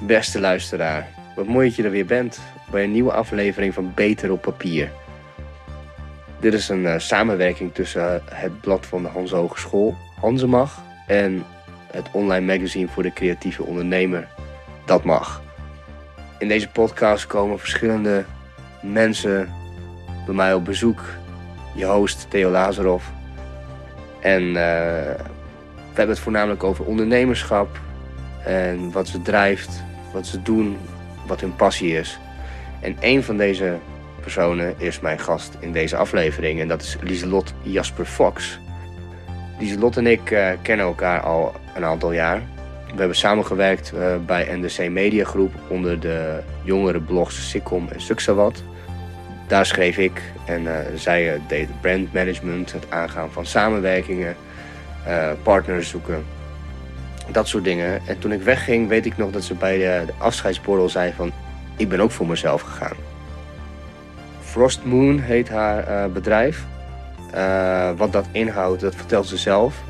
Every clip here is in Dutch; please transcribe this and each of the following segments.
Beste luisteraar, wat mooi dat je er weer bent bij een nieuwe aflevering van Beter op Papier. Dit is een eh, samenwerking tussen eh, het blad van de Hans Hogeschool, Hansemag, en het online magazine voor de creatieve ondernemer, Dat Mag. In deze podcast komen verschillende mensen bij mij op bezoek. Je host Theo Lazarov. En eh, we hebben het voornamelijk over ondernemerschap en wat ze drijft, wat ze doen, wat hun passie is. En een van deze personen is mijn gast in deze aflevering en dat is Lieselot Jasper Fox. Lieselot en ik eh, kennen elkaar al een aantal jaar. We hebben samengewerkt eh, bij NDC Media Groep onder de jongere blogs Sikkom en Suksawat. Daar schreef ik en eh, zij deed brandmanagement, het aangaan van samenwerkingen, partners zoeken, dat soort dingen. En toen ik wegging, weet ik nog dat ze bij de, de afscheidsborrel zei van, ik ben ook voor mezelf gegaan. Frost Moon heet haar eh, bedrijf. Eh, wat dat inhoudt, dat vertelt ze zelf.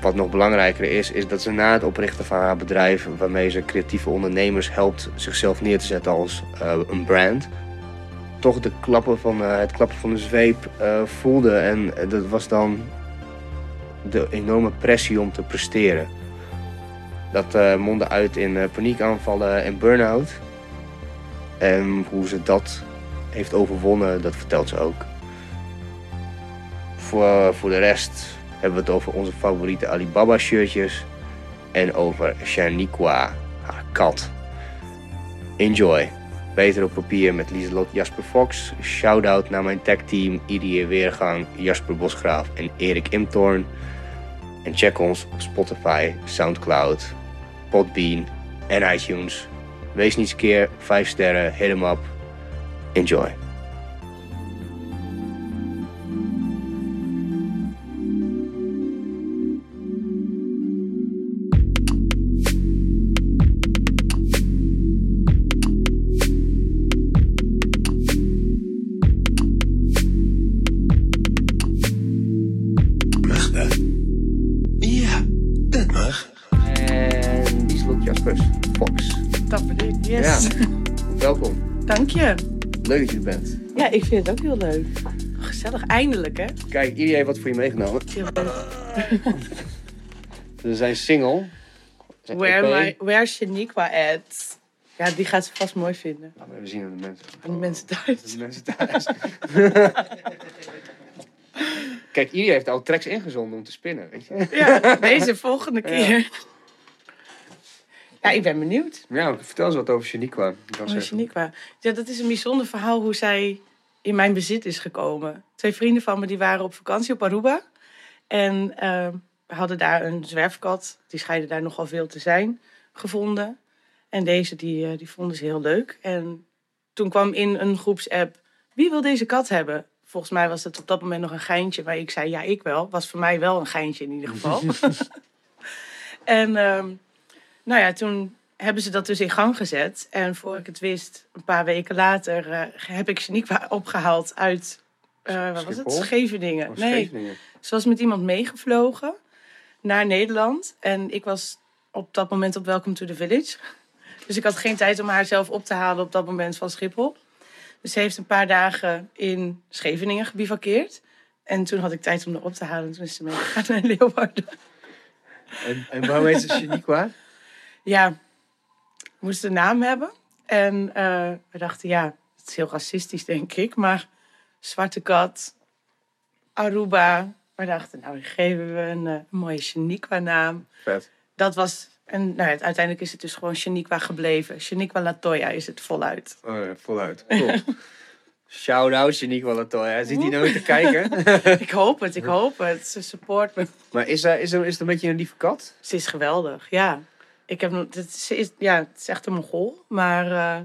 Wat nog belangrijker is, is dat ze na het oprichten van haar bedrijf, waarmee ze creatieve ondernemers helpt zichzelf neer te zetten als eh, een brand, toch de klappen van, het klappen van de zweep voelde. En dat was dan de enorme pressie om te presteren. Dat eh, mondde uit in eh, paniekaanvallen en burn-out. En hoe ze dat heeft overwonnen, dat vertelt ze ook. Voor, voor de rest hebben we het over onze favoriete Alibaba shirtjes. En over Shaniqua, haar kat. Enjoy. Beter op papier met Lieselot Jasper Fox. Shout-out naar mijn tech-team Idie Weergang, Jasper Bosgraaf en Erik Imtorn. En check ons op Spotify, Soundcloud, Podbean en iTunes. Wees niet skeer, 5 sterren, hit 'em up. Enjoy. Bent. Ja, ik vind het ook heel leuk. Gezellig, eindelijk hè? Kijk, Idie heeft wat voor je meegenomen. Ze zijn single. Where, my, where Shaniqua at? Ja, die gaat ze vast mooi vinden. Nou, we zien aan de mensen. Aan de mensen thuis. De mensen thuis. Kijk, Idie heeft al tracks ingezonden om te spinnen, weet je. Ja, deze volgende keer. Ja, ik ben benieuwd. Ja, vertel eens wat over Shaniqua. Zeggen. Shaniqua. Ja, dat is een bijzonder verhaal hoe zij in mijn bezit is gekomen. Twee vrienden van me die waren op vakantie op Aruba. En eh, we hadden daar een zwerfkat. Die scheidde daar nogal veel te zijn gevonden. En deze die, eh, die vonden ze heel leuk. En toen kwam in een groepsapp... Wie wil deze kat hebben? Volgens mij was het op dat moment nog een geintje. Maar ik zei, ja, ik wel. Was voor mij wel een geintje in ieder geval. en ehm, nou ja, toen hebben ze dat dus in gang gezet. En voor ik het wist, een paar weken later... eh, heb ik Shaniqua opgehaald uit... eh wat was het? Scheveningen. Nee, Scheveningen. ze was met iemand meegevlogen naar Nederland. En ik was op dat moment op Welcome to the Village. Dus ik had geen tijd om haar zelf op te halen op dat moment van Schiphol. Dus ze heeft een paar dagen in Scheveningen gebivakkeerd. En toen had ik tijd om haar op te halen. En toen is ze meegegaan naar Leeuwarden. En, en waarom heet ze Shaniqua? Ja, moest een naam hebben. En eh, we dachten, ja, het is heel racistisch, denk ik. Maar Zwarte Kat, Aruba. We dachten, nou, die geven we een, eh, een mooie Shaniqua-naam. Vet. Dat was... En nou, ja, uiteindelijk is het dus gewoon Shaniqua gebleven. Shaniqua Latoya is het voluit. Oh, ja, voluit. Cool. Shout-out Shaniqua Latoya. Zit hij nou te kijken? ik hoop het, ik hoop het. Ze support me. maar is, er, is, er, is het een beetje een lieve kat? Ze is geweldig, ja. Ik heb, nog- het, ze is, ja, het is echt een mongool. Maar, eh,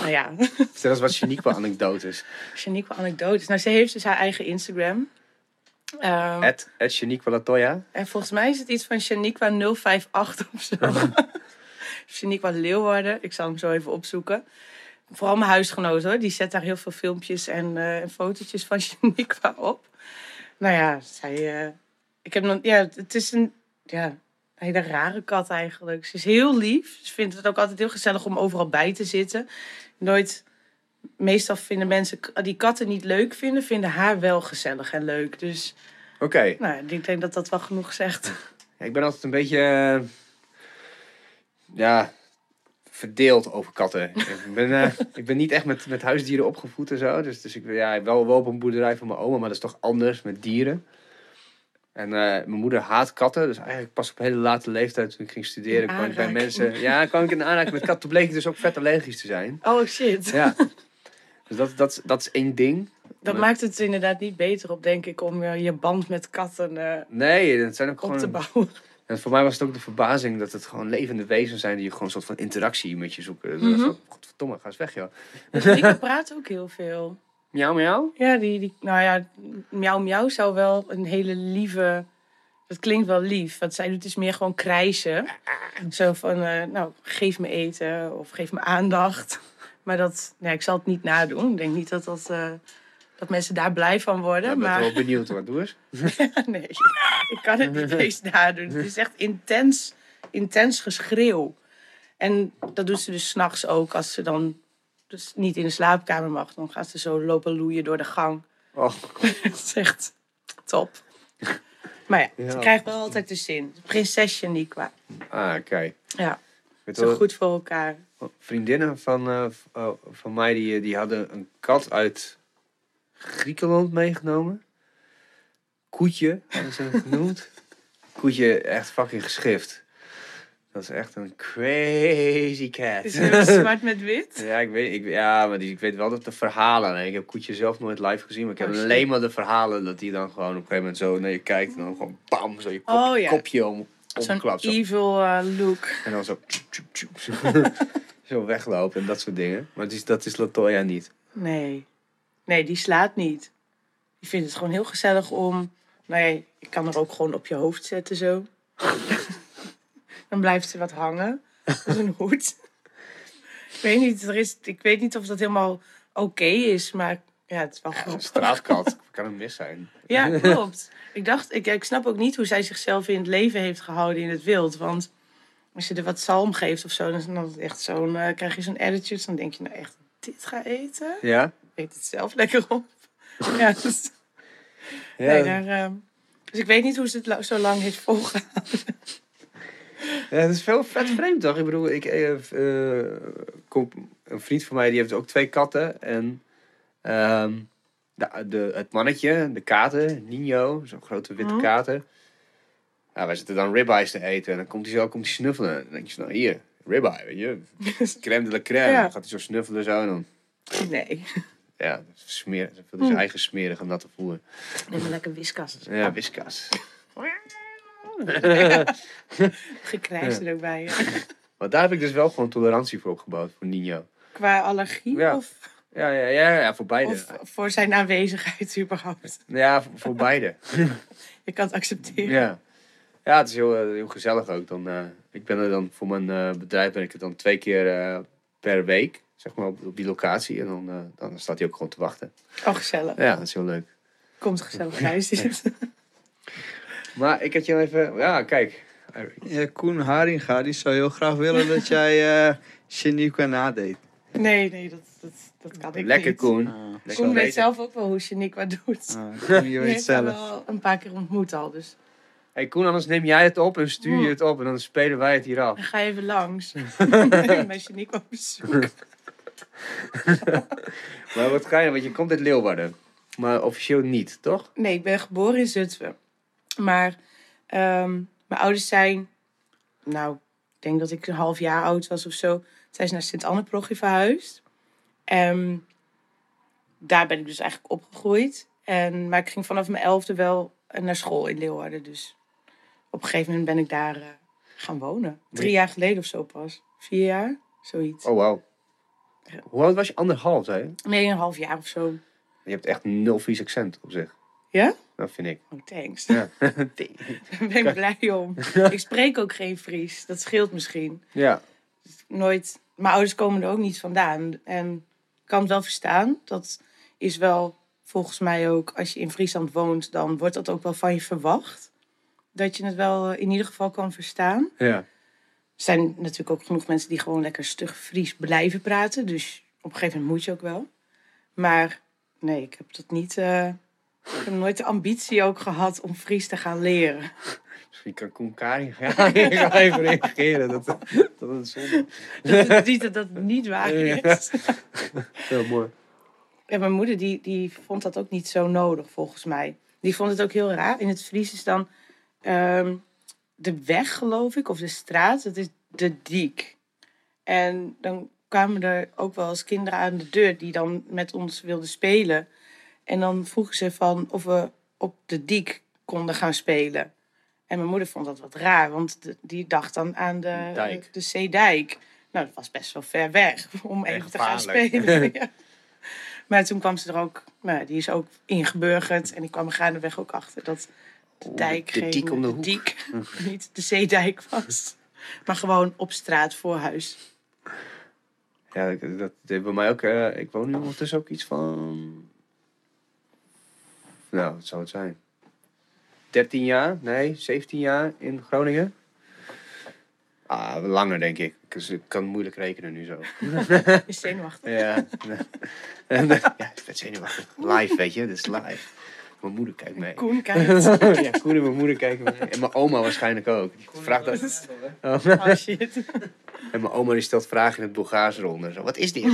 nou ja... Vertel eens wat Shaniqua anekdotes. Shaniqua anekdotes. Nou, ze heeft dus haar eigen Instagram. Ehm, At, at Shaniqua Latoya. en volgens mij is het iets van Shaniqua 058 of zo. Shaniqua Leeuwarden. Ik zal hem zo even opzoeken. Vooral mijn huisgenoot hoor. Die zet daar heel veel filmpjes en, en fotootjes van Shaniqua op. Nou ja, zij... eh, ik heb nog... Ja, het is een... Ja, een hele rare kat eigenlijk. Ze is heel lief. Ze vindt het ook altijd heel gezellig om overal bij te zitten. Nooit, meestal vinden mensen die katten niet leuk vinden, vinden haar wel gezellig en leuk. Dus Oké. nou, ik denk dat dat wel genoeg zegt. Ja, ik ben altijd een beetje... eh, ja, verdeeld over katten. ik, ben, eh, ik ben niet echt met, met huisdieren opgevoed en zo. Dus, dus ik ben ja, wel, wel op een boerderij van mijn oma, maar dat is toch anders met dieren. En eh, mijn moeder haat katten. Dus eigenlijk pas op hele late leeftijd toen ik ging studeren... Kwam ik bij mensen... Ja, kwam ik in aanraking met katten. Toen bleek ik dus ook vet allergisch te zijn. Oh shit. Ja. Dus dat, dat, dat is één ding. Dat maakt het inderdaad niet beter op, denk ik, om eh, je band met katten eh, Nee, dat zijn ook op te gewoon... bouwen. En voor mij was het ook de verbazing dat het gewoon levende wezens zijn... die je gewoon een soort van interactie met je zoeken. Dus dat zo, Godverdomme, ga eens weg, joh. Rico praat ook heel veel. Miauw, miauw. Ja, die, die, nou ja, miauw miauw zou wel een hele lieve... Dat klinkt wel lief. Wat zij doet is meer gewoon krijsen. Zo van, eh, nou, geef me eten of geef me aandacht. Maar dat, nee, ik zal het niet nadoen. Ik denk niet dat, dat, eh, dat mensen daar blij van worden. Ja, ik ben maar wel benieuwd hoor. Doe eens. nee, ik kan het niet eens nadoen. Het is echt intens, intens geschreeuw. En dat doet ze dus s'nachts ook. Als ze dan dus niet in de slaapkamer mag, dan gaat ze zo lopen loeien door de gang. Oh, Dat is echt top. Maar ja, Ja. ze krijgt wel altijd de zin. Prinsesje Niqua. ah, kijk. Ja, Weet zo goed voor elkaar. Vriendinnen van, eh, oh, van mij die, die hadden een kat uit Griekenland meegenomen. Koetje hadden ze hem genoemd. Koetje echt fucking geschift. Dat is echt een crazy cat. Het is heel zwart met wit. Ja, ik weet, ik, ja, maar die, ik weet wel dat de verhalen. En ik heb Koetje zelf nooit live gezien, maar ik heb Oh, alleen maar de verhalen dat hij dan gewoon op een gegeven moment zo naar je kijkt en dan gewoon bam, zo je kop- Oh, ja. kopje om, Zo'n omklapt. Zo. evil eh, look. En dan zo, zo weglopen en dat soort dingen. Maar dat is, dat is Latoya niet. Nee. Nee, die slaat niet. Die vindt het gewoon heel gezellig om... Nee, ik kan er ook gewoon op je hoofd zetten zo. Dan blijft ze wat hangen. Dat is een hoed. ik weet niet, er is, ik weet niet of dat helemaal oké is, maar ja, het is wel grappig. straatkat, kan een mis zijn. Ja, klopt. Ik dacht, ik, ik snap ook niet hoe zij zichzelf in het leven heeft gehouden in het wild. Want als je er wat zalm geeft of zo, dan is het echt zo'n, eh, krijg je zo'n attitude. Dan denk je nou echt, dit ga eten? Ja? Eet het zelf lekker op. ja, dus, Ja, nee, daar, ehm, dus ik weet niet hoe ze het zo lang heeft volgehouden. ja, het is veel vet vreemd toch? Ik bedoel, ik, eh, eh, een vriend van mij die heeft ook twee katten. En ehm, de, de, het mannetje, de kater, Nino, zo'n grote witte Mhm. kater. Ja, wij zitten dan ribeyes te eten en dan komt hij zo komt hij snuffelen. En dan denk je nou hier, ribeye, weet je. Crème de la crème. Ja. Dan gaat hij zo snuffelen zo en dan... Nee, Ja, smeer, ze Hm. zijn eigen smerige natte voer. neem maar lekker whiskas. Ja, whiskas. Gekrijs er ook bij. Maar daar heb ik dus wel gewoon tolerantie voor opgebouwd, voor Nino. Qua allergie Ja. of, Ja, ja, ja, ja voor beide. of voor zijn aanwezigheid überhaupt. Ja, voor, voor beide. Je kan het accepteren. Ja. Ja, het is heel, eh, heel gezellig ook. Dan, eh, ik ben er dan voor mijn eh, bedrijf ben ik er dan twee keer per week, zeg maar, op, op die locatie. En dan, dan staat hij ook gewoon te wachten. Oh, gezellig. Ja, dat is heel leuk. Komt gezellig huis zitten. Maar ik had je even, ja, kijk. Ja, Koen Haringa, die zou heel graag willen dat jij eh Shaniqua nadeed. Nee, nee, dat, dat, dat kan ik Lekker niet. Koen. Ah, Lekker Koen weet weten. zelf ook wel hoe Shaniqua doet. ah, Koen, je weet heeft haar zelf. wel een paar keer ontmoet al, dus Hey Koen, anders neem jij het op en stuur je het op en dan spelen wij het hier af. dan ga even langs. Bij Shaniqua op bezoek. Maar wat ga je, want je komt uit Leeuwarden. Maar officieel niet, toch? Nee, ik ben geboren in Zutphen. Maar ehm, mijn ouders zijn, nou, ik denk dat ik een half jaar oud was of zo. Zijn ze naar Sint-Anne-parochie verhuisd. En daar ben ik dus eigenlijk opgegroeid. En, maar ik ging vanaf mijn elfde wel naar school in Leeuwarden. Dus op een gegeven moment ben ik daar eh, gaan wonen. Drie jaar geleden of zo pas. Vier jaar, zoiets. Oh, wauw. Hoe oud was je? Anderhalf, zei je? Nee, een half jaar of zo. Je hebt echt nul Fries accent op zich. Ja? Dat vind ik. Oh, thanks. Ja. Daar ben ik blij om. Ik spreek ook geen Fries. Dat scheelt misschien. ja. Nooit. Mijn ouders komen er ook niet vandaan. En ik kan het wel verstaan. Dat is wel volgens mij ook, als je in Friesland woont, dan wordt dat ook wel van je verwacht. dat je het wel eh, in ieder geval kan verstaan. Ja. Er zijn natuurlijk ook genoeg mensen die gewoon lekker stug Fries blijven praten. Dus op een gegeven moment moet je ook wel. Maar nee, ik heb dat niet. eh, ik heb nooit de ambitie ook gehad om Fries te gaan leren. Misschien kan Koen Karing gaan even reageren. Dat, dat is zonde. Dat het niet dat dat niet waar is. Heel mooi. En mijn moeder die, die vond dat ook niet zo nodig, volgens mij. Die vond het ook heel raar. In het Fries is dan ehm, de weg, geloof ik, of de straat, dat is de diek. En dan kwamen er ook wel eens kinderen aan de deur die dan met ons wilden spelen. En dan vroegen ze van of we op de diek konden gaan spelen. En mijn moeder vond dat wat raar, want de- die dacht dan aan de, Dijk. de Zeedijk. Nou, dat was best wel ver weg om even te gaan spelen. Ja. Maar toen kwam ze er ook, nou, die is ook ingeburgerd. En ik kwam er gaandeweg ook achter dat de dijk de geen diek om de hoek. diek, niet de zeedijk was. Maar gewoon op straat voor huis. Ja, dat, dat deed bij mij ook. eh, ik woon nu ondertussen ook iets van. Nou, wat zou het zijn? 13 jaar? Nee, 17 jaar in Groningen. Ah, langer denk ik. Ik kan moeilijk rekenen nu zo. Is zenuwachtig. Ja. Ja, ik ben zenuwachtig. Live, weet je, dus live. Mijn moeder kijkt mee. Koen kijkt. ja, Koen en mijn moeder kijken mee. En mijn oma waarschijnlijk ook. Die vraagt dat. Oh. Oh shit. En mijn oma die stelt vragen in het Bulgaars ronde. Zo, wat is dit?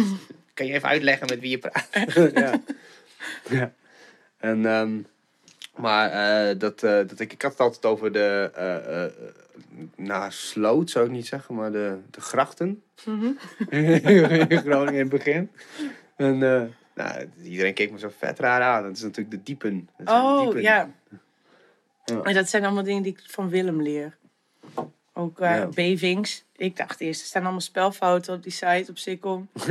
Kan je even uitleggen met wie je praat? ja. ja. En, ehm, maar eh, dat, eh, dat ik, ik had het altijd over de, nou, sloot zou ik niet zeggen, maar de, de grachten. Mhm. in Groningen in het begin. En nou, iedereen keek me zo vet raar aan. Dat is natuurlijk de diepen. Dat zijn de Oh diepen. ja. Ja. En dat zijn allemaal dingen die ik van Willem leer. Ook Ja. bevings. Ik dacht eerst, er staan allemaal spelfouten op die site op Sikkom.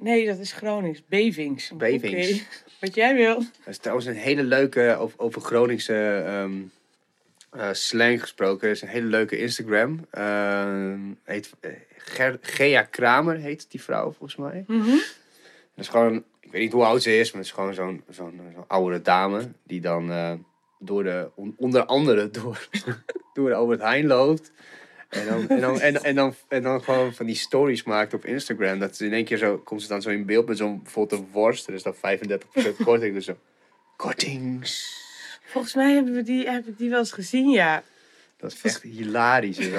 Nee, dat is Gronings. Bevings. Bevings. Wat jij wil. Dat is trouwens een hele leuke, over, over Groningse ehm, eh, slang gesproken. Er is een hele leuke Instagram. Ehm, heet, eh, Ger- Gea Kramer heet die vrouw volgens mij. Mhm. Dat is gewoon, ik weet niet hoe oud ze is, maar het is gewoon zo'n zo'n zo'n oudere dame. Die dan door de, on- onder andere door, door de Albert Heijn loopt. En dan, en, dan, en, en, dan, en dan gewoon van die stories maakt op Instagram. Dat ze in één keer zo, komt ze dan zo in beeld met zo'n bijvoorbeeld een worst. Er is dan 35% korting. Dus zo, kortings. Volgens mij hebben we die, heb ik die wel eens gezien, ja. Dat is echt hilarisch.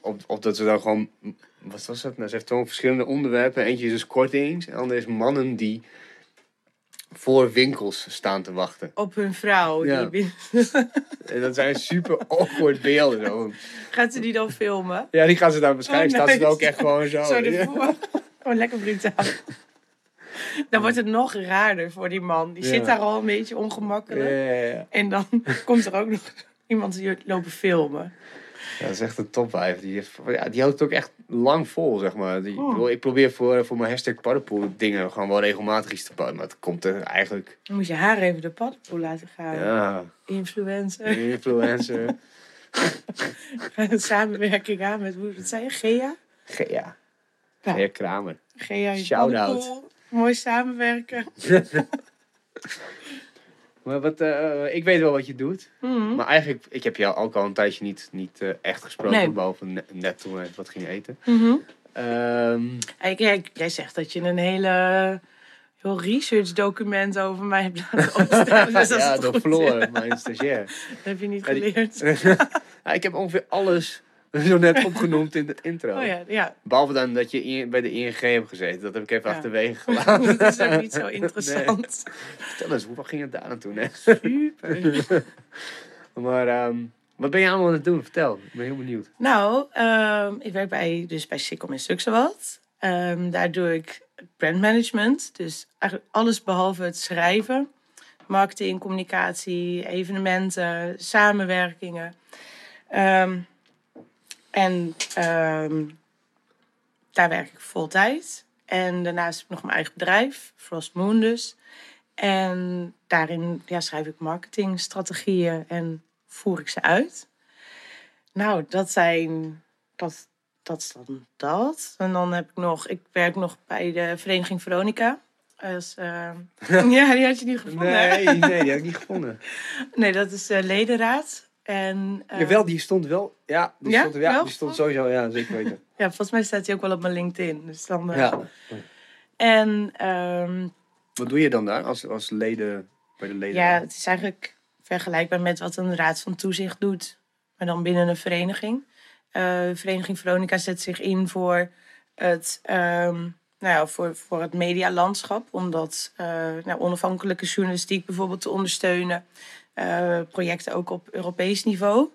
Of, of dat ze dan gewoon... Wat was dat? Nou, ze heeft gewoon verschillende onderwerpen. Eentje is dus kortings. En de andere is mannen die voor winkels staan te wachten. Op hun vrouw. Ja. Die binnen- En dat zijn super awkward beelden. Zo. Gaat ze die dan filmen? Ja, die gaan ze dan waarschijnlijk. Oh, Staat ze dan nice. ook echt gewoon zo. Zo ervoor. Gewoon lekker brutaal. Dan wordt het nog raarder voor die man. Die Ja. zit daar al een beetje Ja, ongemakkelijk. ja, ja. En dan komt er ook nog iemand die lopen filmen. Ja, dat is echt een top 5. Die, heeft, ja, die houdt het ook echt lang vol, zeg maar. Die, Oh. ik bedoel, Ik probeer voor, voor mijn hashtag paddenpoel dingen gewoon wel regelmatig iets te pakken. Maar het komt er eigenlijk... Dan moet je haar even de paddenpoel laten gaan. Ja, Influencer. influencer. Samenwerking aan met, hoe zei je? Gea? Ge- ja. Gea Kramer. Gea Shout-out. Mooi samenwerken. Maar wat, eh, ik weet wel wat je doet. Mhm. Maar eigenlijk, ik heb jou ook al een tijdje niet, niet eh, echt gesproken. Nee. Behalve ne- net toen we wat gingen eten. Mhm. Ehm, jij zegt dat je een hele heel research document over mij hebt laten opstellen. Dus ja, door. Floor, mijn stagiair. Dat heb je niet Ja, die- geleerd. Ik heb ongeveer alles zo net opgenoemd in de intro. Oh ja, ja. Behalve dan dat je in- bij de ING hebt gezeten. Dat heb ik even Ja. achterwege gelaten. dat is ook niet zo interessant. Vertel eens, hoe ging het daar naartoe? Hè? Super. Maar ehm, wat ben je allemaal aan het doen? Vertel, ik ben heel benieuwd. Nou, ehm, ik werk bij, dus bij Sikkom in Suksewald. Ehm daar doe ik brandmanagement. Dus eigenlijk alles behalve het schrijven. Marketing, communicatie, evenementen, samenwerkingen. Ehm, en ehm, daar werk ik vol tijd. En daarnaast heb ik nog mijn eigen bedrijf, Frost Moon dus. En daarin ja, schrijf ik marketingstrategieën en voer ik ze uit. Nou, dat zijn. Dat, dat is dan dat. En dan heb ik nog. Ik werk nog bij de Vereniging Veronica. Als, eh, ja, die had je niet gevonden. Nee, nee, die heb ik niet gevonden. Nee, dat is de ledenraad. En, eh, Jawel, die stond wel. Ja, die, Ja? stond, ja, Wel? die stond sowieso. Ja, zeker weten. Ja, volgens mij staat hij ook wel op mijn LinkedIn. Dus dan, eh, Ja. En ehm, Wat doe je dan daar als, als leden bij de leden? ja, het is eigenlijk vergelijkbaar met wat een raad van toezicht doet. Maar dan binnen een vereniging. Eh, Vereniging Veronica zet zich in voor het, ehm, nou ja, voor, voor het medialandschap. Om dat eh, nou, onafhankelijke journalistiek bijvoorbeeld te ondersteunen. Eh, projecten ook op Europees niveau.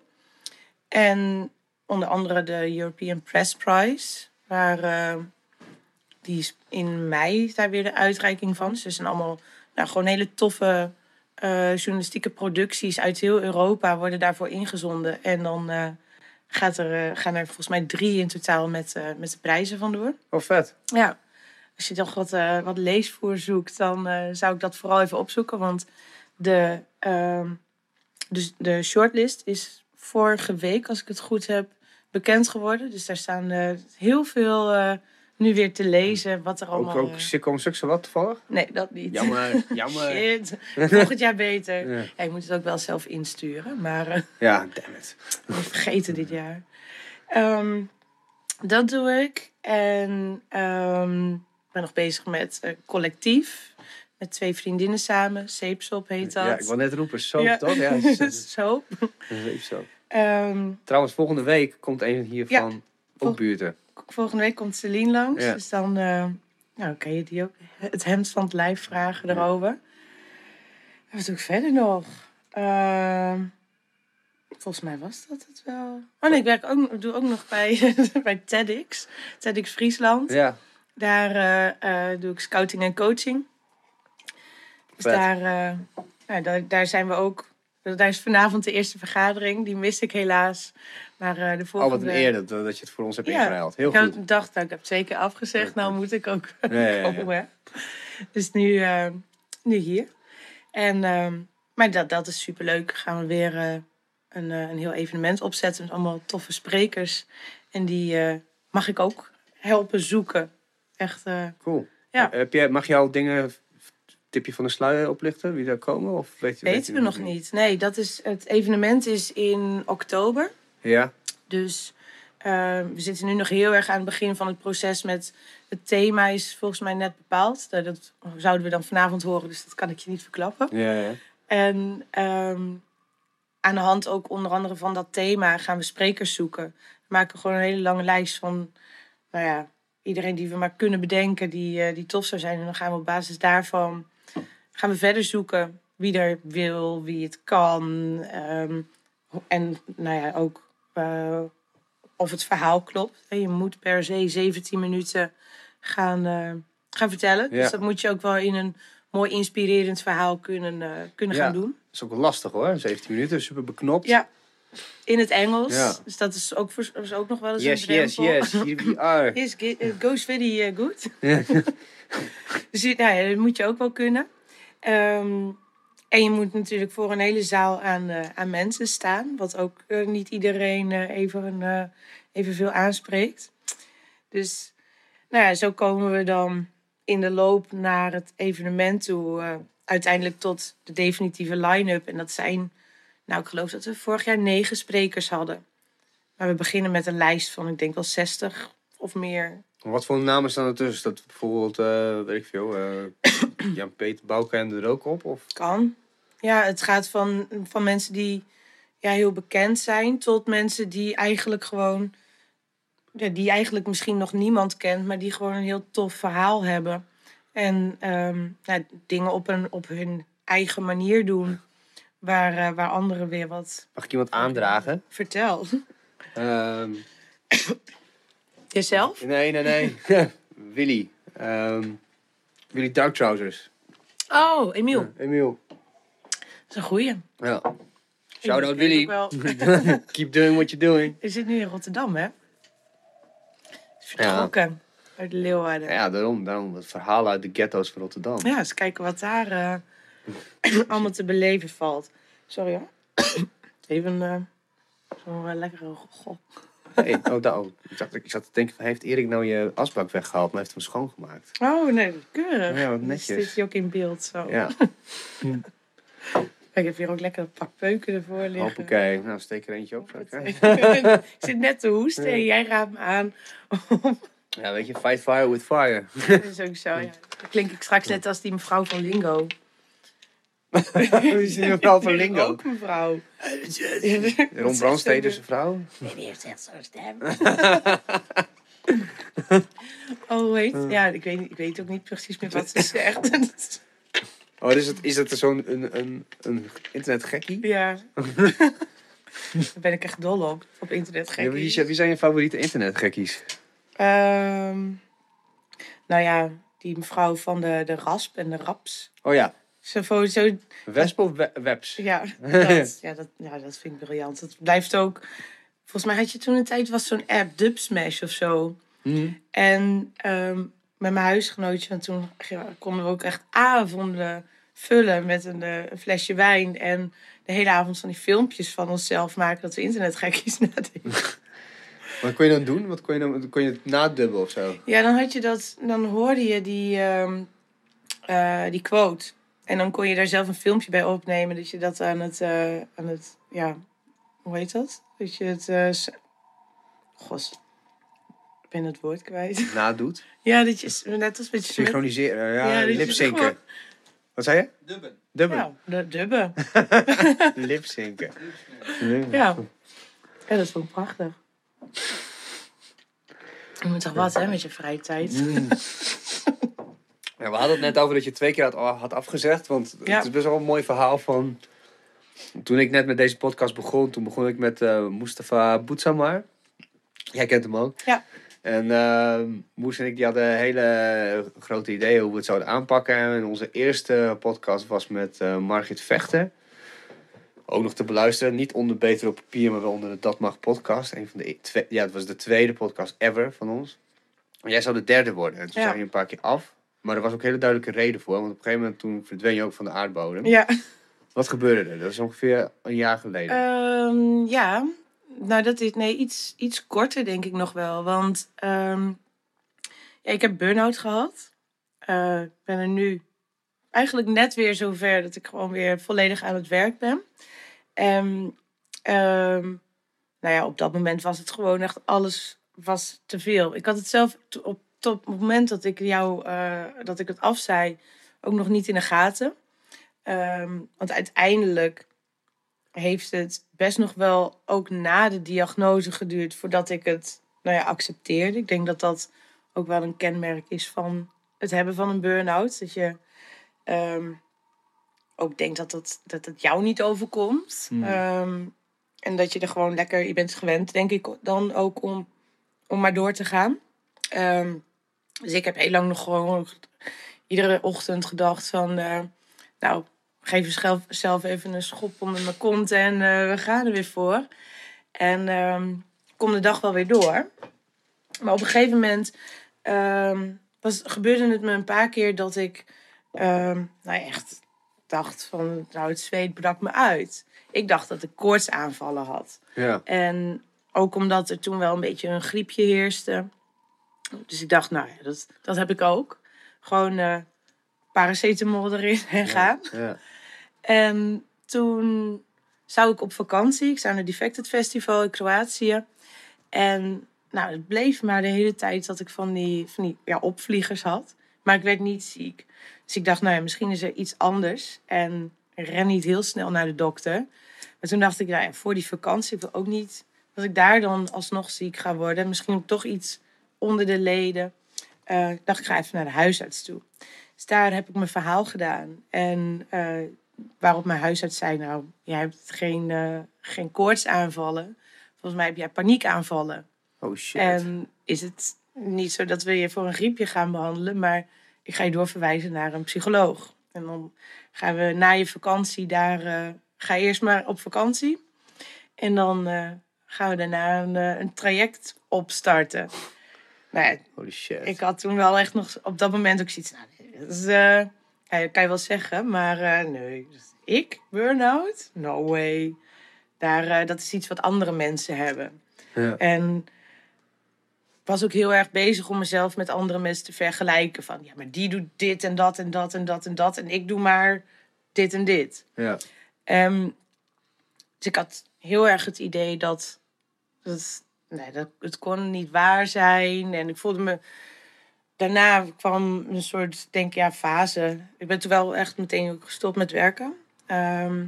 En onder andere de European Press Prize. Waar, eh, die is in mei daar weer de uitreiking van. Dus er zijn allemaal nou, gewoon hele toffe eh, journalistieke producties uit heel Europa worden daarvoor ingezonden. En dan gaat er, gaan er volgens mij drie in totaal met, met de prijzen vandoor. Oh, vet. Ja, als je toch wat, wat leesvoer zoekt, dan zou ik dat vooral even opzoeken. Want de, ehm, dus de shortlist is vorige week, als ik het goed heb, bekend geworden. Dus daar staan eh, heel veel eh, nu weer te lezen. Wat er Ook, allemaal... ook eh, Circum zo wat toevallig? Nee, dat niet. Jammer, jammer. Shit. Volgend jaar beter. Ja. Ja, je moet het ook wel zelf insturen, maar eh, Ja, damn it. ik vergeten dit jaar. Ehm, dat doe ik. En ehm, ik ben nog bezig met collectief. Met twee vriendinnen samen. Zeepsop heet dat. Ja, ik wil net roepen, zo Ja. toch? Ja, is zo. Ehm, Trouwens, volgende week komt een hiervan Ja. ook Vol- buurten. volgende week komt Celine langs. Ja. Dus dan eh, nou, kan je die ook het hemd van het lijf vragen erover. Wat doe ik verder nog? Ehm, volgens mij was dat het wel. Oh nee, ik werk ook, doe ook nog bij, bij TEDx. TEDx Friesland. Ja, Daar eh, eh, doe ik scouting en coaching. Dus daar, eh, nou, daar, daar zijn we ook. Daar is vanavond de eerste vergadering. Die miste ik helaas. Maar eh, de oh volgende... wat een eer dat, dat je het voor ons hebt Ja. ingeruild. Heel ik goed. dacht, nou, ik heb het zeker afgezegd. Nou moet ik ook ja. komen. Dus nu, eh, nu hier. En, ehm, maar dat, dat is superleuk. Gaan we weer een, een heel evenement opzetten. Met allemaal toffe sprekers. En die mag ik ook helpen zoeken. Echt, Cool. Ja. Heb jij, mag je al dingen, tipje van de sluier oplichten, wie daar komen? Of weet je, weet weten je we nog niet. Nee, dat is, het evenement is in oktober. Ja, Dus eh, we zitten nu nog heel erg aan het begin van het proces met het thema is volgens mij net bepaald. Dat, dat zouden we dan vanavond horen, dus dat kan ik je niet verklappen. ja, ja. En ehm, aan de hand ook onder andere van dat thema gaan we sprekers zoeken. We maken gewoon een hele lange lijst van, nou ja, iedereen die we maar kunnen bedenken die, eh, die tof zou zijn. En dan gaan we op basis daarvan gaan we verder zoeken wie er wil, wie het kan. ehm, en nou ja, ook eh, of het verhaal klopt. Je moet per se 17 minuten gaan, eh, gaan vertellen. Ja. Dus dat moet je ook wel in een mooi inspirerend verhaal kunnen, eh, kunnen Ja. gaan doen. Dat is ook wel lastig hoor, 17 minuten, super beknopt. Ja, in het Engels. Ja. Dus dat is ook, voor, is ook nog wel eens Yes, een yes, drempel. yes, here we are. Yes, goes very good. dus nou ja, dat moet je ook wel kunnen. Ehm, en je moet natuurlijk voor een hele zaal aan, eh, aan mensen staan. Wat ook eh, niet iedereen eh, even, eh, evenveel aanspreekt. Dus nou ja, zo komen we dan in de loop naar het evenement toe. uiteindelijk tot de definitieve line-up. En dat zijn, nou ik geloof dat we vorig jaar negen sprekers hadden. Maar we beginnen met een lijst van, ik denk wel 60 of meer. Wat voor namen staan er tussen? Dat bijvoorbeeld, eh, weet ik veel, eh, Jan-Peter Bouwkende er ook op? Of? Kan. Ja, het gaat van, van mensen die ja, heel bekend zijn tot mensen die eigenlijk gewoon, ja, die eigenlijk misschien nog niemand kent, maar die gewoon een heel tof verhaal hebben. En ehm, ja, dingen op, een, op hun eigen manier doen, waar, eh, waar anderen weer wat Mag ik iemand aandragen? vertel. Ehm, Jezelf? nee, nee, nee. Willy. Ehm, Willy Dark Trousers. Oh, Emiel. Ja, Emiel. Dat is een goeie. Ja. Shout out Willy. Keep doing what you're doing. Je zit nu in Rotterdam, hè? Vertrokken uit Leeuwarden. Ja, daarom, daarom. Het verhaal uit de ghetto's van Rotterdam. Ja, eens kijken wat daar eh, allemaal te beleven valt. Sorry hoor. Even uh, zo'n eh, lekkere gok. Hey, oh, ik, dacht, ik zat te denken, van, heeft Erik nou je asbak weggehaald, maar heeft hem schoongemaakt? Oh nee, keurig. Ja, wat Dan netjes. Zit je ook in beeld zo. Ja. Ik heb hier ook lekker een pak peuken ervoor liggen. Hoppakee. Nou, steek er eentje op. ik zit net te hoesten en jij raadt me aan. Ja, weet je, fight fire with fire. Dat is ook zo, ja. Dan klink ik straks net als die mevrouw van Lingo. Wie is die mevrouw van Lingo? Ook mevrouw. Ron Brandstede zijn vrouw? Nee, die heeft echt zo'n stem. oh, weet Ja, ik weet, ik weet ook niet precies meer wat ze zegt. Oh, is het, is het zo'n een, een, een internetgekkie? ja. Daar ben ik echt dol op, op internet Ja, gek. wie, zijn- wie zijn je favoriete internetgekkies? Ehm, nou ja, die mevrouw van de, de rasp en de raps. Oh ja, Zo, zo, Wesp of we- Webs? Ja, dat, ja, dat, ja, dat vind ik briljant. Het blijft ook... Volgens mij had je toen een tijd was zo'n app, Dubsmash of zo. Mhm. En ehm, met mijn huisgenootje, want toen ja, konden we ook echt avonden vullen met een, eh, een flesje wijn. En de hele avond van die filmpjes van onszelf maken dat we internetgekkies nadenken. Wat kon je dan doen? Wat kon je dan kon je het nadubben of zo? Ja, dan had je dat, dan hoorde je die, ehm, eh, die quote. En dan kon je daar zelf een filmpje bij opnemen. Dat je dat aan het, eh, aan het ja, hoe heet dat? Dat je het, eh, s- gos, ik ben het woord kwijt. Nadoet? Ja, dat je, net als met je Synchroniseren, ja, Ja, lipzinken. gewoon- Wat zei je? Dubben. Dubben. Ja, de dubben. Lipzinken. Ja. ja, dat vond ik prachtig. Je moet toch wat, hè, met je vrije tijd. Ja, we hadden het net over dat je twee keer had, had afgezegd. Want Ja. het is best wel een mooi verhaal van... Toen ik net met deze podcast begon, toen begon ik met eh Mustafa Boetsamar. Jij kent hem ook. Ja. En eh Moes en ik die hadden hele grote ideeën hoe we het zouden aanpakken. En onze eerste podcast was met eh, Margit Vechter. Ook nog te beluisteren. Niet onder Beter op Papier, maar wel onder de Dat Mag podcast. Een van de, e- twee, ja, het was de tweede podcast ever van ons. En jij zou de derde worden. En toen Ja. zei je een paar keer af. Maar er was ook een hele duidelijke reden voor. Want op een gegeven moment toen verdween je ook van de aardbodem. Ja. Wat gebeurde er? Dat is ongeveer een jaar geleden. Ehm, ja, nou dat is nee, iets, iets korter denk ik nog wel. Want ehm, ja, ik heb burn-out gehad. Eh, Ik ben er nu eigenlijk net weer zover dat ik gewoon weer volledig aan het werk ben. En ehm, nou ja, op dat moment was het gewoon echt alles was te veel. Ik had het zelf op, tot op het moment dat ik jou, eh, dat ik het afzei, ook nog niet in de gaten. Ehm, want uiteindelijk heeft het best nog wel ook na de diagnose geduurd voordat ik het nou ja, accepteerde. Ik denk dat dat ook wel een kenmerk is van het hebben van een burn-out. Dat je ehm, ook denkt dat het, dat het jou niet overkomt. Hmm. Ehm, en dat je er gewoon lekker, je bent gewend, denk ik, dan ook om, om maar door te gaan. Dus ik heb heel lang nog gewoon iedere ochtend gedacht van, eh, nou, geef zelf even een schop onder mijn kont en eh, we gaan er weer voor. En ehm kom de dag wel weer door. Maar op een gegeven moment ehm, was, gebeurde het me een paar keer dat ik ehm, nou echt dacht van, nou het zweet brak me uit. Ik dacht dat ik koortsaanvallen had. ja. En ook omdat er toen wel een beetje een griepje heerste. Dus ik dacht, nou ja, dat, dat heb ik ook. Gewoon eh paracetamol erin en gaan. ja. En toen zou ik op vakantie. Ik zou naar Defected Festival in Kroatië. En nou, het bleef maar de hele tijd dat ik van die, van die ja, opvliegers had. Maar ik werd niet ziek. Dus ik dacht, nou ja, misschien is er iets anders. En ik ren niet heel snel naar de dokter. Maar toen dacht ik, nou ja, voor die vakantie, ik wil ook niet dat ik daar dan alsnog ziek ga worden. Misschien ook toch iets onder de leden. Eh, ik dacht, ik ga even naar de huisarts toe. Dus daar heb ik mijn verhaal gedaan. En eh, waarop mijn huisarts zei, nou, jij hebt geen, eh, geen koortsaanvallen. Volgens mij heb jij paniekaanvallen. Oh shit. En is het niet zo dat we je voor een griepje gaan behandelen, maar ik ga je doorverwijzen naar een psycholoog. En dan gaan we na je vakantie daar, ga eerst maar op vakantie. En dan gaan we daarna een, een traject opstarten. Ja, Holy shit. ik had toen wel echt nog op dat moment ook zoiets. Nou, nee, dat is, eh, ja, dat kan je wel zeggen, maar eh, nee. Ik? Burn-out? No way. Daar, eh, dat is iets wat andere mensen hebben. Ja. En was ook heel erg bezig om mezelf met andere mensen te vergelijken. Van ja, maar die doet dit en dat en dat en dat en dat. En ik doe maar dit en dit. Ja. Ehm, dus ik had heel erg het idee dat, dat, nee, dat het kon niet waar zijn. En ik voelde me... Daarna kwam een soort, denk ja, fase. Ik ben toen wel echt meteen ook gestopt met werken. Ehm,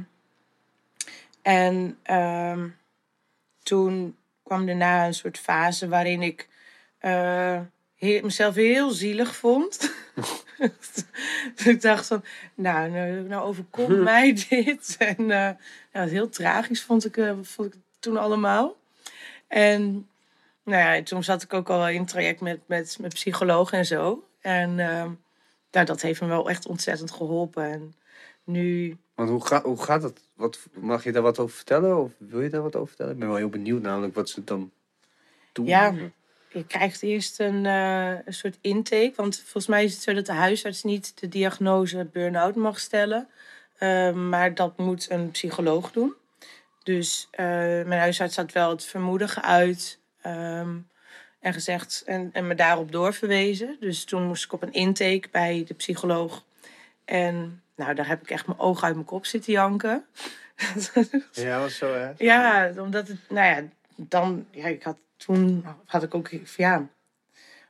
en ehm, toen kwam daarna een soort fase waarin ik eh, he- mezelf heel zielig vond. Dus ik dacht van, nou, nou, nou overkomt mij dit. En nou, heel tragisch vond ik, eh, vond ik toen allemaal. En nou ja, toen zat ik ook al in een traject met, met, met psychologen en zo. En ehm, nou, dat heeft me wel echt ontzettend geholpen. En nu Want hoe, ga, hoe gaat dat? Wat, mag je daar wat over vertellen? Of wil je daar wat over vertellen? Ik ben wel heel benieuwd namelijk wat ze dan doen. Ja. Je krijgt eerst een, eh, een soort intake. Want volgens mij is het zo dat de huisarts niet de diagnose burn-out mag stellen. Eh, maar dat moet een psycholoog doen. Dus eh, mijn huisarts had wel het vermoeden geuit. ehm, en gezegd en, en me daarop doorverwezen. Dus toen moest ik op een intake bij de psycholoog. En nou, daar heb ik echt mijn ogen uit mijn kop zitten janken. Ja, was zo hè? Ja, omdat het, nou ja, dan, ja, ik had toen, had ik ook, ja,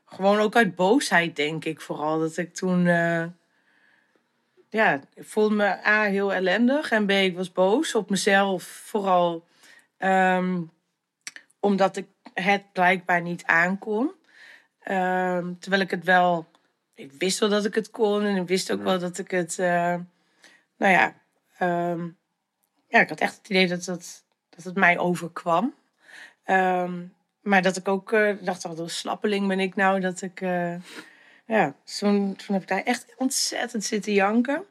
gewoon ook uit boosheid, denk ik vooral. Dat ik toen, eh, ja, ik voelde me A, heel ellendig en B, ik was boos op mezelf. Vooral ehm, omdat ik het blijkbaar niet aankon. Ehm, terwijl ik het wel, ik wist wel dat ik het kon en ik wist ook Ja. wel dat ik het, eh, nou ja, ehm, ja, ik had echt het idee dat, dat, dat het mij overkwam. Maar dat ik ook eh, dacht, wat een slappeling ben ik nou. Dat ik, eh, ja, toen, toen heb ik daar echt ontzettend zitten janken.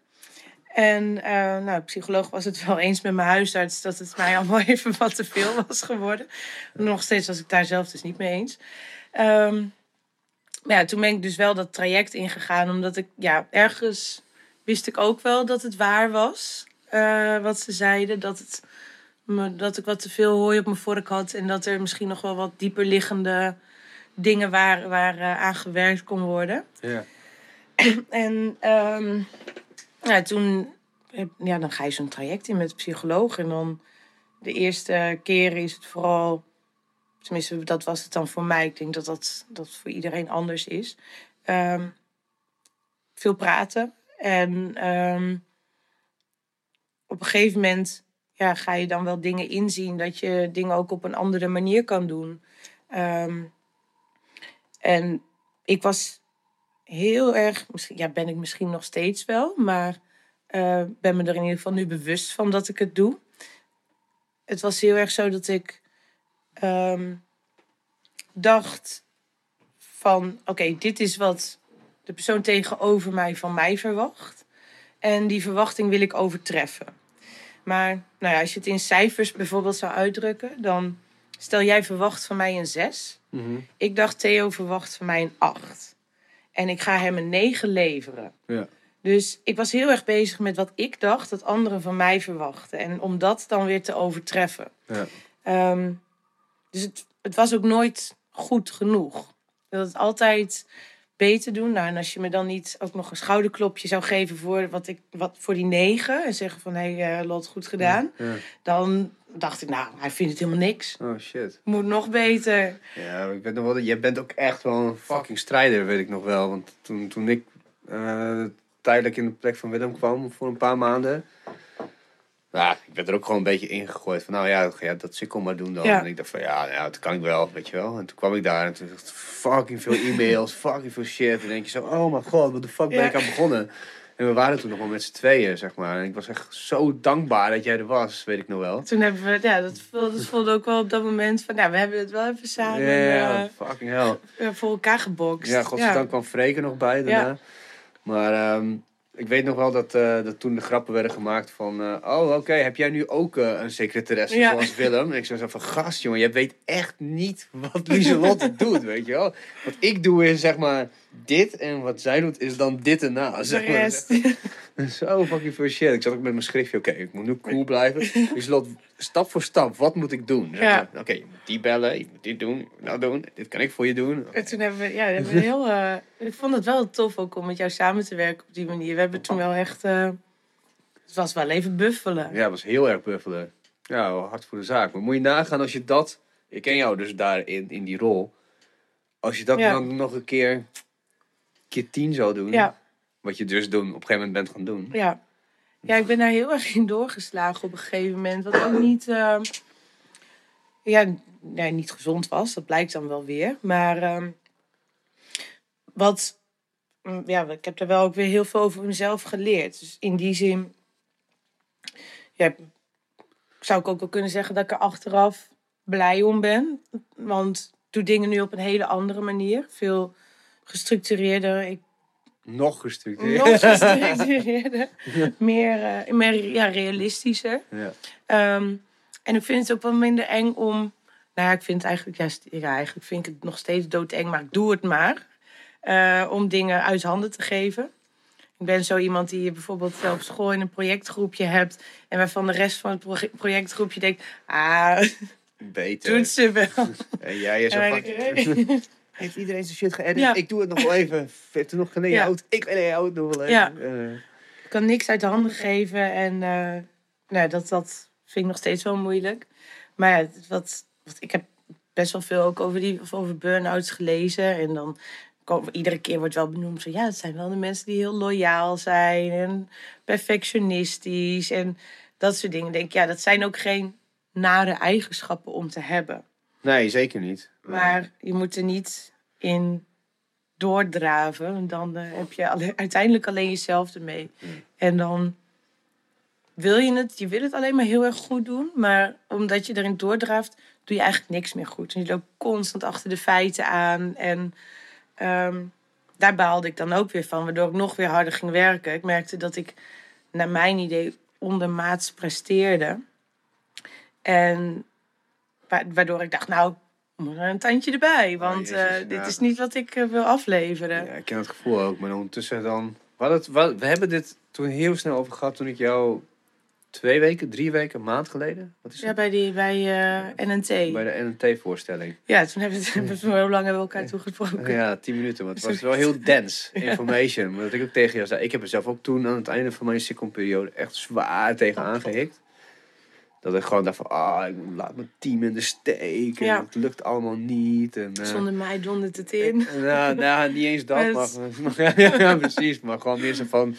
En eh, nou, de psycholoog was het wel eens met mijn huisarts dat het mij allemaal even wat te veel was geworden. Nog steeds was ik daar zelf dus niet mee eens. Ehm, maar ja, toen ben ik dus wel dat traject ingegaan, omdat ik, ja, ergens wist ik ook wel dat het waar was. eh, wat ze zeiden, dat, het, me, dat ik wat te veel hooi op mijn vork had en dat er misschien nog wel wat dieper liggende dingen waren waar eh, aan gewerkt kon worden. Ja. En ehm, ja, toen ja, dan ga je zo'n traject in met de psycholoog. En dan de eerste keer is het vooral, tenminste dat was het dan voor mij. Ik denk dat dat, dat voor iedereen anders is. Ehm, veel praten. En ehm, op een gegeven moment ja, ga je dan wel dingen inzien. Dat je dingen ook op een andere manier kan doen. Ehm, en ik was heel erg, misschien, ja, ben ik misschien nog steeds wel, maar eh, ben me er in ieder geval nu bewust van dat ik het doe. Het was heel erg zo dat ik ehm, dacht van, oké, dit is wat de persoon tegenover mij van mij verwacht. En die verwachting wil ik overtreffen. Maar nou ja, als je het in cijfers bijvoorbeeld zou uitdrukken, dan stel jij verwacht van mij een 6. Mhm. Ik dacht Theo verwacht van mij een 8. En ik ga hem een 9 leveren. Ja. Dus ik was heel erg bezig met wat ik dacht dat anderen van mij verwachten. En om dat dan weer te overtreffen. Ja. Ehm, dus het, het was ook nooit goed genoeg. Wilde het altijd beter doen. Nou, en als je me dan niet ook nog een schouderklopje zou geven voor, wat ik, wat, voor die negen... en zeggen van, hé hey, eh, Lot, goed gedaan. Ja. Dan dacht ik, nou, hij vindt het helemaal niks. Oh shit. Moet nog beter. Ja, ik weet nog wel, jij bent ook echt wel een fucking strijder, weet ik nog wel. Want toen, toen ik eh, tijdelijk in de plek van Willem kwam voor een paar maanden. Ja, ik werd er ook gewoon een beetje ingegooid van, nou ja, ga jij dat sikkel maar doen dan. Ja. En ik dacht van, ja, ja, dat kan ik wel, weet je wel. En toen kwam ik daar en toen dacht ik, fucking veel e-mails, fucking veel shit. En denk je zo, oh mijn god, wat de fuck ben Ja. ik aan begonnen? En we waren toen nog wel met z'n tweeën, zeg maar. En ik was echt zo dankbaar dat jij er was, weet ik nog wel. Toen hebben we, ja, dat voelde, dat voelde ook wel op dat moment van, nou, we hebben het wel even samen Ja, eh, fucking hell. eh, voor elkaar gebokst. Ja, godzijdank kwam Freek er nog bij daarna. Maar ehm, ik weet nog wel dat, eh, dat toen de grappen werden gemaakt van... eh, oh, oké, heb jij nu ook eh, een secretaresse Ja. zoals Willem? En ik zei zo van, gast jongen, je weet echt niet wat Lieselotte doet, weet je wel? Wat ik doe is zeg maar dit en wat zij doet is dan dit en na. De Zeg maar. Zo fucking veel shit. Ik zat ook met mijn schriftje, oké, ik moet nu cool blijven. Lieselotte, stap voor stap, wat moet ik doen? Ja. Oké, je moet die bellen, je moet dit doen, je moet dat doen. Dit kan ik voor je doen. En toen hebben we, ja, hebben we heel. eh, ik vond het wel tof ook om met jou samen te werken op die manier. We hebben toen wel echt. eh, Het was wel even buffelen. Ja, dat was heel erg buffelen. Ja, hard voor de zaak. Maar moet je nagaan als je dat... Ik ken jou dus daarin, in die rol. Als je dat Ja. dan nog een keer, keer tien zou doen. Ja, Wat je dus doen, op een gegeven moment bent gaan doen. ja. Ja, ik ben daar heel erg in doorgeslagen op een gegeven moment. Wat ook niet, eh, ja, nee, niet gezond was. Dat blijkt dan wel weer. Maar ehm, wat, mm, ja, ik heb er wel ook weer heel veel over mezelf geleerd. Dus in die zin, ja, zou ik ook wel kunnen zeggen dat ik er achteraf blij om ben. Want ik doe dingen nu op een hele andere manier. Veel gestructureerder. Ik Nog gestructureerd. nog gestructureerder. meer eh, meer ja, realistischer. Ja. Ehm, en ik vind het ook wel minder eng om... Nou ja, ik vind het eigenlijk... Ja, eigenlijk vind ik het nog steeds doodeng, maar ik doe het maar. eh, om dingen uit handen te geven. Ik ben zo iemand die je bijvoorbeeld op school in een projectgroepje hebt... en waarvan de rest van het proje- projectgroepje denkt... Ah, Beter. doet ze wel. En jij is zo Ik, Heeft iedereen zijn shit geëdit? Ja. Ik doe het nog wel even. Heeft er nog geen layout? Ik wil layout nog wel even. Ja. Eh, Ik kan niks uit de handen geven. En eh, nou, dat, dat vind ik nog steeds wel moeilijk. Maar ja, wat, wat, ik heb best wel veel ook over, die, of over burn-outs gelezen. En dan komen, iedere keer wordt wel benoemd van... ja, het zijn wel de mensen die heel loyaal zijn. En perfectionistisch. En dat soort dingen. Ik denk, ja, dat zijn ook geen nare eigenschappen om te hebben. nee, zeker niet. Maar je moet er niet in doordraven. Dan eh, heb je alle- uiteindelijk alleen jezelf ermee. En dan wil je het, je wil het alleen maar heel erg goed doen. Maar omdat je erin doordraaft, doe je eigenlijk niks meer goed. En je loopt constant achter de feiten aan. En ehm, daar baalde ik dan ook weer van. Waardoor ik nog weer harder ging werken. Ik merkte dat ik, naar mijn idee, ondermaats presteerde. En wa- waardoor ik dacht, nou, een tandje erbij. Want Oh, Jezus, eh, dit ja. is niet wat ik eh, wil afleveren. Ja, ik ken het gevoel ook. Maar ondertussen dan... We, hadden het, we, we hebben dit toen heel snel over gehad toen ik jou twee weken, drie weken, een maand geleden. Wat is Ja, het? bij, die, bij eh, NNT. Bij de NNT-voorstelling. Ja, toen hebben we, hebben we heel lang hebben we elkaar toegesproken. Ja, tien minuten. Maar het was wel heel dense information. Maar dat ik ook tegen jou zei. Ik heb er zelf ook toen aan het einde van mijn sitcomperiode echt zwaar tegen aangehikt. Dat ik gewoon dacht van, ah, ik laat mijn team in de steek. En Ja. het lukt allemaal niet. En, eh, Zonder mij dondert het in. Nou, nou, niet eens dat, Maar ja, ja, precies. Maar gewoon meer zo van,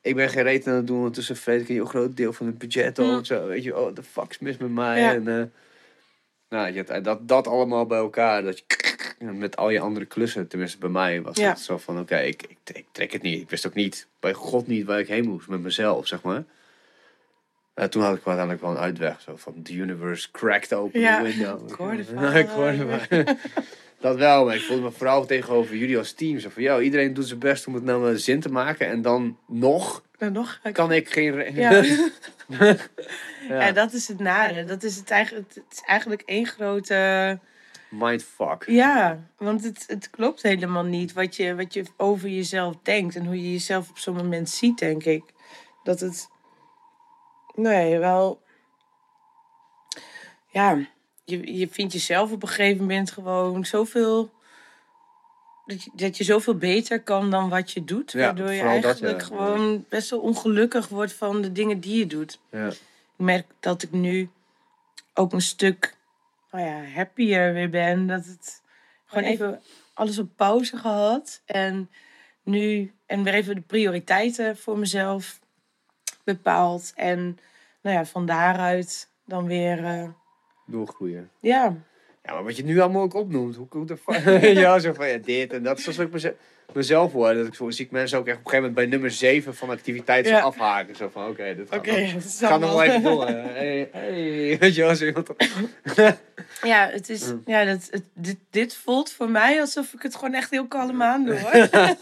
ik ben geen reet aan het doen, ondertussen vreet ik een heel groot deel van het budget ook. Mm. Zo, weet je, oh, de fuck is mis met mij. En, eh, nou, je, dat, dat allemaal bij elkaar, dat je, met al je andere klussen, tenminste bij mij, was het zo van, oké, ik, ik, ik trek het niet. Ik wist ook niet, bij God niet, waar ik heen moest met mezelf, zeg maar. Eh, toen had ik uiteindelijk wel een uitweg, zo van, the universe cracked open Ja, the window. ik hoorde van, Ja, ik hoorde van. Dat wel, maar ik voelde me vooral tegenover jullie als team. Zo van, ja, iedereen doet zijn best om het nou maar zin te maken. En dan nog Nou, nog. kan ik geen... Ja. Ja. ja, dat is het nare. Dat is het eigenlijk, het is eigenlijk één grote... Mindfuck. Ja, want het, het klopt helemaal niet wat je, wat je over jezelf denkt. En hoe je jezelf op zo'n moment ziet, denk ik. Dat het... Nee, wel... Ja, je, je vindt jezelf op een gegeven moment gewoon zoveel... Dat je, dat je zoveel beter kan dan wat je doet. Ja, waardoor je dat, eigenlijk ja. gewoon best wel ongelukkig wordt van de dingen die je doet. Ja. Ik merk dat ik nu ook een stuk nou ja, happier weer ben. Dat het gewoon even alles op pauze gehad. En nu en weer even de prioriteiten voor mezelf bepaald. En nou ja, van daaruit dan weer. eh, Doorgroeien. ja, Ja, maar wat je nu allemaal ook opnoemt. Hoe, hoe de fuck... ja, zo van, ja, dit en dat. Zoals ik meze- mezelf hoor. Dat ik zo zie ik mensen ook echt op een gegeven moment bij nummer 7 van activiteiten Ja. zo afhaken. Zo van, oké, dit gaat oké. nog- wel even door. Hey, hey. Weet je wel, zo iemand... Ja, het is, Mm. ja dat, het, dit, dit voelt voor mij alsof ik het gewoon echt heel kalm aan doe. Hoor.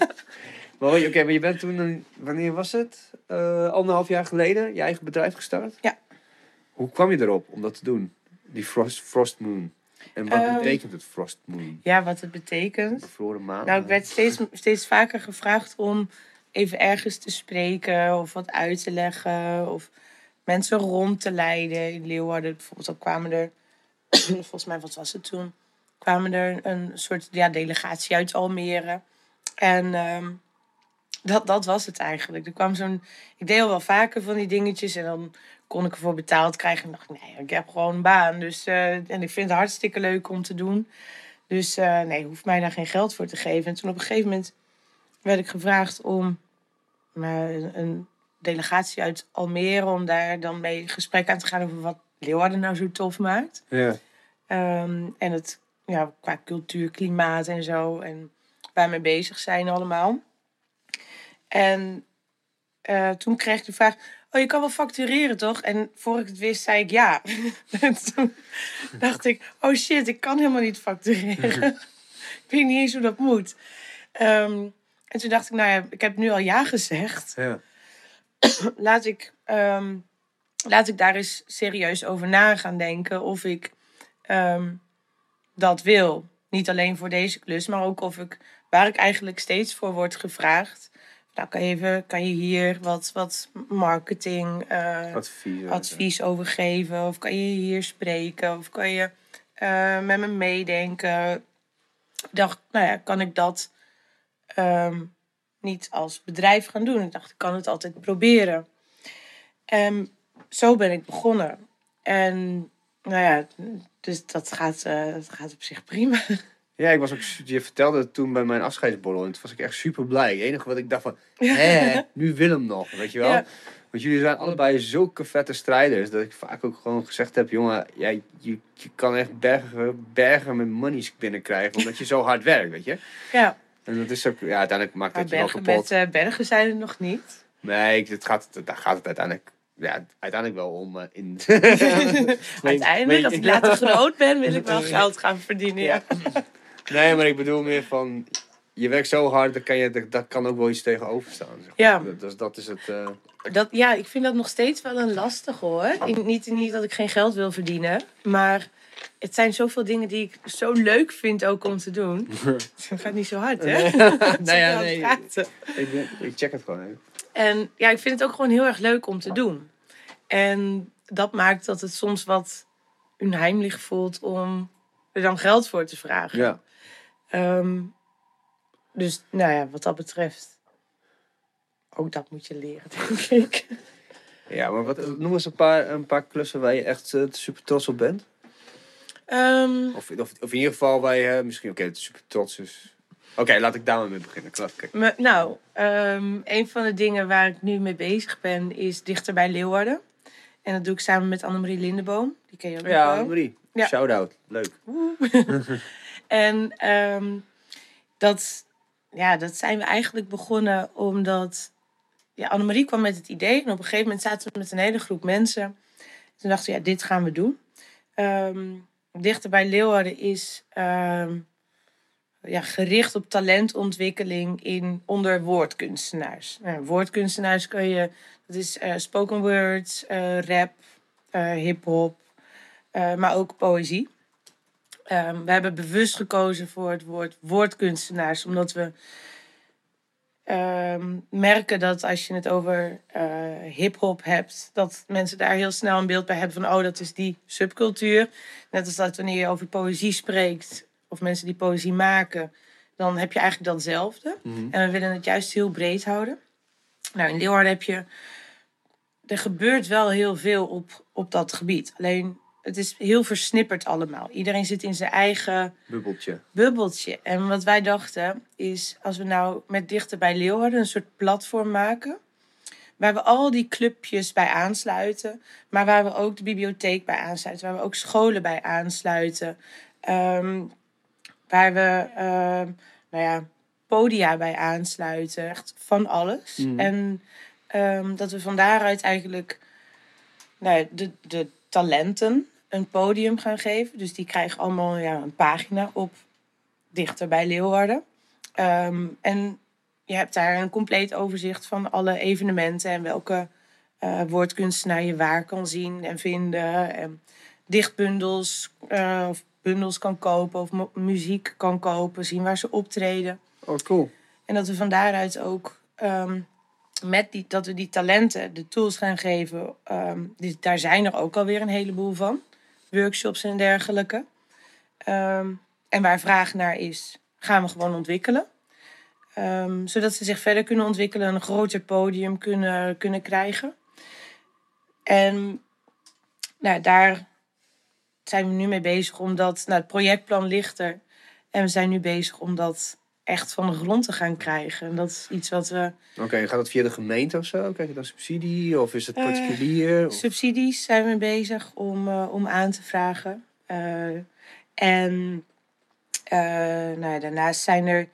Maar oké, maar je bent toen, wanneer was het? Eh, anderhalf jaar geleden je eigen bedrijf gestart? Ja. Hoe kwam je erop om dat te doen? Die Frost, frost Moon. En wat Ehm, betekent het Frost Moon? Ja, wat het betekent. Bevroren maan? Nou, ik werd steeds, steeds vaker gevraagd om even ergens te spreken of wat uit te leggen of mensen rond te leiden. In Leeuwarden bijvoorbeeld, dan kwamen er, volgens mij, wat was het toen? Kwamen er een soort ja, delegatie uit Almere. En ehm, dat, dat was het eigenlijk. Er kwam zo'n. Ik deed al wel vaker van die dingetjes en dan kon ik ervoor betaald krijgen. En dacht ik, nee, ik heb gewoon een baan. Dus, eh, en ik vind het hartstikke leuk om te doen. Dus eh, nee, hoeft mij daar geen geld voor te geven. En toen op een gegeven moment werd ik gevraagd om eh, een, delegatie uit Almere, om daar dan mee gesprek aan te gaan over wat Leeuwarden nou zo tof maakt. Ja. Ehm, en het ja, qua cultuur, klimaat en zo. En waar we mee bezig zijn allemaal. En eh, toen kreeg ik de vraag: Oh, je kan wel factureren toch? En voor ik het wist, zei ik ja. en toen dacht ik: Oh shit, ik kan helemaal niet factureren. ik weet niet eens hoe dat moet. Ehm, en toen dacht ik: Nou ja, ik heb nu al ja gezegd Ja. laat ik, ehm, laat ik daar eens serieus over na gaan denken of ik ehm, dat wil. Niet alleen voor deze klus, maar ook of ik, waar ik eigenlijk steeds voor word gevraagd. Nou, kan je, even, kan je hier wat, wat marketing eh, Advies. advies over geven? Of kan je hier spreken? Of kan je eh, met me meedenken? Ik dacht, nou ja, kan ik dat ehm, niet als bedrijf gaan doen? Ik dacht, ik kan het altijd proberen. En zo ben ik begonnen. En nou ja, dus dat gaat, eh, dat gaat op zich prima. Ja, ik was ook, je vertelde het toen bij mijn afscheidsborrel en toen was ik echt super blij. Het enige wat ik dacht van, hè, nu Willem nog, weet je wel? Ja. Want jullie zijn allebei zulke vette strijders dat ik vaak ook gewoon gezegd heb, jongen, ja, je, je kan echt bergen, bergen met monies binnenkrijgen omdat je zo hard werkt, weet je? Ja, En dat is ook, ja, uiteindelijk maakt maar het je wel kapot. met eh, bergen zijn er nog niet. Nee, ik- het gaat, daar gaat het uiteindelijk, ja, uiteindelijk wel om eh, in... Uiteindelijk, als ik later groot ben, wil ik wel geld gaan verdienen. Ja. Nee, maar ik bedoel meer van, je werkt zo hard, dan kan je, dat, kan ook wel iets tegenover staan. Zeg. Ja. Dat, dat, is het... eh, Dat, ja, ik vind dat nog steeds wel een lastig hoor. Niet, niet dat ik geen geld wil verdienen, maar het zijn zoveel dingen die ik zo leuk vind ook om te doen. Het gaat niet zo hard, hè? nee, ja, Zo nee. Ik, ben- ik check het gewoon even. En ja, ik vind het ook gewoon heel erg leuk om te doen. En dat maakt dat het soms wat onheimlich voelt om er dan geld voor te vragen. Ja. Ehm, dus nou ja, wat dat betreft, ook dat moet je leren, denk ik. Ja, maar wat, noem eens een paar, een paar klussen waar je echt eh, super trots op bent. Ehm, Of, of, of in ieder geval waar je eh, misschien, oké, super trots is. Oké, laat ik daar maar mee beginnen. Me- nou, ehm, een van de dingen waar ik nu mee bezig ben is dichter bij Leeuwarden. En dat doe ik samen met Annemarie Lindeboom. Die ken je ook Ja, wel. Marie. Ja. Shout-out. Leuk. En ehm, dat, ja, dat zijn we eigenlijk begonnen omdat ja, Annemarie kwam met het idee. En op een gegeven moment zaten we met een hele groep mensen. Toen dachten we, ja, dit gaan we doen. Ehm, dichter bij Leeuwarden is ehm, ja, gericht op talentontwikkeling in, onder woordkunstenaars. Nou, woordkunstenaars kun je, dat is eh, spoken words, eh, rap, eh, hip-hop, maar ook poëzie. Ehm, we hebben bewust gekozen voor het woord woordkunstenaars, omdat we ehm, merken dat als je het over eh hip-hop hebt, dat mensen daar heel snel een beeld bij hebben van: oh, dat is die subcultuur. Net als dat wanneer je over poëzie spreekt, of mensen die poëzie maken, dan heb je eigenlijk datzelfde. En we willen het juist heel breed houden. Nou, in Leeuwarden heb je. Er gebeurt wel heel veel op, op dat gebied. Alleen het is heel versnipperd allemaal. Iedereen zit in zijn eigen Bubbeltje. bubbeltje. En wat wij dachten is, als we nou met Dichter bij Leeuwarden een soort platform maken. Waar we al die clubjes bij aansluiten. Maar waar we ook de bibliotheek bij aansluiten. Waar we ook scholen bij aansluiten. ehm, waar we, ehm, nou ja, podia bij aansluiten. Echt van alles. En ehm, dat we van daaruit eigenlijk nou, de, de talenten een podium gaan geven. Dus die krijgen allemaal ja, een pagina op dichter bij Leeuwarden. Ehm, en je hebt daar een compleet overzicht van alle evenementen en welke eh, woordkunstenaar je waar kan zien en vinden. En dichtbundels eh, of bundels kan kopen of mu- muziek kan kopen, zien waar ze optreden. Oh, cool. En dat we van daaruit ook ehm, met die, dat we die talenten de tools gaan geven. ehm, die, daar zijn er ook alweer een heleboel van. Workshops en dergelijke. Ehm, en waar vraag naar is, gaan we gewoon ontwikkelen. Ehm, zodat ze zich verder kunnen ontwikkelen en een groter podium kunnen, kunnen krijgen. En nou, daar zijn we nu mee bezig, omdat nou, het projectplan ligt er. En we zijn nu bezig om dat echt van de grond te gaan krijgen. En dat is iets wat we. Oké, gaat dat via de gemeente of zo? Krijg je dan subsidie? Of is het Eh, particulier? Of- Subsidies zijn we bezig om, eh, om aan te vragen. Eh, en nou ja, daarnaast zijn er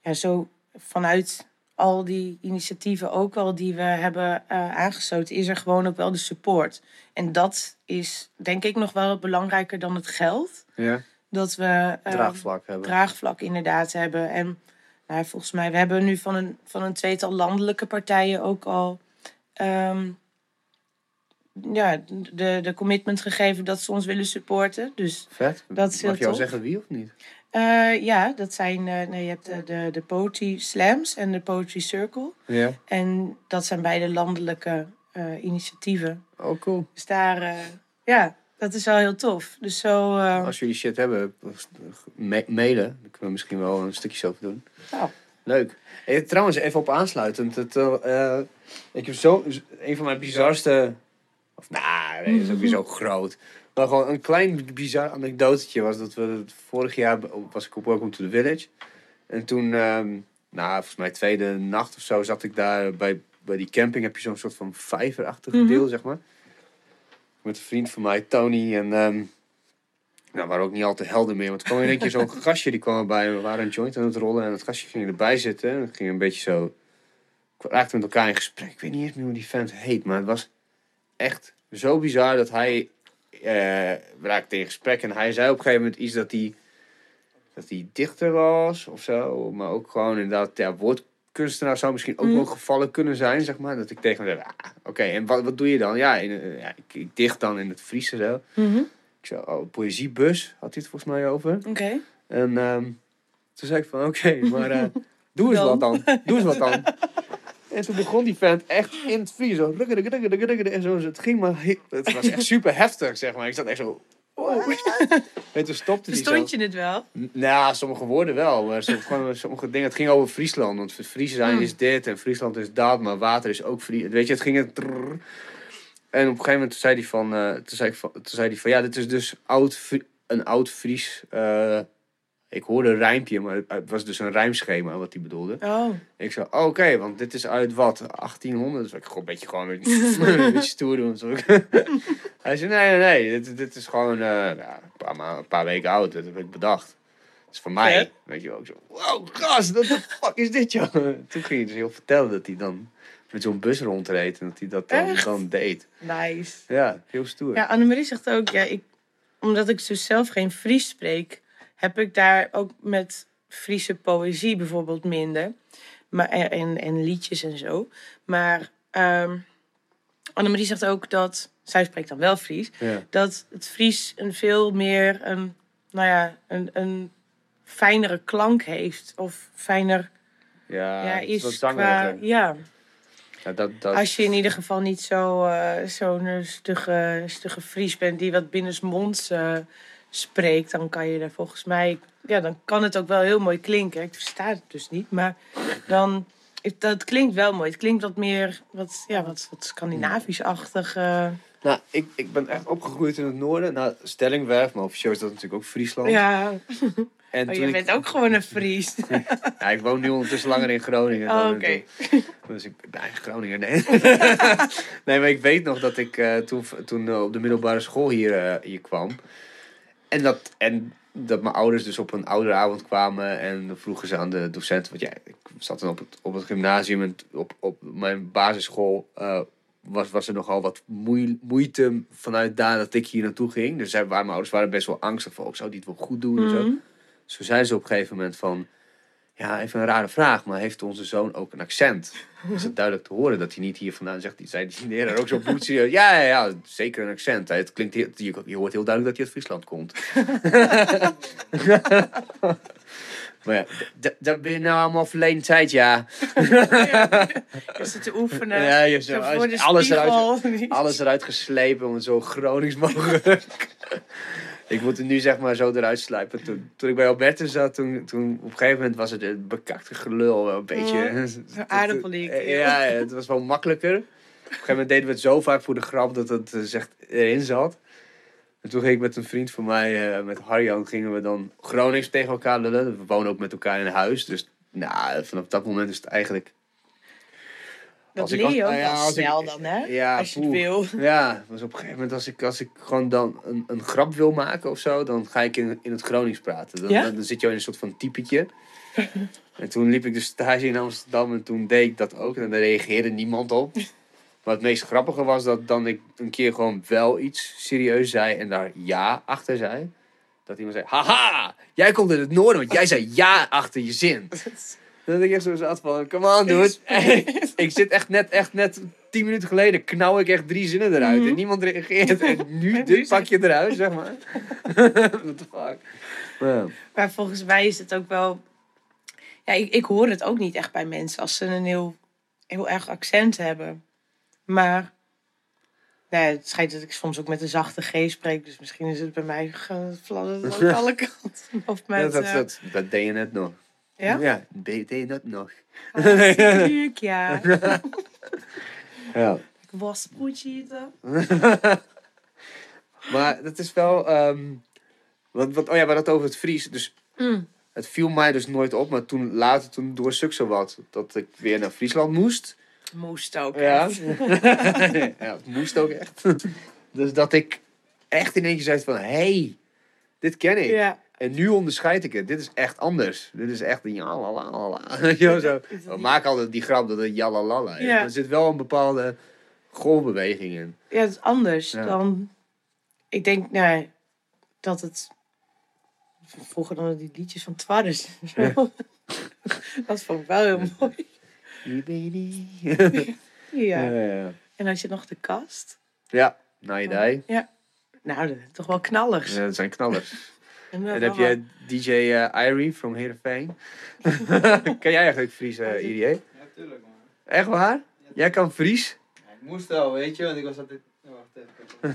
ja, zo vanuit al die initiatieven ook al die we hebben aangesloten, is er gewoon ook wel de support. En dat is denk ik nog wel belangrijker dan het geld. Ja, Dat we eh, draagvlak hebben. draagvlak inderdaad hebben. En nou, volgens mij, we hebben nu van een, van een tweetal landelijke partijen ook al ehm, ja, de, de commitment gegeven dat ze ons willen supporten. Dus Vet. Dat is Mag je al zeggen wie of niet? eh, ja, dat zijn, eh, nee, je hebt de, de, de Poetry Slams en de Poetry Circle. Ja. En dat zijn beide landelijke eh, initiatieven. Oh, cool. Dus daar, eh, ja, dat is wel heel tof. Dus zo, eh, Als jullie shit hebben, ma- mailen. Dan kunnen we misschien wel een stukje over doen. nou, Leuk. Hey, trouwens, even op aansluitend. Het, eh, ik heb zo, een van mijn bizarste... Of nou, nee, dat is ook weer zo groot. Maar gewoon een klein bizar anekdotetje was dat we vorig jaar was ik op Welcome to the Village. En toen, ehm, nou, volgens mij tweede nacht of zo, zat ik daar bij, bij die camping. Heb je zo'n soort van vijverachtig Mhm. deel, zeg maar. Met een vriend van mij, Tony. En ehm nou, we waren ook niet al te helder meer. Want er kwam in één keer zo'n gastje, die kwam erbij. We waren een joint aan het rollen en het gastje ging erbij zitten. En het ging een beetje zo... Ik raakte met elkaar in gesprek. Ik weet niet eens meer hoe die vent heet, maar het was echt zo bizar dat hij... eh we raakten in gesprek en hij zei op een gegeven moment iets dat hij... Dat hij dichter was of zo. Maar ook gewoon inderdaad, ja, woordkunstenaar zou misschien ook Mhm. wel gevallen kunnen zijn, zeg maar. Dat ik tegen hem zei, ah, oké, en wat, wat doe je dan? Ja, in, eh, ja ik, ik dicht dan in het Fries en zo. mhm, Ik zei, oh, poëziebus had hij het volgens mij over. oké. En ehm, toen zei ik van, oké, maar eh, doe eens wat dan. Doe eens wat dan. En toen begon die vent echt in het Fries zo. En zo, het ging maar, he- het was echt super heftig, zeg maar. Ik zat echt zo, En toen stopte hij zo. Verstond je het wel? N- Nou, sommige woorden wel, maar sommige, sommige dingen. Het ging over Friesland, want Fries zijn Hmm. is dit en Friesland is dat, maar water is ook Fries. Weet je, het ging het. trrr. En op een gegeven moment zei hij van, eh, toen, zei van toen zei hij van, ja, dit is dus oud, een oud Fries. eh, ik hoorde een rijmpje, maar het was dus een rijmschema wat hij bedoelde. Oh, Ik zei, oké, want dit is uit wat? 1800? Dus ik gewoon een beetje gewoon een beetje, stoer doen. Zo. Hij zei, nee, nee, nee, dit, dit is gewoon eh, ja, een, paar ma- een paar weken oud. Dat heb ik bedacht. Het is van mij. Weet je wel. Ik zo, wow, gast, what the fuck is dit, joh? Toen ging hij dus heel vertellen dat hij dan met zo'n bus rondreed. En dat hij dat dan, dan deed. nice. Ja, heel stoer. Ja, Annemarie zegt ook, ja, ik, omdat ik dus zelf geen Fries spreek, heb ik daar ook met Friese poëzie bijvoorbeeld minder. Maar, en, en, liedjes en zo. Maar ehm Annemarie zegt ook dat, zij spreekt dan wel Fries, Ja. dat het Fries een veel meer een, nou ja, een, een fijnere klank heeft. Of fijner Ja, ja, is qua, ja. Ja, dat, dat, Als je in ieder geval niet zo, eh, zo'n eh, stugge, stugge Fries bent die wat binnensmonds eh spreekt, dan kan je er volgens mij, ja, dan kan het ook wel heel mooi klinken. Ik versta het dus niet, maar dan, dat klinkt wel mooi. Het klinkt wat meer, wat, ja, wat, wat Scandinavisch-achtig. eh. Nou, ik, ik ben echt opgegroeid in het noorden. Nou, Stellingwerf, maar officieel is dat natuurlijk ook Friesland. ja, en oh, je ik- bent ook gewoon een Fries. Ja, ik woon nu ondertussen langer in Groningen. Oh, oké. Dus ik ben eigenlijk Groninger, nee. nee, maar ik weet nog dat ik eh, toen, toen eh, op de middelbare school hier, hier kwam. En dat, en dat mijn ouders dus op een ouderavond kwamen. En vroegen ze aan de docent. Want ja, ik zat dan op het, op het gymnasium. En op, op mijn basisschool eh, was, was er nogal wat moei- moeite vanuit daar dat ik hier naartoe ging. Dus zij, waar mijn ouders waren best wel angstig van... Oh, zou die het wel goed doen en zo. Mhm. Zo zei ze op een gegeven moment van... Ja, even een rare vraag, maar heeft onze zoon ook een accent? Is het duidelijk te horen dat hij niet hier vandaan zegt? Die zei die leraar ook zo bloedserieus. Ja, ja, ja, zeker een accent. Het klinkt heel, je, je hoort heel duidelijk dat hij uit Friesland komt. maar ja, dat ben je nou allemaal verleden tijd, ja. Je zit te oefenen. Ja, je zo alles, eruit, alles eruit geslepen om het zo Gronings mogelijk. Ik moet het nu zeg maar zo eruit slijpen. Toen, toen ik bij Alberta zat, toen, toen op een gegeven moment was het een bekakte gelul. wel Een beetje. Eh, Ja, ja, het was wel makkelijker. Op een gegeven moment deden we het zo vaak voor de grap dat het echt erin zat. En toen ging ik met een vriend van mij, eh, met Harjan, gingen we dan Gronings tegen elkaar lullen. We wonen ook met elkaar in huis. Dus nou, vanaf dat moment is het eigenlijk... Dat leer je ook nou ja, ik- snel dan, hè? Ja, Als je het wil. Ja, dus op een gegeven moment als ik, als ik gewoon dan een, een grap wil maken of zo, dan ga ik in, in het Gronings praten. Dan, Ja? dan, dan zit je in een soort van typetje. en toen liep ik dus stage in Amsterdam en toen deed ik dat ook en daar reageerde niemand op. Maar het meest grappige was dat dan ik een keer gewoon wel iets serieus zei en daar ja achter zei. Dat iemand zei, haha, jij komt uit het noorden, want jij zei ja achter je zin. Had ik echt zo zat van, come on dude. ik zit echt net, echt net tien minuten geleden knauw ik echt drie zinnen eruit. En niemand reageert. En nu dit pak je eruit, zeg maar. What the fuck. Ja. Maar volgens mij is het ook wel... Ja, ik, ik hoor het ook niet echt bij mensen als ze een heel, heel erg accent hebben. Maar nou, ja, het schijnt dat ik soms ook met een zachte G spreek. Dus misschien is het bij mij gefladderd ook alle kanten. Of met... dat, dat, eh, dat, dat deed je net nog. Ja? Ja, deed, je dat nog. Hartstikke ja. Ja. Ik was eten. Maar dat is wel... ehm wat, wat, oh ja, maar dat over het Fries. Dus Mm. het viel mij dus nooit op. Maar toen later, toen door stuk zo wat, dat ik weer naar Friesland moest. Moest ook. Ja. echt. ja, het moest ook echt. dus dat ik echt in keer zei van, hey, dit ken ik. Ja. En nu onderscheid ik het. Dit is echt anders. Dit is echt een jalalala. Zo. We maken altijd die grap dat het jalalala is. Ja. Er zit wel een bepaalde golfbeweging in. Ja, het is anders Ja. dan... Ik denk, nou, dat het... Vroeger dan die liedjes van Twarres. Ja. dat vond ik wel heel mooi. ja. Ja. Ja, ja. En had je nog de kast? ja, nou je die. Nou, dat toch wel knallers. Ja, dat zijn knallers. En, dan En heb je DJ eh Irie from Heerenveen. Ken jij eigenlijk Fries, eh IDA? Ja, tuurlijk man. Echt waar? Jij kan Fries? Ja, ik moest wel, weet je, want ik was altijd... Ja, wacht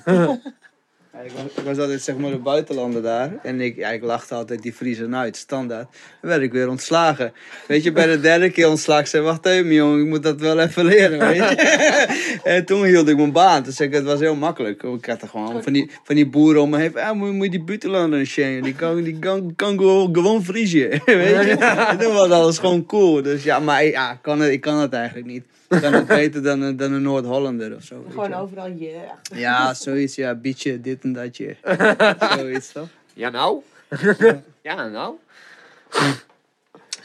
even. Ja, ik, was, ik was altijd zeg maar de buitenlander daar. En ik, ja, ik lachte altijd die Friesen uit, standaard. Dan werd ik weer ontslagen. Weet je, bij de derde keer ontslag ik zei, wacht even jongen, ik moet dat wel even leren, weet je. en toen hield ik mijn baan. Dus ik, het was heel makkelijk. Ik had er gewoon van die, van die boeren om me heen. Ah, moet, moet je die buitenlander zien. Die kan, die kan, kan gewoon, Friesje, weet je. En toen was alles gewoon cool. Dus ja, maar ja, ik kan het, ik kan het eigenlijk niet. Ik kan het beter dan, een- dan een Noord-Hollander of zo. Gewoon overal je. Ja, zoiets, ja, beetje dit en datje. zoiets toch? Ja nou? ja nou?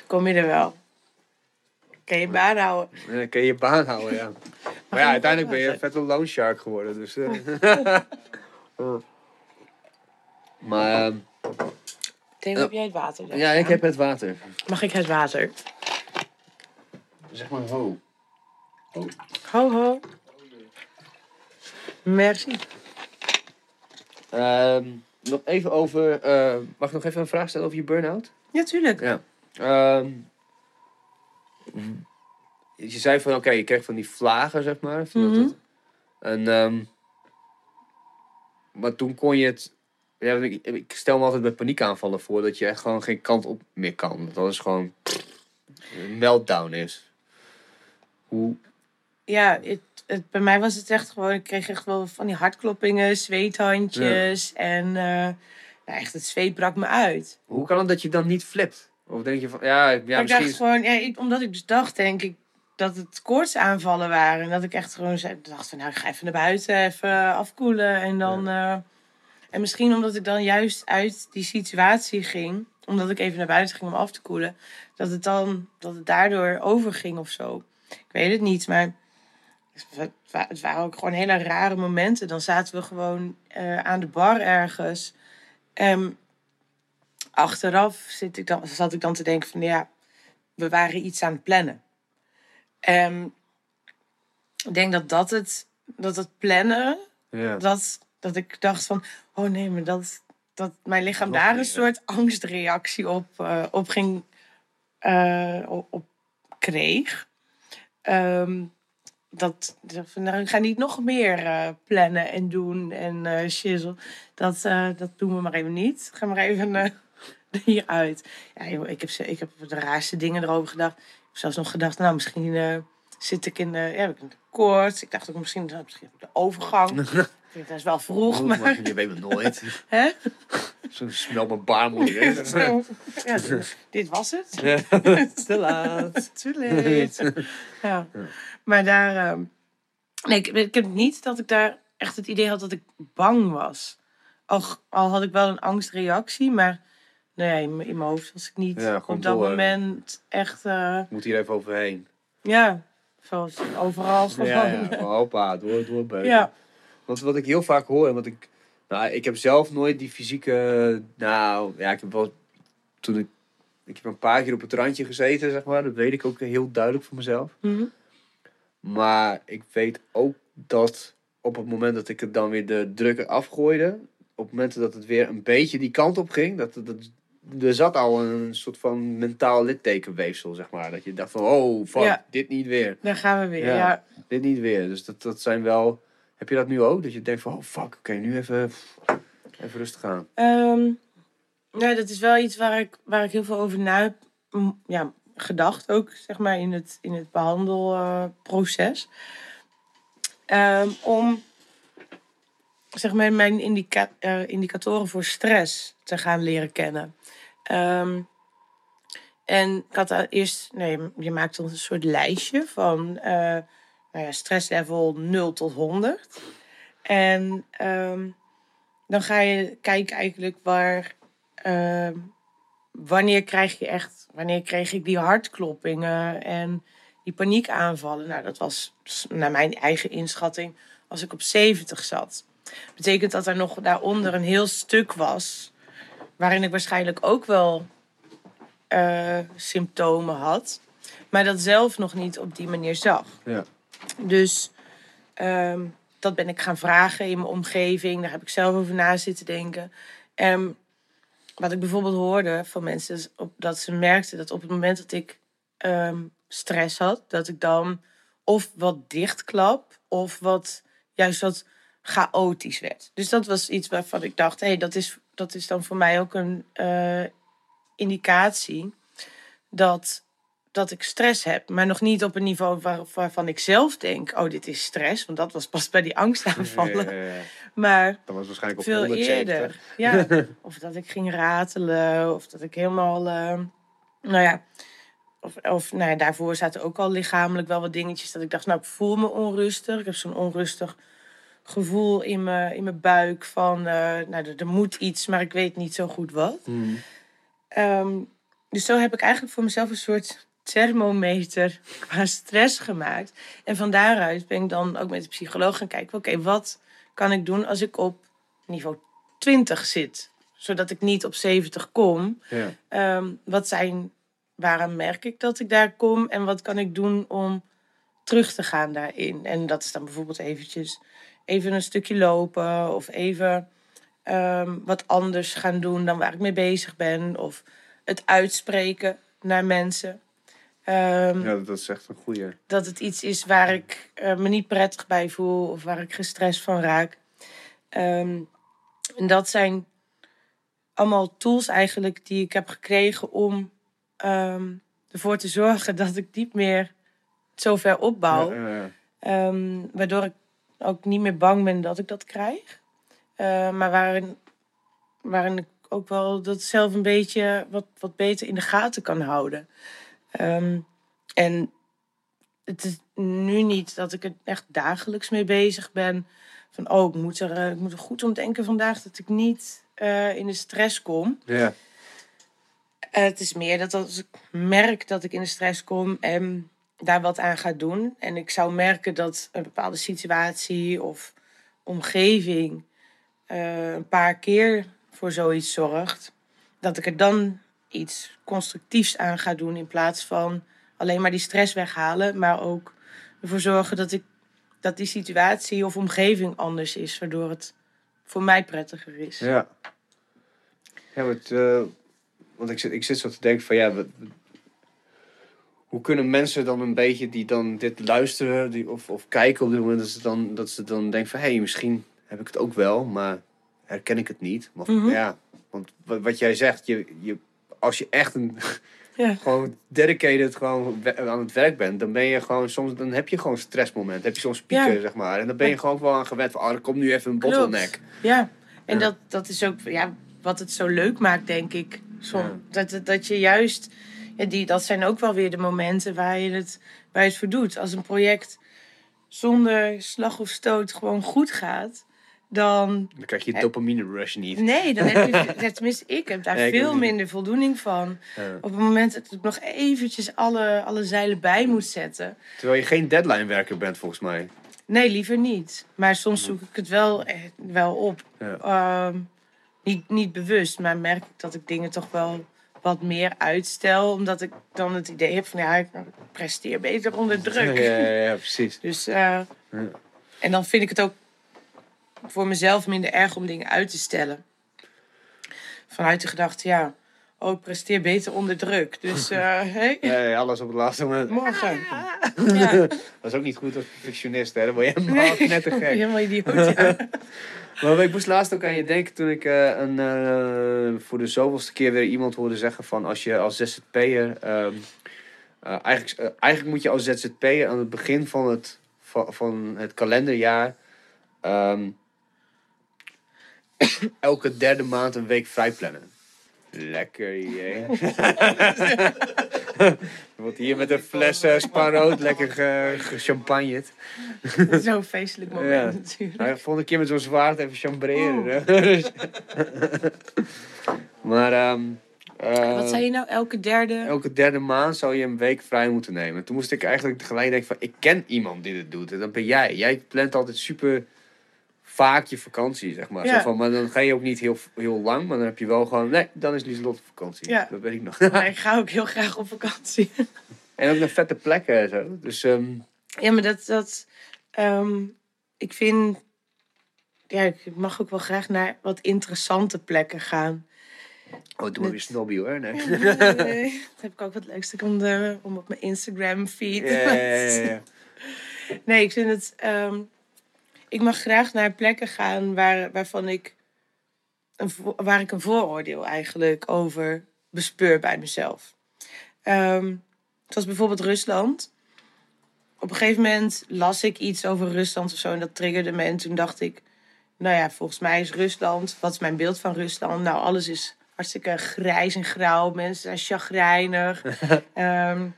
Kom je er wel. Kan je baan houden. Ja, kun je je baan houden, ja. Maar ja, uiteindelijk ben je een vette loan shark geworden. Dus, eh. maar ehm, Theo, heb jij het water? daar ja, ik heb het water. Mag ik het water? Zeg maar ho. Ho, ho. Merci. Ehm, nog even over... eh, mag ik nog even een vraag stellen over je burn-out? Ja, tuurlijk. Ja. Ehm, je zei van, oké, je kreeg van die vlagen, zeg maar. Van Mhm. en, ehm, maar toen kon je het... Ja, ik, ik stel me altijd bij paniekaanvallen voor dat je echt gewoon geen kant op meer kan. Dat alles gewoon een meltdown is. Hoe... Ja, het, het, bij mij was het echt gewoon... Ik kreeg echt wel van die hartkloppingen, zweethandjes. En nou, echt, het zweet brak me uit. Hoe kan het dat je dan niet flipt? Of denk je van, ja, ja maar ik misschien... dacht gewoon... Ja, ik, omdat ik dus dacht, denk ik... Dat het koortsaanvallen waren. En dat ik echt gewoon zei, dacht van... Nou, ik ga even naar buiten, even afkoelen. En dan... eh, en misschien omdat ik dan juist uit die situatie ging... Omdat ik even naar buiten ging om af te koelen... Dat het dan... Dat het daardoor overging of zo. Ik weet het niet, maar... Het wa- het waren ook gewoon hele rare momenten. Dan zaten we gewoon eh, aan de bar ergens. En achteraf zit ik dan, zat ik dan te denken van ja, we waren iets aan het plannen. En ik denk dat dat het, dat het plannen, Ja. dat, dat ik dacht van, oh nee, maar dat, dat mijn lichaam daar een soort angstreactie op, eh, op ging, eh, op, op kreeg. Ehm, dat, nou, ik ga niet nog meer eh, plannen en doen en eh shizzle. Dat, eh, dat doen we maar even niet. Ga maar even eh hieruit. Ja, joh, ik, heb, ik heb de raarste dingen erover gedacht. Ik heb zelfs nog gedacht, nou, misschien zit ik in de, ja, ik een koorts. Ik dacht ook misschien, misschien de overgang. ik vind dat is wel vroeg, maar... maar je weet het nooit. Hè? Zo'n smel mijn baarmoeder. Zo, ja, dit, dit was het. Te laat. Too late. ja. Maar daar... ehm, nee, ik, ik heb niet dat ik daar echt het idee had dat ik bang was. Al, al had ik wel een angstreactie, maar... Nee, in mijn in mijn hoofd was ik niet Ja, op dat door. moment echt... eh, Moet hier even overheen. ja, zoals overal gewoon. Ja, ja. Oh, Hoppa, door, door beuken. Ja. Want wat ik heel vaak hoor, en wat ik... Nou, ik heb zelf nooit die fysieke... Nou, ja, ik heb wel... Toen ik... Ik heb een paar keer op het randje gezeten, zeg maar. Dat weet ik ook heel duidelijk voor mezelf. Mhm. Maar ik weet ook dat op het moment dat ik het dan weer de druk afgooide... Op het moment dat het weer een beetje die kant op ging... Dat, dat, er zat al een soort van mentaal littekenweefsel, zeg maar. Dat je dacht van, oh, fuck, Ja. dit niet weer. Daar gaan we weer, Ja. ja. Dit niet weer. Dus dat, dat zijn wel... Heb je dat nu ook? Dat je denkt van, oh fuck, oké, nu even, even rustig aan. Ja, dat is wel iets waar ik, waar ik heel veel over na heb ja, gedacht. Ook zeg maar in het, in het behandelproces. Ehm, om zeg maar mijn eh, indicatoren voor stress te gaan leren kennen. Ehm, en ik had eerst, nee, je maakt dan een soort lijstje van eh nou ja, stresslevel 0 tot 100. En ehm, dan ga je kijken eigenlijk waar, ehm, wanneer krijg je echt, wanneer kreeg ik die hartkloppingen en die paniekaanvallen. Nou, dat was naar mijn eigen inschatting als ik op 70 zat. Betekent dat er nog daaronder een heel stuk was waarin ik waarschijnlijk ook wel eh, symptomen had, maar dat zelf nog niet op die manier zag. Ja. Dus ehm, dat ben ik gaan vragen in mijn omgeving. Daar heb ik zelf over na zitten denken. En wat ik bijvoorbeeld hoorde van mensen, is op, dat ze merkten dat op het moment dat ik ehm, stress had, dat ik dan of wat dichtklap of wat juist wat chaotisch werd. Dus dat was iets waarvan ik dacht, hé, hey, dat, is, dat is dan voor mij ook een eh, indicatie dat, dat ik stress heb. Maar nog niet op een niveau waar, waarvan ik zelf denk, oh, dit is stress. Want dat was pas bij die angstaanvallen. Ja, ja, ja. Maar Dat was waarschijnlijk op veel 170. eerder. Ja, of dat ik ging ratelen, of dat ik helemaal, eh, nou ja, of, of nou ja, daarvoor zaten ook al lichamelijk wel wat dingetjes dat ik dacht, nou, ik voel me onrustig. Ik heb zo'n onrustig gevoel in mijn, in mijn buik van, eh, nou, er, er moet iets, maar ik weet niet zo goed wat. Hmm. Ehm, dus zo heb ik eigenlijk voor mezelf een soort thermometer qua stress gemaakt. En van daaruit ben ik dan ook met de psycholoog gaan kijken, oké, wat kan ik doen als ik op niveau 20 zit? Zodat ik niet op 70 kom. Ja. Ehm, wat zijn, waarom merk ik dat ik daar kom? En wat kan ik doen om terug te gaan daarin? En dat is dan bijvoorbeeld eventjes even een stukje lopen of even ehm, wat anders gaan doen dan waar ik mee bezig ben. Of het uitspreken naar mensen. Ehm, ja, dat is echt een goeie. dat het iets is waar ik eh, me niet prettig bij voel of waar ik gestrest van raak. Ehm, en dat zijn allemaal tools eigenlijk die ik heb gekregen om ehm, ervoor te zorgen dat ik niet meer zo ver opbouw. Ja, ja, ja. Waardoor ik ook niet meer bang ben dat ik dat krijg. Maar waarin, waarin ik ook wel dat zelf een beetje wat, wat beter in de gaten kan houden. Ehm, en het is nu niet dat ik er echt dagelijks mee bezig ben. Van, oh, ik moet er, eh, ik moet er goed om denken vandaag dat ik niet eh, in de stress kom. Ja. Eh, het is meer dat als ik merk dat ik in de stress kom en daar wat aan ga doen. En ik zou merken dat een bepaalde situatie of omgeving een paar keer voor zoiets zorgt. Dat ik er dan iets constructiefs aan ga doen in plaats van alleen maar die stress weghalen. Maar ook ervoor zorgen dat, ik, dat die situatie of omgeving anders is. Waardoor het voor mij prettiger is. Ja. Ja, want, eh, want ik, zit, ik zit zo te denken van ja, wat, hoe kunnen mensen dan een beetje die dan dit luisteren die, of, of kijken op dit moment, dat ze dan, dat ze dan denken van hé, hey, misschien heb ik het ook wel, maar herken ik het niet. Maar Mhm. ja, want wat, wat jij zegt, je, je, als je echt een Ja. gewoon dedicated gewoon aan het werk bent, dan ben je gewoon soms dan heb je gewoon stressmoment, heb je zo'n speaker Ja. zeg maar, en dan ben je gewoon wel aan gewend van, oh, er komt nu even een Klopt. bottleneck. Ja, en Ja. Dat, dat is ook ja, wat het zo leuk maakt, denk ik. Som, dat- dat je juist, ja, die, dat zijn ook wel weer de momenten waar je het, waar je het voor doet. Als een project zonder slag of stoot gewoon goed gaat, dan. Dan krijg je Ja. dopamine rush niet. Nee, dan heb je, tenminste, ik heb daar Nee, veel niet. minder voldoening van. Ja. Op het moment dat ik nog eventjes alle, alle zeilen bij moet zetten. Terwijl je geen deadline werker bent volgens mij. Nee, liever niet. Maar soms zoek ik het wel, eh, wel op. Ja. Ehm, niet, niet bewust, maar merk ik dat ik dingen toch wel wat meer uitstel. Omdat ik dan het idee heb van ja, ik presteer beter onder druk. Ja, ja, ja, precies. Dus, eh, En dan vind ik het ook voor mezelf minder erg om dingen uit te stellen. Vanuit de gedachte, ja, oh, ik presteer beter onder druk. Dus, eh hey, ja, alles op het laatste moment. morgen. Ja, Dat is ook niet goed als perfectionist, hè? Dan word je helemaal net te gek. helemaal idioot. Ja. Maar ik moest laatst ook aan je denken toen ik eh, een, eh, voor de zoveelste keer weer iemand hoorde zeggen van als je als ZZP'er... ehm eh, eigenlijk, eigenlijk moet je als ZZP'er aan het begin van het, van, van het kalenderjaar... ehm, elke derde maand een week vrij plannen. Lekker, jee. Wordt hier met een fles uh, spaarrood lekker ge, gechampagneerd. Zo'n feestelijk moment Ja. natuurlijk. Nou, volgende keer met zo'n zwaard even chambreren. hè. Dus- maar ehm, eh, Wat zei je nou, elke derde? elke derde maand zou je een week vrij moeten nemen. Toen moest ik eigenlijk tegelijk denken van... ik ken iemand die dit doet. En dat ben jij. Jij plant altijd super vaak je vakantie, zeg maar. Ja. Zo van, maar dan ga je ook niet heel, heel lang. Maar dan heb je wel gewoon... Nee, dan is Lieselot op vakantie. Ja. Dat weet ik nog. Maar ik ga ook heel graag op vakantie. en ook naar vette plekken en zo. Dus ehm, Ja, maar dat... dat ehm, ik vind... Ja, ik mag ook wel graag naar wat interessante plekken gaan. Oh, doe maar weer snobby hoor. Nee. Nee, dat heb ik ook wat leukste om, de, om op mijn Instagram feed. Ja, ja, ja. Nee, ik vind het. ehm, ik mag graag naar plekken gaan waar, waarvan ik. Een, waar ik een vooroordeel eigenlijk over bespeur bij mezelf. Ehm zoals bijvoorbeeld Rusland. Op een gegeven moment las ik iets over Rusland of zo en dat triggerde me. En toen dacht ik, nou ja, volgens mij is Rusland, wat is mijn beeld van Rusland? Nou, alles is hartstikke grijs en grauw. Mensen zijn chagrijnig. Ehm,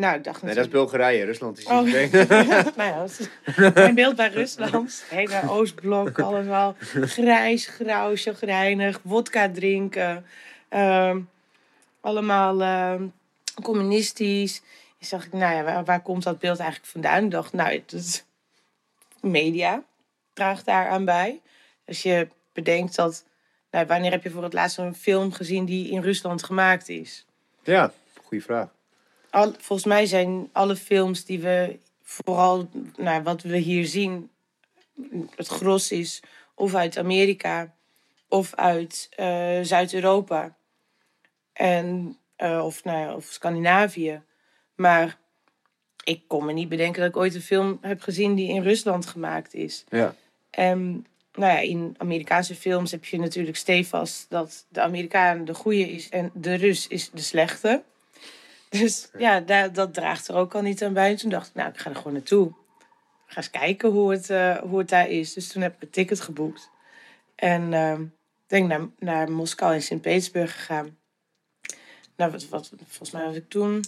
nou, ik dacht Nee, dat is. Bulgarije. Rusland is Oh. beter. nou ja, dat is mijn beeld bij Rusland. Hele Oostblok, allemaal grijs, grauw, chagrijnig, wodka drinken. ehm, allemaal ehm, communistisch. En zag ik, nou ja, waar, waar komt dat beeld eigenlijk vandaan? Ik dacht, nou, het is media draagt daaraan bij. Als je bedenkt dat, nou, wanneer heb je voor het laatst een film gezien die in Rusland gemaakt is? Ja, goede vraag. Al, volgens mij zijn alle films die we vooral, nou, wat we hier zien, het gros is of uit Amerika of uit eh, Zuid-Europa en eh, of, nou ja, of Scandinavië. Maar ik kon me niet bedenken dat ik ooit een film heb gezien die in Rusland gemaakt is. Ja. En nou ja, in Amerikaanse films heb je natuurlijk stevast dat de Amerikaan de goede is en de Rus is de slechte. Dus ja, daar, dat draagt er ook al niet aan bij. En toen dacht ik, nou, ik ga er gewoon naartoe. Ik ga eens kijken hoe het, eh, hoe het daar is. Dus toen heb ik een ticket geboekt. En ehm, ben ik naar, naar Moskou en Sint-Petersburg gegaan. Nou, wat, wat, volgens mij was ik toen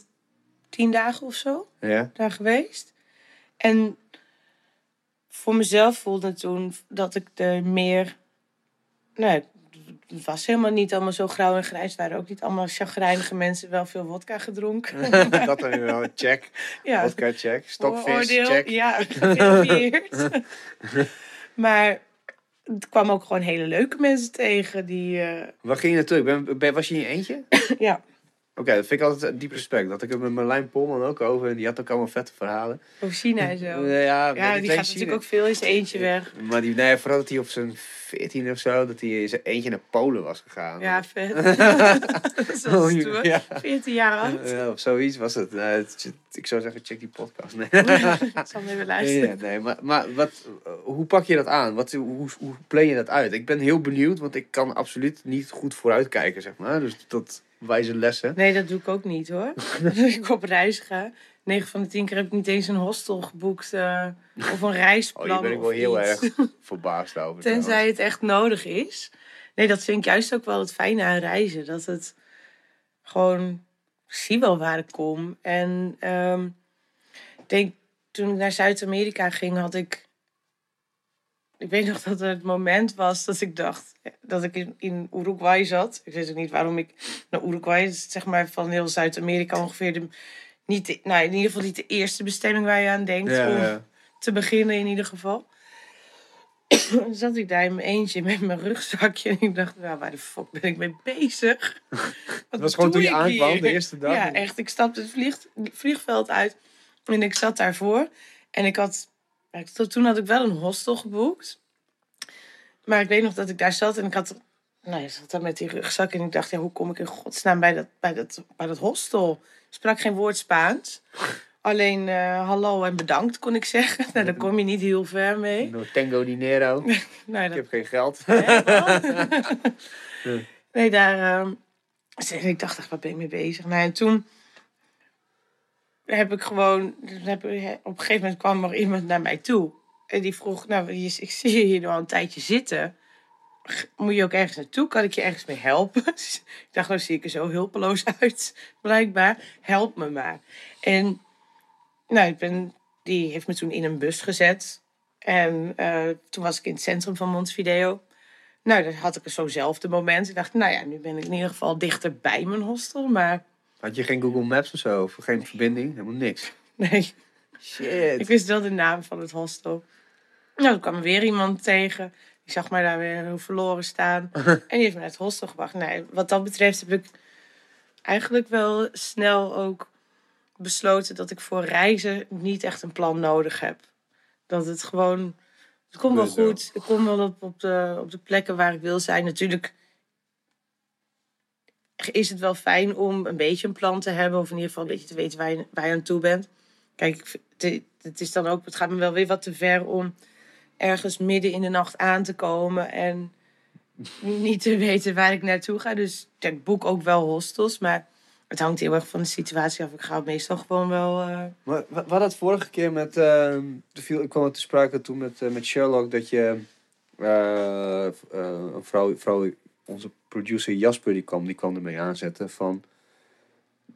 tien dagen of zo Ja. daar geweest. En voor mezelf voelde toen dat ik er meer. Nee, het was helemaal niet allemaal zo grauw en grijs. Het waren ook niet allemaal chagrijnige mensen, wel veel wodka gedronken. dat dan wel. Check. ja, Vodka check. Stokvis vooroordeel, check. Ja, maar het kwam ook gewoon hele leuke mensen tegen die. eh, Waar ging je naartoe? Ik ben, ben- was je in je eentje? ja, Oké, dat vind ik altijd diep respect. Dat ik het met Marlijn Polman ook over. En die had ook allemaal vette verhalen. Over China en zo. Ja, Ja, die gaat China- natuurlijk ook veel in zijn eentje weg. Maar die, nee, vooral dat hij op zijn 14 of zo, dat hij in zijn eentje naar Polen was gegaan. Ja, vet. dat Oh, ja. 14 jaar oud. Ja, of zoiets was het. Ik zou zeggen, check die podcast. Nee. Ik zal even luisteren. Ja, nee, maar, maar wat, hoe pak je dat aan? Wat, hoe, hoe plan je dat uit? Ik ben heel benieuwd, want ik kan absoluut niet goed vooruitkijken, zeg maar. Dus dat wijze lessen. Nee, dat doe ik ook niet hoor. Als ik op reis ga, 9 van de 10 keer heb ik niet eens een hostel geboekt eh, of een Oh, reisplan. hier ben ik wel heel iets. erg verbaasd over. Tenzij trouwens. het echt nodig is. Nee, dat vind ik juist ook wel het fijne aan reizen. Dat het gewoon, ik zie wel waar ik kom. En ehm, ik denk, toen ik naar Zuid-Amerika ging, had ik... Ik weet nog dat het moment was dat ik dacht dat ik in, in Uruguay zat. Ik weet ook niet waarom ik naar Uruguay, dat is zeg maar van heel Zuid-Amerika ongeveer de, niet de, nou in ieder geval niet de eerste bestemming waar je aan denkt Ja, om ja. te beginnen in ieder geval. zat ik daar in mijn eentje met mijn rugzakje. En ik dacht, nou, waar de fuck ben ik mee bezig? Het was gewoon toen je aankwam, hier? de eerste dag. Ja, echt. Ik stapte het vlieg, vliegveld uit. En ik zat daarvoor. En ik had... ja, toen had ik wel een hostel geboekt. Maar ik weet nog dat ik daar zat en ik had... Nou, je zat daar met die rugzak en ik dacht, ja, hoe kom ik in godsnaam bij dat, bij dat, bij dat hostel? Ik sprak geen woord Spaans. Alleen eh, hallo en bedankt kon ik zeggen. Nou, daar kom je niet heel ver mee. No tengo dinero. Nou, Ik heb geen geld. nee, daar... en ik dacht echt, wat ben ik mee bezig? Nou, en toen heb ik gewoon... Heb, op een gegeven moment kwam er iemand naar mij toe. En die vroeg, nou, ik zie je hier al een tijdje zitten. Moet je ook ergens naartoe? Kan ik je ergens mee helpen? ik dacht, nou zie ik er zo hulpeloos uit, blijkbaar. Help me maar. En nou, ik ben, die heeft me toen in een bus gezet. En eh, toen was ik in het centrum van Montevideo. Nou, dan had ik zo'nzelfde moment. Ik dacht, nou ja, nu ben ik in ieder geval dichter bij mijn hostel. Maar Had je geen Google Maps of zo? Of geen verbinding? Helemaal niks. nee, Shit. ik wist wel de naam van het hostel. Nou, toen kwam er weer iemand tegen. Die zag mij daar weer heel verloren staan. En die heeft me naar het hostel gebracht. Nee, wat dat betreft heb ik eigenlijk wel snel ook besloten dat ik voor reizen niet echt een plan nodig heb. Dat het gewoon. Het komt wel. goed. Ik kom wel op, op, de, op de plekken waar ik wil zijn. Natuurlijk is het wel fijn om een beetje een plan te hebben. Of in ieder geval een beetje te weten waar je, waar je aan toe bent. Kijk, het, is dan ook, het gaat me wel weer wat te ver om ergens midden in de nacht aan te komen en niet te weten waar ik naartoe ga. Dus ik boek ook wel hostels, maar het hangt heel erg van de situatie af. Ik ga meestal gewoon wel. eh, Maar we hadden het vorige keer met... de viel, ik kwam te sprake toen met, eh, met Sherlock dat je... eh, een vrouw, vrouw, onze producer Jasper, die kwam, die kwam ermee aanzetten van...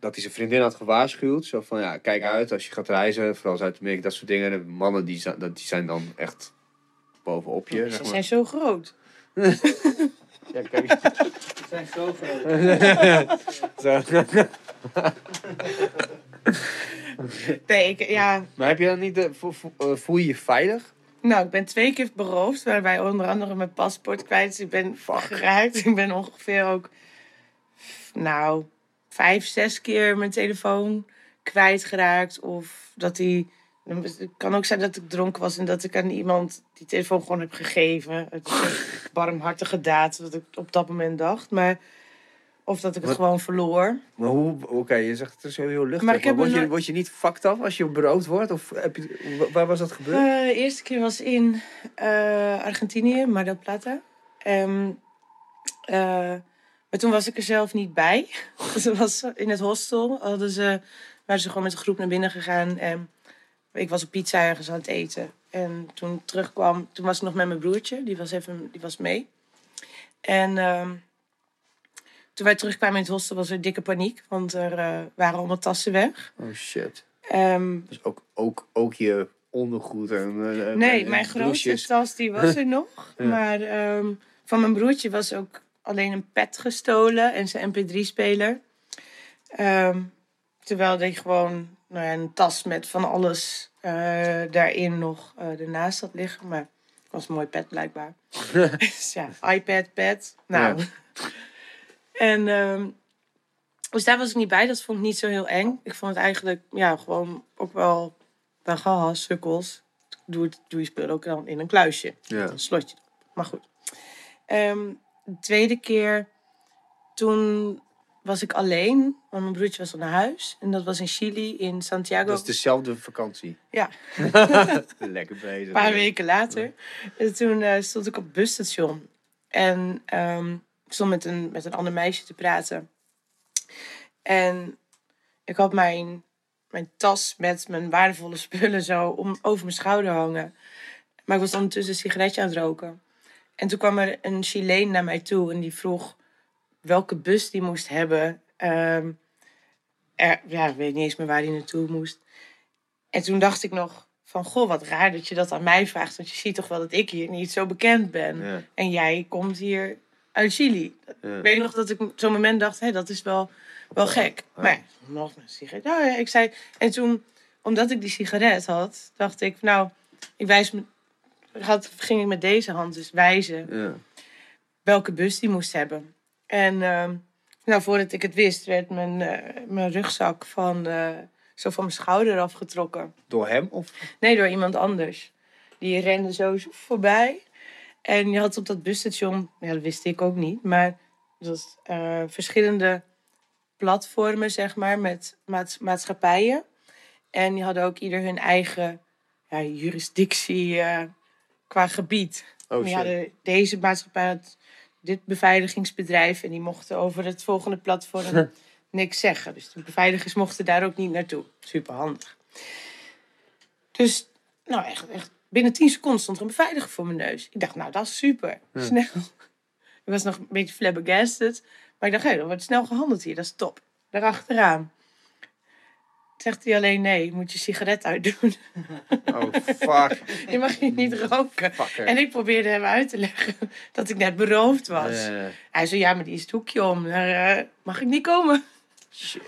Dat hij zijn vriendin had gewaarschuwd. Zo van, ja, kijk uit als je gaat reizen. Vooral Zuid-Amerika, dat soort dingen. De mannen, die, zijn- dat- die zijn dan echt bovenop je, ze zeg maar. zijn zo groot. Ja, kijk. Ze zijn zo groot. Zo. Nee, ik, ja, Maar heb je dan niet... De, vo- vo- eh, voel je je veilig? Nou, ik ben twee keer beroofd, waarbij onder andere mijn paspoort kwijt is. Ik ben geraakt. Ik ben ongeveer ook, nou, vijf, zes keer mijn telefoon kwijtgeraakt. Of dat die. Het kan ook zijn dat ik dronken was en dat ik aan iemand die telefoon gewoon heb gegeven. Het is een barmhartige daad, wat ik op dat moment dacht. Maar, of dat ik het Wat- gewoon verloor. Maar hoe... Oké, je zegt het is heel, heel luchtig. Maar word, je, word je niet fucked up als je beroofd wordt? Of heb je, wa- waar was dat gebeurd? Eh, de eerste keer was in eh, Argentinië, Mar del Plata. Eh, maar toen was ik er zelf niet bij. Ze was in het hostel. Hadden ze, waren ze gewoon met een groep naar binnen gegaan. En ik was op pizza ergens aan het eten. En toen terugkwam, toen was ik nog met mijn broertje. Die was, even, die was mee. En ehm, toen wij terugkwamen in het hostel was er dikke paniek. Want er eh, waren allemaal tassen weg. Oh shit. Ehm, Dus ook, ook, ook je ondergoed en... en- Nee, en mijn grootste tas die was er nog. Ja. Maar ehm, van mijn broertje was ook alleen een pet gestolen en zijn mp3-speler. Ehm, terwijl hij gewoon nou ja, een tas met van alles eh, daarin nog ernaast had liggen. Maar het was een mooi pet blijkbaar. dus ja, iPad, pet. Nou. En ehm, Dus daar was ik niet bij. Dat vond ik niet zo heel eng. Ik vond het eigenlijk ja, gewoon ook wel... Dan gaha, sukkels. Doe, het, doe je spul ook dan in een kluisje. Ja. Een slotje. Maar goed. Ehm, de tweede keer, toen was ik alleen. Want mijn broertje was al naar huis. En dat was in Chili, in Santiago. Dat is dezelfde vakantie. Ja. Lekker bezig. Een paar weken later. En toen eh, stond ik op het busstation. En ehm, ik stond met een, met een ander meisje te praten. En ik had mijn, mijn tas met mijn waardevolle spullen zo om, over mijn schouder hangen. Maar ik was ondertussen een sigaretje aan het roken. En toen kwam er een Chileen naar mij toe en die vroeg welke bus die moest hebben. Ehm, er, ja, ik weet niet eens meer waar hij naartoe moest. En toen dacht ik nog van, goh, wat raar dat je dat aan mij vraagt. Want je ziet toch wel dat ik hier niet zo bekend ben. Ja. En jij komt hier uit Chili. Ja. Ik weet nog dat ik zo'n moment dacht, hé, dat is wel, wel gek. Maar ja, nog een sigaret. Nou ja, ik zei... En toen, omdat ik die sigaret had, dacht ik, nou, ik wijs me... Had, ging ik met deze hand dus wijzen welke bus die moest hebben. En ehm, nou, voordat ik het wist, werd mijn, eh, mijn rugzak van, eh, zo van mijn schouder afgetrokken. Door hem? Of? Nee, door iemand anders. Die rende zo zo voorbij. En je had op dat busstation, ja, dat wist ik ook niet, maar dat eh, verschillende platformen, zeg maar, met maats- maatschappijen. En die hadden ook ieder hun eigen ja, jurisdictie eh, qua gebied. Oh die hadden deze maatschappij had dit beveiligingsbedrijf en die mochten over het volgende platform niks zeggen. Dus de beveiligers mochten daar ook niet naartoe. Super handig. Dus, nou echt, echt binnen 10 seconden stond er een beveiliger voor mijn neus. Ik dacht, nou dat is super. Snel. Ik was nog een beetje flabbergasted. Maar ik dacht, hé, er wordt snel gehandeld hier. Dat is top. Daarachteraan. Zegt hij alleen, nee, je moet je sigaret uitdoen. Oh, fuck. Je mag hier niet roken. Fucker. En ik probeerde hem uit te leggen dat ik net beroofd was. Hij zei, ja, maar die is het hoekje om. Daar eh, mag ik niet komen. shit.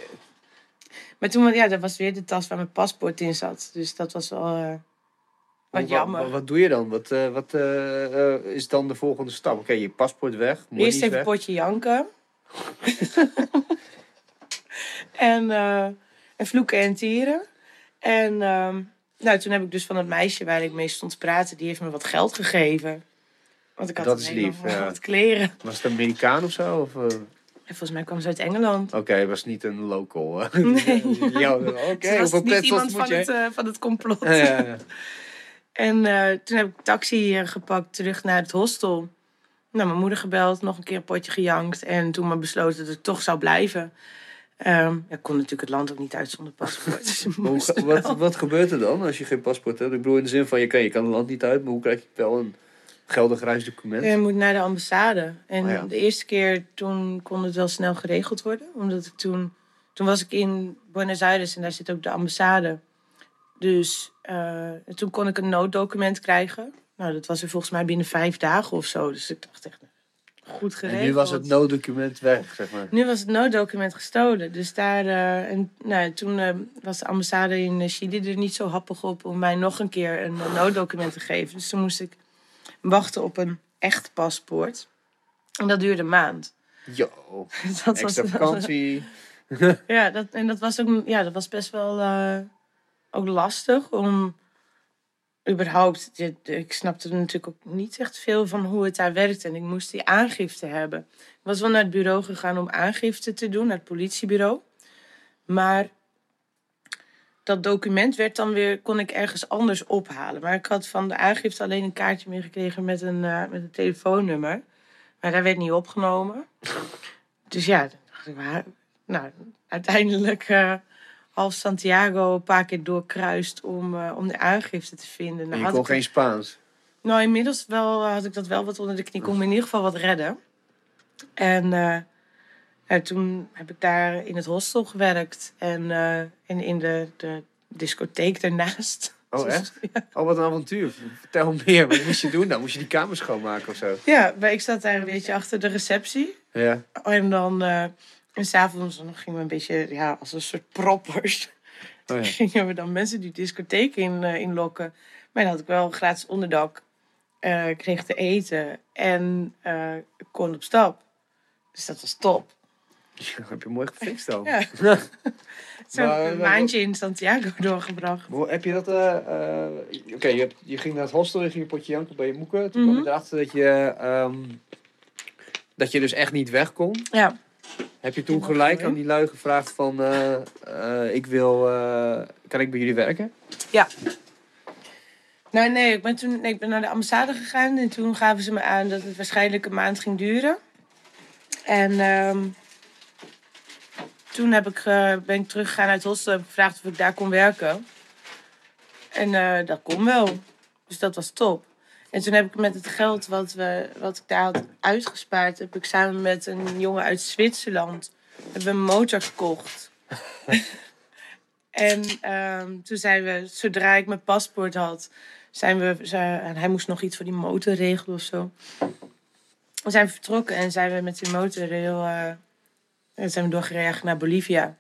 Maar toen, ja, dat was weer de tas waar mijn paspoort in zat. Dus dat was wel eh, wat jammer. Wat, wat doe je dan? Wat, eh, wat eh, eh, is dan de volgende stap? Oké, je paspoort weg. Eerst even weg. potje janken. en, en vloeken en tieren. En ehm, nou, toen heb ik dus van het meisje waar ik mee stond te praten, die heeft me wat geld gegeven. Want ik had Dat is lief, ja. wat kleren. Was het een Amerikaan of zo? Of, En volgens mij kwam ze uit Engeland. Oké, was niet een local. Nee. ja, Oké, Ze was niet iemand van je? het, van het complot. Ja, ja, ja. En eh, toen heb ik taxi eh, gepakt terug naar het hostel. Nou, mijn moeder gebeld, nog een keer een potje gejankt. En toen maar besloten dat ik toch zou blijven. Ehm, ik kon natuurlijk het land ook niet uit zonder paspoort. Dus wat, wat gebeurt er dan als je geen paspoort hebt? Ik bedoel in de zin van, je kan, je kan het land niet uit, maar hoe krijg je wel een geldig reisdocument? Je moet naar de ambassade. En Oh ja. de eerste keer toen kon het wel snel geregeld worden. Omdat ik toen... Toen was ik in Buenos Aires en daar zit ook de ambassade. Dus eh, toen kon ik een nooddocument krijgen. Nou, dat was er volgens mij binnen vijf dagen of zo. Dus ik dacht echt, goed geregeld. En nu was het nooddocument weg, zeg maar. Nu was het nooddocument gestolen. Dus daar, eh, en, nou, toen eh, was de ambassade in Chili er niet zo happig op om mij nog een keer een nooddocument te geven. Dus toen moest ik wachten op een echt paspoort. En dat duurde een maand. Dat extra was, vakantie. ja, dat, en dat was, ook, ja, dat was best wel ook lastig om überhaupt. Ik snapte natuurlijk ook niet echt veel van hoe het daar werkte. En ik moest die aangifte hebben. Ik was wel naar het bureau gegaan om aangifte te doen, naar het politiebureau. Maar dat document werd dan weer, kon ik ergens anders ophalen. Maar ik had van de aangifte alleen een kaartje meegekregen met een, eh, met een telefoonnummer. Maar daar werd niet opgenomen. Dus ja, nou, uiteindelijk eh, half Santiago een paar keer doorkruist om, eh, om de aangifte te vinden. En Nou, je had kon ik geen Spaans. nou, inmiddels wel, eh, had ik dat wel wat onder de knie. kon me in ieder geval wat redden. En eh, ja, toen heb ik daar in het hostel gewerkt. En in, in de, de discotheek daarnaast. Oh, Dus- echt? Ja. Oh, wat een avontuur. Vertel meer. Wat moest je doen dan? Moest je die kamer schoonmaken of zo? Ja, maar ik zat daar een beetje achter de receptie. Ja. En dan... en s'avonds gingen we een beetje ja, als een soort proppers. Oh, ja. gingen we dan mensen die discotheek in, eh, inlokken. Maar dan had ik wel gratis onderdak. eh, kreeg te eten en ik kon op stap. Dus dat was top. Ja, heb je mooi gefixt dan. Ja. Zo'n Maar, eh, maandje in Santiago doorgebracht. Hoe heb je dat... Oké, je, je ging naar het hostel, je ging een potje janken bij je moeken. Toen Mhm. kwam je erachter dat je... ehm, dat je dus echt niet weg kon. Ja. Heb je toen Ja, gelijk aan die lui gevraagd van... eh, eh, ik wil... eh, kan ik bij jullie werken? Nou, nee, ik ben toen nee, ik ben naar de ambassade gegaan en toen gaven ze me aan dat het waarschijnlijk een maand ging duren. En ehm, toen heb ik, ben ik teruggegaan uit hostel en gevraagd of ik daar kon werken. En dat kon wel. Dus dat was top. En toen heb ik met het geld wat, we, wat ik daar had uitgespaard, heb ik samen met een jongen uit Zwitserland hebben we een motor gekocht. en ehm, toen zijn we, zodra ik mijn paspoort had, zijn we, zijn, en hij moest nog iets voor die motor regelen of zo. We zijn vertrokken en zijn we met die motorrail eh, en zijn we doorgereden naar Bolivia.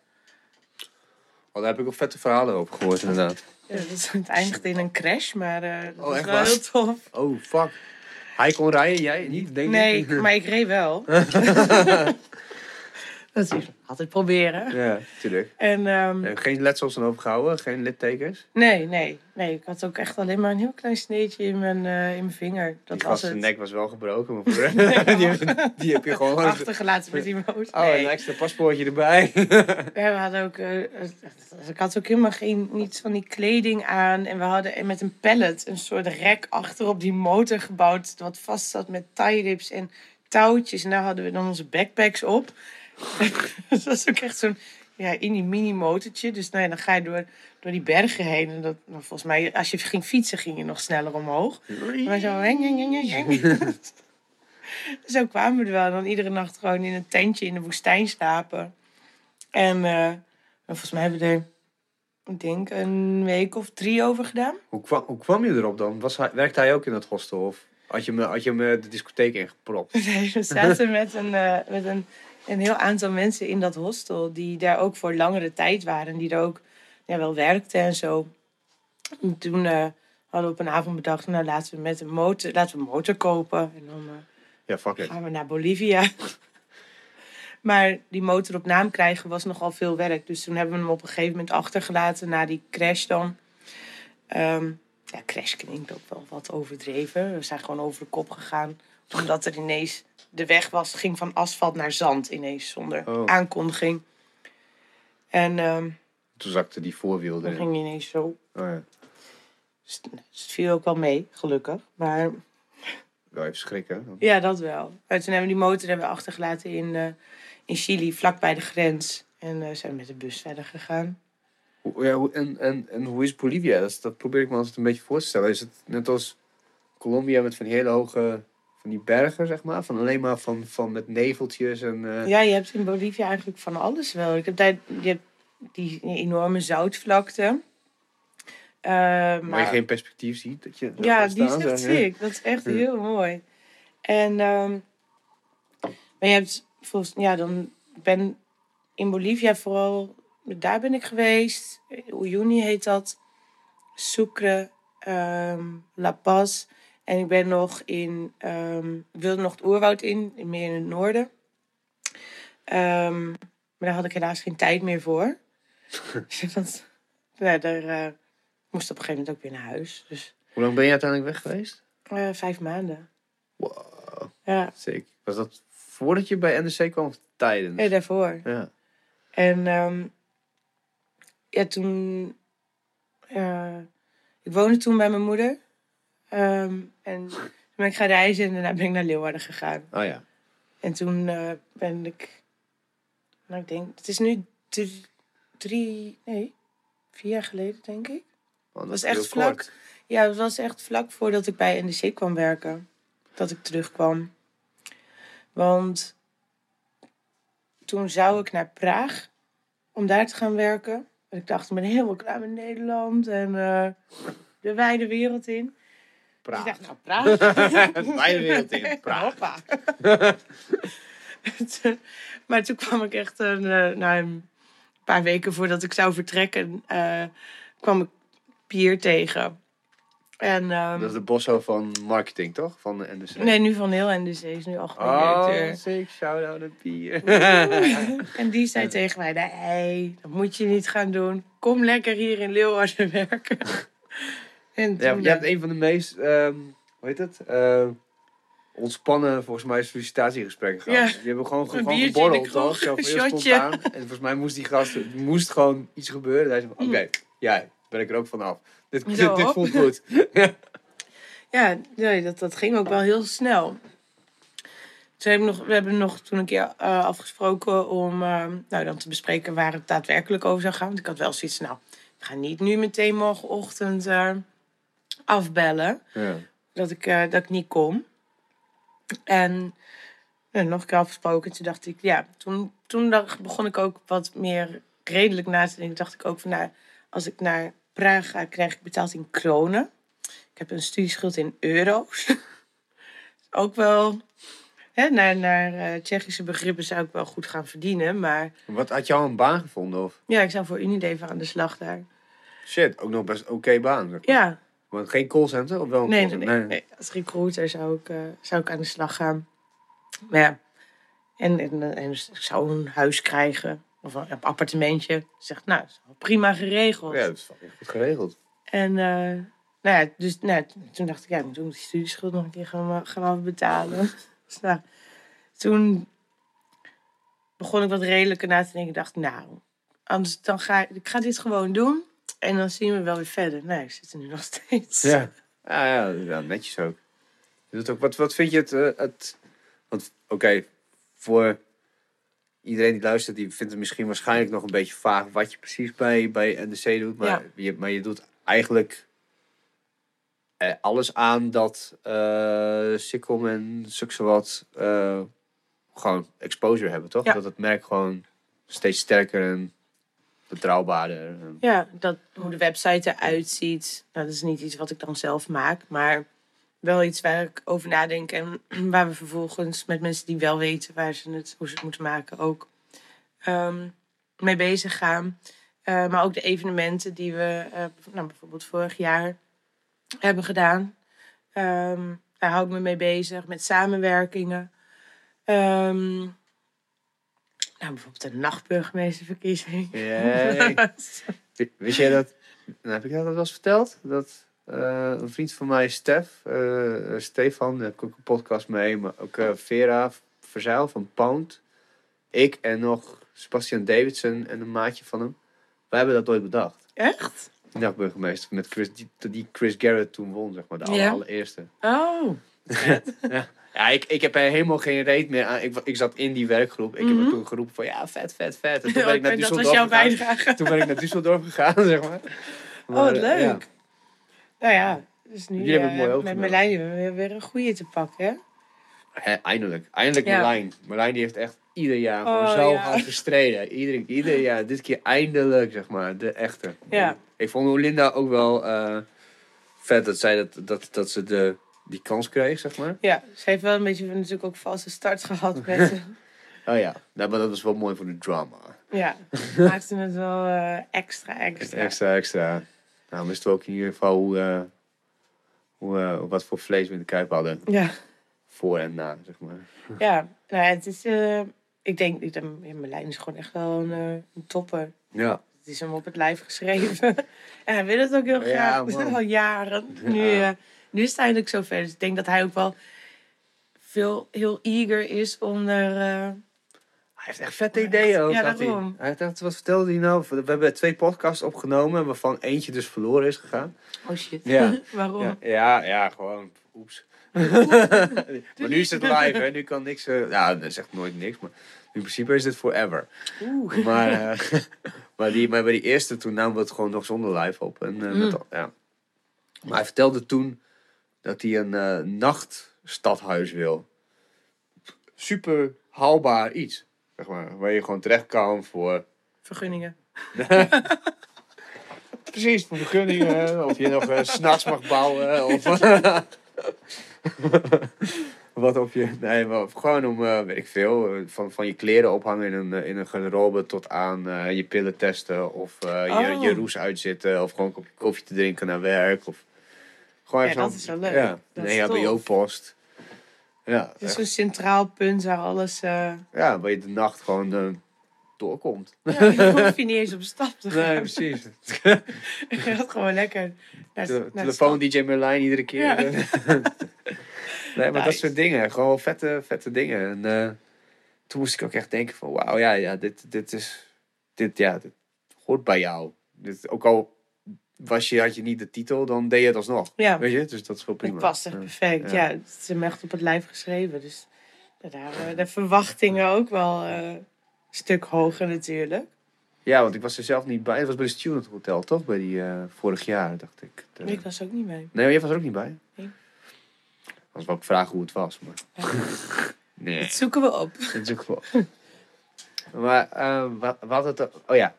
Oh, daar heb ik ook vette verhalen over gehoord inderdaad. Ja, het eindigde in een crash, maar eh, dat Oh, was echt wel waar? heel tof. Oh, fuck. Hij kon rijden, jij niet, denk Nee, ik? maar ik reed wel. dat is altijd proberen. Ja, tuurlijk. En ehm, En geen letsels aan overgehouden, geen littekens. nee, nee, nee, ik had ook echt alleen maar een heel klein sneetje in mijn, eh, in mijn vinger. Dat Die was het. nek was wel gebroken, maar voor die, die heb je gewoon... Achtergelaten met die motor. Oh, Nee. een extra paspoortje erbij. Ja, we hadden ook, eh, eh, ik had ook helemaal geen, niets van die kleding aan. En we hadden met een pallet een soort rek achter op die motor gebouwd. Wat vast zat met tie rips en touwtjes. En daar hadden we dan onze backpacks op. dat was ook echt zo'n, ja, in die mini motortje. Dus nou ja, dan ga je door, door die bergen heen. En dat, nou, volgens mij, als je ging fietsen, ging je nog sneller omhoog. Maar zo, heng, heng, heng. Zo kwamen we er wel. En dan iedere nacht gewoon in een tentje in de woestijn slapen. En eh, volgens mij hebben we er, ik denk, een week of drie over gedaan. hoe, kwam, hoe kwam je erop dan? Was hij, werkte hij ook in dat hostel? Of had je me, had je me de discotheek ingepropt? Nee, we zaten met, een, eh, met een, een heel aantal mensen in dat hostel. Die daar ook voor langere tijd waren. Die er ook ja, wel werkten en zo. En toen eh, hadden we op een avond bedacht, nou laten we met een motor, laten we een motor kopen. En dan eh, Ja, fuck it. gaan we naar Bolivia. maar die motor op naam krijgen was nogal veel werk. Dus toen hebben we hem op een gegeven moment achtergelaten na die crash dan. Ehm, ja, crash klinkt ook wel wat overdreven. We zijn gewoon over de kop gegaan. Omdat er ineens de weg was, ging van asfalt naar zand ineens zonder Oh. aankondiging. En ehm, Toen zakte die voorwiel dan erin. ging ineens zo. Oh ja, Dus het viel ook wel mee, gelukkig. Maar wel even schrikken. Ja, dat wel. Maar toen hebben we die motor hebben we achtergelaten in, eh, in Chili, vlak bij de grens. En eh, zijn we met de bus verder gegaan. Hoe- Ja, en, en, en hoe is Bolivia? Dat, is- dat probeer ik me altijd een beetje voor te stellen. Is het net als Colombia met van die hele hoge van die bergen, zeg maar? Van alleen maar van, van met neveltjes en... eh, Ja, je hebt in Bolivia eigenlijk van alles wel. Ik heb daar, je hebt die enorme zoutvlakte. Eh, Maar maar je geen perspectief ziet. Dat je ja, die is echt. Dat is echt Ja. heel mooi. En ehm, maar je hebt volgens ja, dan ben in Bolivia vooral daar ben ik geweest. Uyuni heet dat. Sucre, ehm, La Paz. En ik ben nog in, ehm, ik wilde nog het oerwoud in, meer in het noorden. Ehm, maar daar had ik helaas geen tijd meer voor. Dus dat, ja, daar eh, moest op een gegeven moment ook weer naar huis. Dus Hoe lang ben je uiteindelijk weg geweest? eh, vijf maanden. Wow, Ja, zeker. Was dat voordat je bij NEC kwam of tijdens? nee, daarvoor. Ja. En ehm, ja, toen. eh, ik woonde toen bij mijn moeder. Ehm, en toen ben ik gaan reizen en daarna ben ik naar Leeuwarden gegaan. Oh ja. En toen eh, ben ik. Nou, ik denk. Het is nu drie. drie nee, vier jaar geleden, denk ik. Oh, dat was echt vlak. kort. Ja, het was echt vlak voordat ik bij NDC kwam werken. Dat ik terugkwam. Want toen zou ik naar Praag om daar te gaan werken. En ik dacht, ik ben helemaal klaar met Nederland en eh, de wijde wereld in. Dus ik dacht, nou, Praag. De wijde wereld in. Hoppa. maar toen kwam ik echt een, eh, na een paar weken voordat ik zou vertrekken, eh, kwam ik Pier tegen. En, ehm, Dat is de bosso van marketing, toch? Van de NDC. nee, nu van heel NDC is nu algemeen Oh, directeur. sick. Shout-out naar Pier. En die zei tegen mij, nee, dat moet je niet gaan doen. Kom lekker hier in Leeuwarden werken. En Ja, toen, je hebt een van de meest, ehm hoe heet het? Eh, ontspannen, volgens mij, sollicitatiegesprekken gehad. Ja. Die hebben gewoon, gewoon geborreld, toch? Zo heel spontaan. En volgens mij moest die gast, moest gewoon iets gebeuren. Hij zei van, oké, ja, ben ik er ook vanaf. Dit, dit, dit voelt goed. Ja, nee, dat, dat ging ook wel heel snel. Ze hebben nog, we hebben nog toen een keer eh, afgesproken om eh, nou, dan te bespreken waar het daadwerkelijk over zou gaan. Want ik had wel zoiets, nou, ik ga niet nu meteen morgenochtend eh, afbellen Ja. dat ik, eh, dat ik niet kom. En nog een keer afgesproken. Toen dacht ik, ja, toen, toen dacht- begon ik ook wat meer redelijk na te denken. dacht ik ook van, nou, als ik naar Praag ga, krijg ik betaald in kronen. Ik heb een studieschuld in euro's. ook wel, hè, naar, naar eh, Tsjechische begrippen zou ik wel goed gaan verdienen. Maar Wat, had al een baan gevonden? Of? ja, ik zou voor Unilever aan de slag daar. Shit, ook nog best oké baan. zeg maar. Ja, Want geen callcenter? Of wel een nee, callcenter? nee, nee. Als recruiter zou ik, eh, zou ik aan de slag gaan. Maar ja, en, en, eh, en ik zou een huis krijgen. Of een appartementje. Ik zeg, nou, is prima geregeld. Ja, dat is goed geregeld. En eh, nou ja, dus nou, toen dacht ik, ja, ik moet die studieschuld nog een keer gaan, gaan afbetalen. dus nou, toen begon ik wat redelijker na te denken. Ik dacht, nou, anders dan ga ik, ik ga dit gewoon doen. En dan zien we wel weer verder. Nee, ik zit er nu nog steeds. Ja, ja, ja, ja netjes ook. Ook wat, wat vind je het... eh, het want oké, voor iedereen die luistert, die vindt het misschien waarschijnlijk nog een beetje vaag wat je precies bij, bij NDC doet. Maar, Ja. je, maar je doet eigenlijk eh, alles aan dat eh Sikkom en Suksewat eh gewoon exposure hebben, toch? Ja. Dat het merk gewoon steeds sterker en betrouwbaarder. Ja, dat, hoe de website eruit ziet. Nou, dat is niet iets wat ik dan zelf maak, maar wel iets waar ik over nadenk. En waar we vervolgens met mensen die wel weten waar ze het, hoe ze het moeten maken ook ehm, mee bezig gaan. Eh, maar ook de evenementen die we eh, nou, bijvoorbeeld vorig jaar hebben gedaan. Ehm, daar hou ik me mee bezig met samenwerkingen. Ehm, nou, bijvoorbeeld de nachtburgemeesterverkiezing. Yay. Wist jij dat? Nou, heb ik dat wel eens verteld? Dat eh, een vriend van mij, Stef, eh, eh, Stefan, daar heb ik ook een podcast mee, maar ook Vera Verzeil van Pound. Ik en nog Sebastian Davidson en een maatje van hem. Wij hebben dat ooit bedacht. Echt? Nachtburgemeester met Chris, die, die Chris Garrett toen won, zeg maar, de allereerste. Oh. Ja, ik, ik heb er helemaal geen reet meer aan. Ik, ik zat in die werkgroep. Ik heb Mhm. toen geroepen van ja, vet, vet, vet. En toen ben ik naar Düsseldorf was jouw gegaan. bijdrage. Toen ben ik naar Düsseldorf gegaan, zeg maar. Oh, Maar, eh, leuk. ja. Nou ja, dus nu eh, mooi met. Merlijn hebben we weer, weer een goede te pakken, hè? Eindelijk. Eindelijk Ja. Marlijn die heeft echt ieder jaar gewoon Oh, zo ja. hard gestreden. Ieder, ieder jaar. Dit keer eindelijk, zeg maar. De echte. Ja. Ik vond Linda ook wel eh, vet dat zij dat, dat, dat ze de, die kans kreeg, zeg maar. Ja, ze heeft wel een beetje natuurlijk ook valse start gehad met... Oh ja. Nou, maar dat was wel mooi voor de drama. ja, maakte het wel eh, extra, extra. Extra, extra. Nou, wisten we ook in ieder geval hoe, eh, hoe, eh, wat voor vlees we in de kuip hadden. Ja, Voor en na, zeg maar. ja. Nou ja, het is... ik denk, ik ja, Merlijn is gewoon echt wel een, een topper. Ja. Het is hem op het lijf geschreven. en hij wil het ook heel Ja, graag. man. al jaren. Ja. Nu, nu is het eindelijk zover. Dus ik denk dat hij ook wel veel, heel eager is om er... eh, Hij heeft echt vette ideeën ook. Ja, had hij. daarom. Hij heeft echt, wat vertelde hij nou? We hebben twee podcasts opgenomen, waarvan eentje dus verloren is gegaan. Oh shit. Ja. Waarom? Ja, ja, ja gewoon. Oeps. maar nu is het live, hè? Nu kan niks. ja, dat zegt nooit niks, maar in principe is het forever. Oeh. Maar, eh, maar, die, maar bij die eerste, toen namen we het gewoon nog zonder live op. En, eh, met, Mm. ja. Maar hij vertelde toen dat hij een eh, nachtstadhuis wil. Super haalbaar iets, zeg maar. Waar je gewoon terecht kan voor Vergunningen. Precies, voor vergunningen. of je nog uh, s'nachts mag bouwen. Of wat op je. Nee, maar gewoon om, eh, weet ik veel. Van, van je kleren ophangen in een, in een garderobe tot aan je pillen testen. Of eh, je, Oh. je roes uitzitten. Of gewoon een kopje koffie te drinken naar werk. Of Gewoon Ja, dat is wel leuk. Ja, Dat een is EHBO-post. Ja, Dus echt. zo'n centraal punt waar alles... eh ja, waar je de nacht gewoon eh, doorkomt. ja, je hoeft je niet eens op stap te gaan. Nee, precies. Je gaat gewoon lekker naar, Te- naar het Telefoon DJ Merlijn iedere keer. Ja. nee, maar dat soort dingen. Gewoon vette, vette dingen. En eh, toen moest ik ook echt denken van... Wauw, ja, ja, dit, dit is... Dit, ja, dit hoort bij jou. Dit, ook al was je, had je niet de titel, dan deed je het alsnog. Ja. Weet je? Dus dat is wel prima. Het past echt perfect. Ja. Ja. het is hem echt op het lijf geschreven. Dus daar waren de verwachtingen ook wel eh, een stuk hoger natuurlijk. Ja, want ik was er zelf niet bij. Het was bij de Student Hotel, toch? Bij die eh, vorig jaar, dacht ik. De- Ik was ook niet mee. Nee, jij was er ook niet bij? Nee. Anders wou ik vragen hoe het was, maar... nee. Dat zoeken we op. Dat is ook wel. Maar eh, wat, wat het. Oh ja.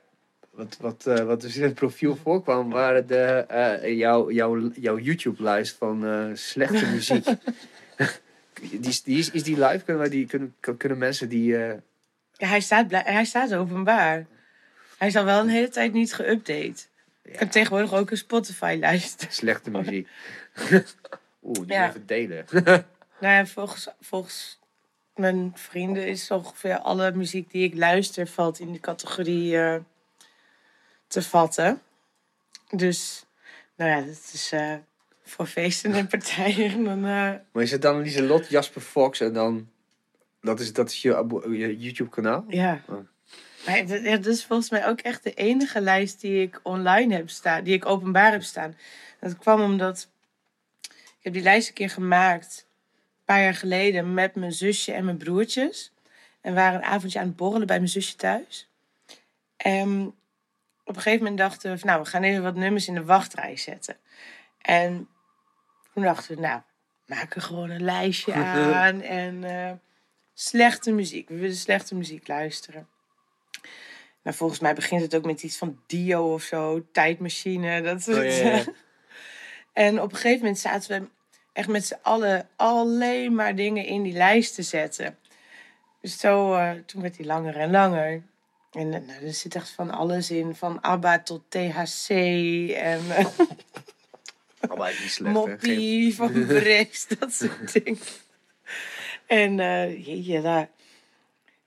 Wat, wat, eh, wat dus in het profiel voorkwam, waren de, eh, jouw, jouw, jouw YouTube-lijst van eh, slechte muziek. die, is- die is, is die live? Kunnen, wij die, kunnen, kunnen mensen die. Ja, hij, staat hij staat openbaar. Hij is al wel een hele tijd niet geüpdate. Ik heb tegenwoordig ook een Spotify-lijst. slechte muziek. Oeh, die Ja. even delen. Nou ja, volgens, volgens mijn vrienden is ongeveer alle muziek die ik luister valt in die categorie te vatten. Dus, nou ja, dat is eh, voor feesten en partijen. Dan, eh, Maar is het dan Lieselot, Jasper Fox en dan. Dat is, dat is je, YouTube-kanaal? ja. Oh. Maar dat, is volgens mij ook echt de enige lijst die ik online heb staan, die ik openbaar heb staan. Dat kwam omdat ik heb die lijst een keer gemaakt, een paar jaar geleden, met mijn zusje en mijn broertjes. En we waren een avondje aan het borrelen bij mijn zusje thuis. En op een gegeven moment dachten we, van, nou, we gaan even wat nummers in de wachtrij zetten. En toen dachten we, nou, maak er gewoon een lijstje aan. En eh, slechte muziek. We willen slechte muziek luisteren. Nou, volgens mij begint het ook met iets van Dio of zo, tijdmachine. Dat soort. Oh, ja, ja. En op een gegeven moment zaten we echt met z'n allen alleen maar dingen in die lijst te zetten. Dus zo, eh, toen werd die langer en langer. En eh, nou, er zit echt van alles in, van ABBA tot THC en eh, Allemaal niet slecht. Geen- Moppie van Brex, dat soort dingen. En jeetje, daar.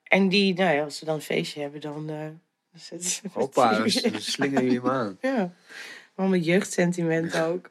En die, nou ja, als ze dan een feestje hebben, dan eh, dan zetten ze... Hoppa, dan s- dan slingeren jullie hem aan. Ja, maar met jeugdsentiment ook.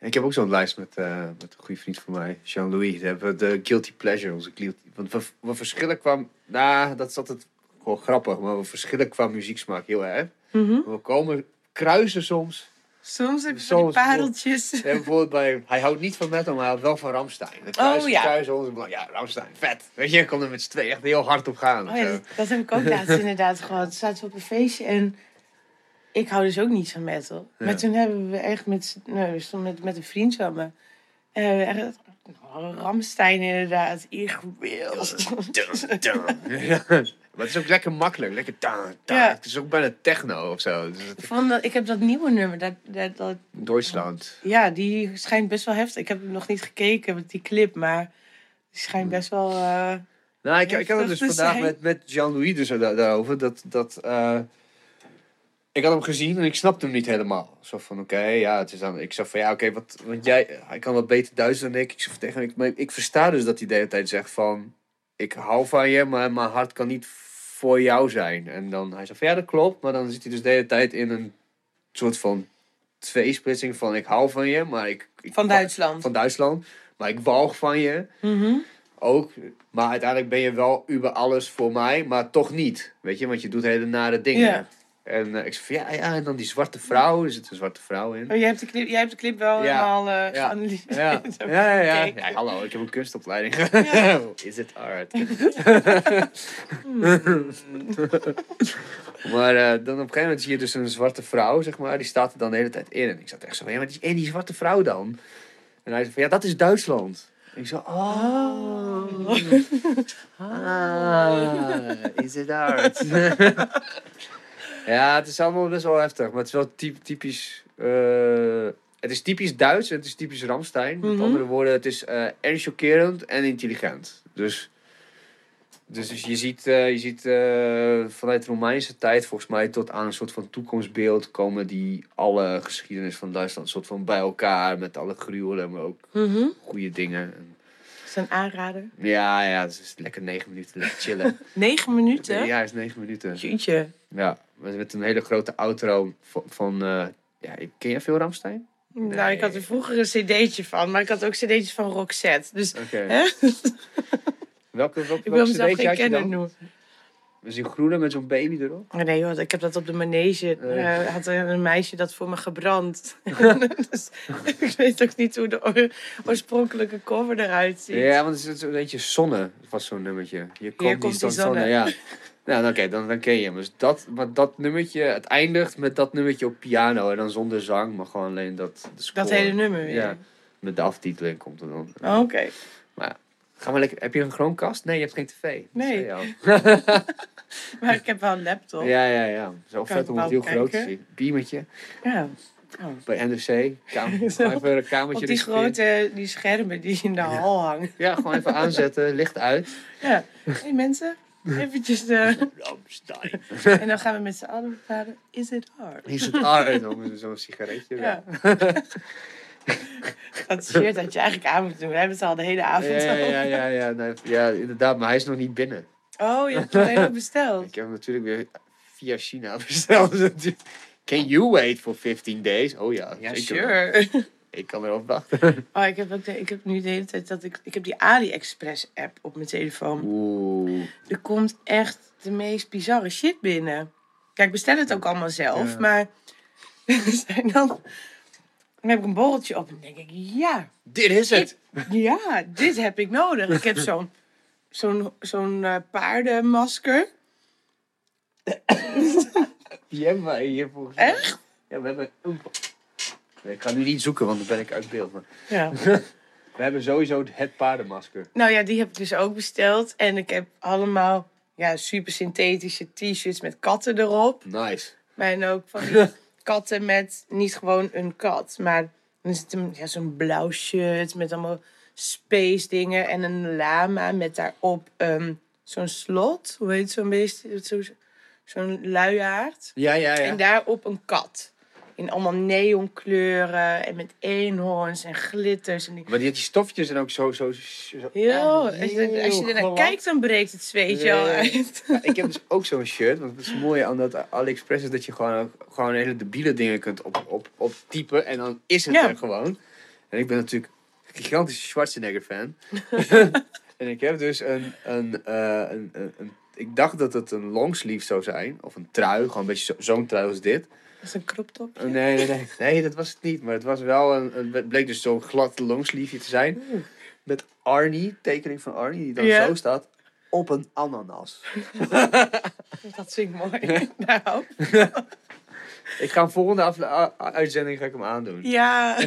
Ik heb ook zo'n lijst met, met een goede vriend van mij, Jean-Louis. We hebben de Guilty Pleasure, onze guilty... Want we, we verschillen qua... Nou, dat is altijd gewoon grappig, maar we verschillen qua muzieksmaak heel erg. Mhm. We komen kruisen soms. Soms heb je van Soms die pareltjes. Bijvoorbeeld bij... Hij houdt niet van metal, maar hij houdt wel van Ramstein. Kruisen, Oh, ja. kruisen ons. en Ja, Ramstein, vet. Weet je, ik kon er met z'n tweeën echt heel hard op gaan. Oh ja, dat, dat heb ik ook laatst inderdaad gehad. Zaten we op een feestje en ik hou dus ook niet van metal. Ja. Maar toen hebben we echt met, nou, we stonden met, met een vriend samen. En we hebben echt, Ramstein inderdaad, ik Maar het is ook lekker makkelijk. Lekker ta, ta. Ja. Het is ook bijna techno of zo. Dus het- Ik, vond dat, ik heb dat nieuwe nummer, dat, dat, dat, Duitsland. ja, die schijnt best wel heftig. Ik heb nog niet gekeken met die clip, maar die schijnt best wel... eh, Nou, ik, ik had het dus vandaag zijn. met, met Jean-Louis dus da- daarover. Dat, dat, eh, ik had hem gezien en ik snapte hem niet helemaal. Zo van, oké, ja, het is dan... Ik zei van, ja, oké, wat... Want jij, hij kan wat beter Duits dan ik. Ik van tegen hem, ik, maar ik versta dus dat hij de hele tijd zegt van... Ik hou van je, maar mijn hart kan niet voor jou zijn. En dan, hij van, ja, dat klopt. Maar dan zit hij dus de hele tijd in een soort van tweesplitsing van... Ik hou van je, maar ik... ik van Duitsland. Van Duitsland. Maar ik walg van je Mhm. ook. Maar uiteindelijk ben je wel über alles voor mij, maar toch niet. Weet je, want je doet hele nare dingen. Ja. En eh, ik zei van ja, ja, en dan die zwarte vrouw. Er zit een zwarte vrouw in. Oh, jij, hebt de clip, jij hebt de clip wel Ja. helemaal eh Ja. geanalyseerd. Ja, ja, ja. ja. Ja hallo, ik heb een kunstopleiding. Ja. Is it art? maar eh, dan op een gegeven moment zie je dus een zwarte vrouw, zeg maar. Die staat er dan de hele tijd in. En ik zat echt zo van, ja, maar die, en die zwarte vrouw dan? En hij zei van, ja, dat is Duitsland. En ik zo, oh. Ah, is it art? Ja, het is allemaal best wel heftig. Maar het is wel typ- typisch... eh, het is typisch Duits en het is typisch Ramstein. Met Mhm. andere woorden, het is eh en chockerend en intelligent. Dus Dus, dus je ziet, eh, je ziet eh, vanuit de Romeinse tijd volgens mij tot aan een soort van toekomstbeeld komen die alle geschiedenis van Duitsland soort van bij elkaar met alle gruwelen, maar ook Mhm. goede dingen. Een aanrader. ja, ja, het is lekker negen minuten lekker chillen. Negen minuten? Ja, is negen minuten. Jeetje. Ja, met een hele grote outro van, van eh, ja, ken jij veel Ramstein? Nou, ik had er vroeger een cd'tje van, maar ik had ook cd'tjes van Roxette. Dus Oké. hè? Welke, welke, ik wil welke mezelf geen kenner noemen. Dus die groene met zo'n baby erop? Oh, nee joh, ik heb dat op de manege. Nee. eh, had een meisje dat voor me gebrand. dus, ik weet ook niet hoe de oor- oorspronkelijke cover eruit ziet. Ja, want het is een beetje zonne, was zo'n nummertje. Hier komt, komt die zonne. zonne. Ja. Nou, oké, dan, dan ken je hem. Dus dat, maar dat nummertje, het eindigt met dat nummertje op piano. En dan zonder zang, maar gewoon alleen dat. Dat hele nummer weer. Ja, met de aftiteling komt er dan. Oh, Oké. Ga maar lekker, heb je een Chromecast? Nee, je hebt geen tv. Nee. Maar ik heb wel een laptop. Ja, ja, ja. Zo Kan vet om het heel groot te zien. Beamertje Ja. Oh. bij NRC. Kamer, Zo. even een kamertje Op die grote die schermen die in de hal hangen. Ja, gewoon even aanzetten, licht uit. Ja. hey, mensen, eventjes de... Ramstein. En dan gaan we met z'n allen bepalen, is it hard? Is het aardig om zo'n sigaretje? Ja. Dat shirt had je eigenlijk aan moeten doen. We hebben het al de hele avond Ja, ja, ja, ja, ja, nee, ja, inderdaad, maar hij is nog niet binnen. Oh, je hebt het alleen nog besteld. Ik heb hem natuurlijk weer via China besteld. Can you wait for 15 days? Oh ja, Ja, zeker. sure. Ik kan erop wachten. Oh, ik heb, ook de, ik heb nu de hele tijd dat ik... Ik heb die AliExpress app op mijn telefoon. Oeh. Er komt echt de meest bizarre shit binnen. Kijk, ik bestel het ook allemaal zelf, Ja. maar... er zijn dan... Dan heb ik een borreltje op en denk ik, ja, Dit is het. ja, dit heb ik nodig. Ik heb zo'n zo'n zo'n eh, paardenmasker. Hebben wij hier volgens mij. Echt? Ja, we hebben... Ik ga nu niet zoeken, want dan ben ik uit beeld. Maar Ja. we hebben sowieso het paardenmasker. Nou ja, die heb ik dus ook besteld. En ik heb allemaal ja, super synthetische t-shirts met katten erop. Nice. Maar ook van die katten met niet gewoon een kat. Maar dan is het een, ja, zo'n blauw shirt met allemaal space dingen. En een lama met daarop ehm, zo'n slot. Hoe heet zo'n beest? Zo- Zo'n luiaard. Ja, ja, ja. En daarop een kat. In allemaal neonkleuren en met eenhoorns en glitters. En die... Maar die, die stofjes zijn ook zo... zo, zo echt als je, als je heel ernaar kijkt, dan breekt het zweetje al uit. Ja, ik heb dus ook zo'n shirt. Want het is mooi aan dat AliExpress is dat je gewoon, gewoon hele debiele dingen kunt op, op, op typen. En dan is het Ja. er gewoon. En ik ben natuurlijk een gigantische Schwarzenegger fan. en ik heb dus een, een, eh, een, een, een- Ik dacht dat het een longsleeve zou zijn. Of een trui. Gewoon een beetje zo- zo'n trui als dit. Dat is een crop top. Oh, nee, nee, nee. Nee, dat was het niet. Maar het was wel een... het bleek dus zo'n glad longsleeve te zijn. Met Arnie, tekening van Arnie, die dan zo staat. Op een ananas. Dat ik mooi. nou, Ik ga hem volgende uitzending ga ik hem aandoen. ja.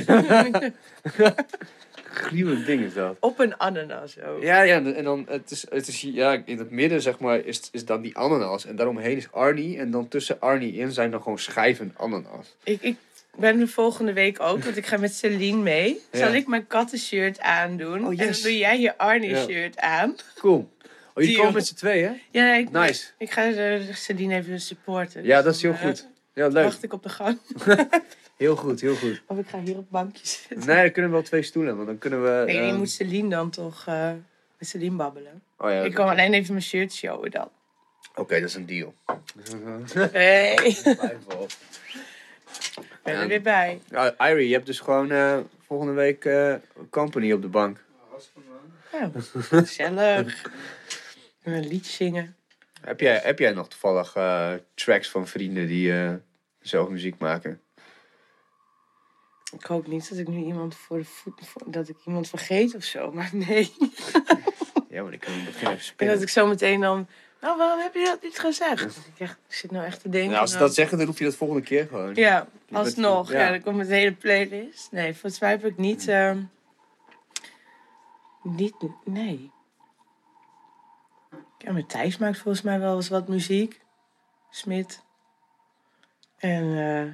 Gruwelijk ding is dat. Op een ananas ook. Ja, ja, en dan het is, het is ja, in het midden zeg maar is, is dan die ananas. En daaromheen is Arnie. En dan tussen Arnie in zijn dan gewoon schijven ananas. Ik, ik ben er volgende week ook, want ik ga met Celine mee. Ja. Zal ik mijn kattenshirt aandoen? Oh, En dan doe jij je Arnie-shirt aan. Cool. Oh, je komt met z'n tweeën? Ja, ik, Nice. ik ga eh, Celine even supporten. Ja, Dus dat is heel dan, eh, goed. Ja, leuk. Wacht ik op de gang. Heel goed, heel goed. Of ik ga hier op het bankje zitten. Nee, dan kunnen we wel twee stoelen. Want dan kunnen we... Nee, je ehm, moet Celine dan toch eh, met Celine babbelen. Oh ja, Ik kan alleen even mijn shirt showen dan. Oké, dat is een deal. Hey, ben Ja. er weer bij. Ja, Irie, je hebt dus gewoon eh, volgende week eh, company op de bank. Ja, gezellig. En een liedje zingen. Heb jij, heb jij nog toevallig eh, tracks van vrienden die eh, zelf muziek maken? Ik hoop niet dat ik nu iemand voor de voet... voor- dat ik iemand vergeet of zo, maar nee. Ja, maar ik kan beginnen even En spinnen. dat ik zo meteen dan... Nou, waarom heb je dat niet gezegd? Ik, echt, ik zit nou echt te denken... Nou, als ze dat zeggen, dan roep je dat volgende keer gewoon. Ja, alsnog. Ja. ja. dan komt de hele playlist. Nee, volgens mij heb ik niet... ehm, niet... Nee. Ja, maar Thijs maakt volgens mij wel eens wat muziek. Smit. En... eh,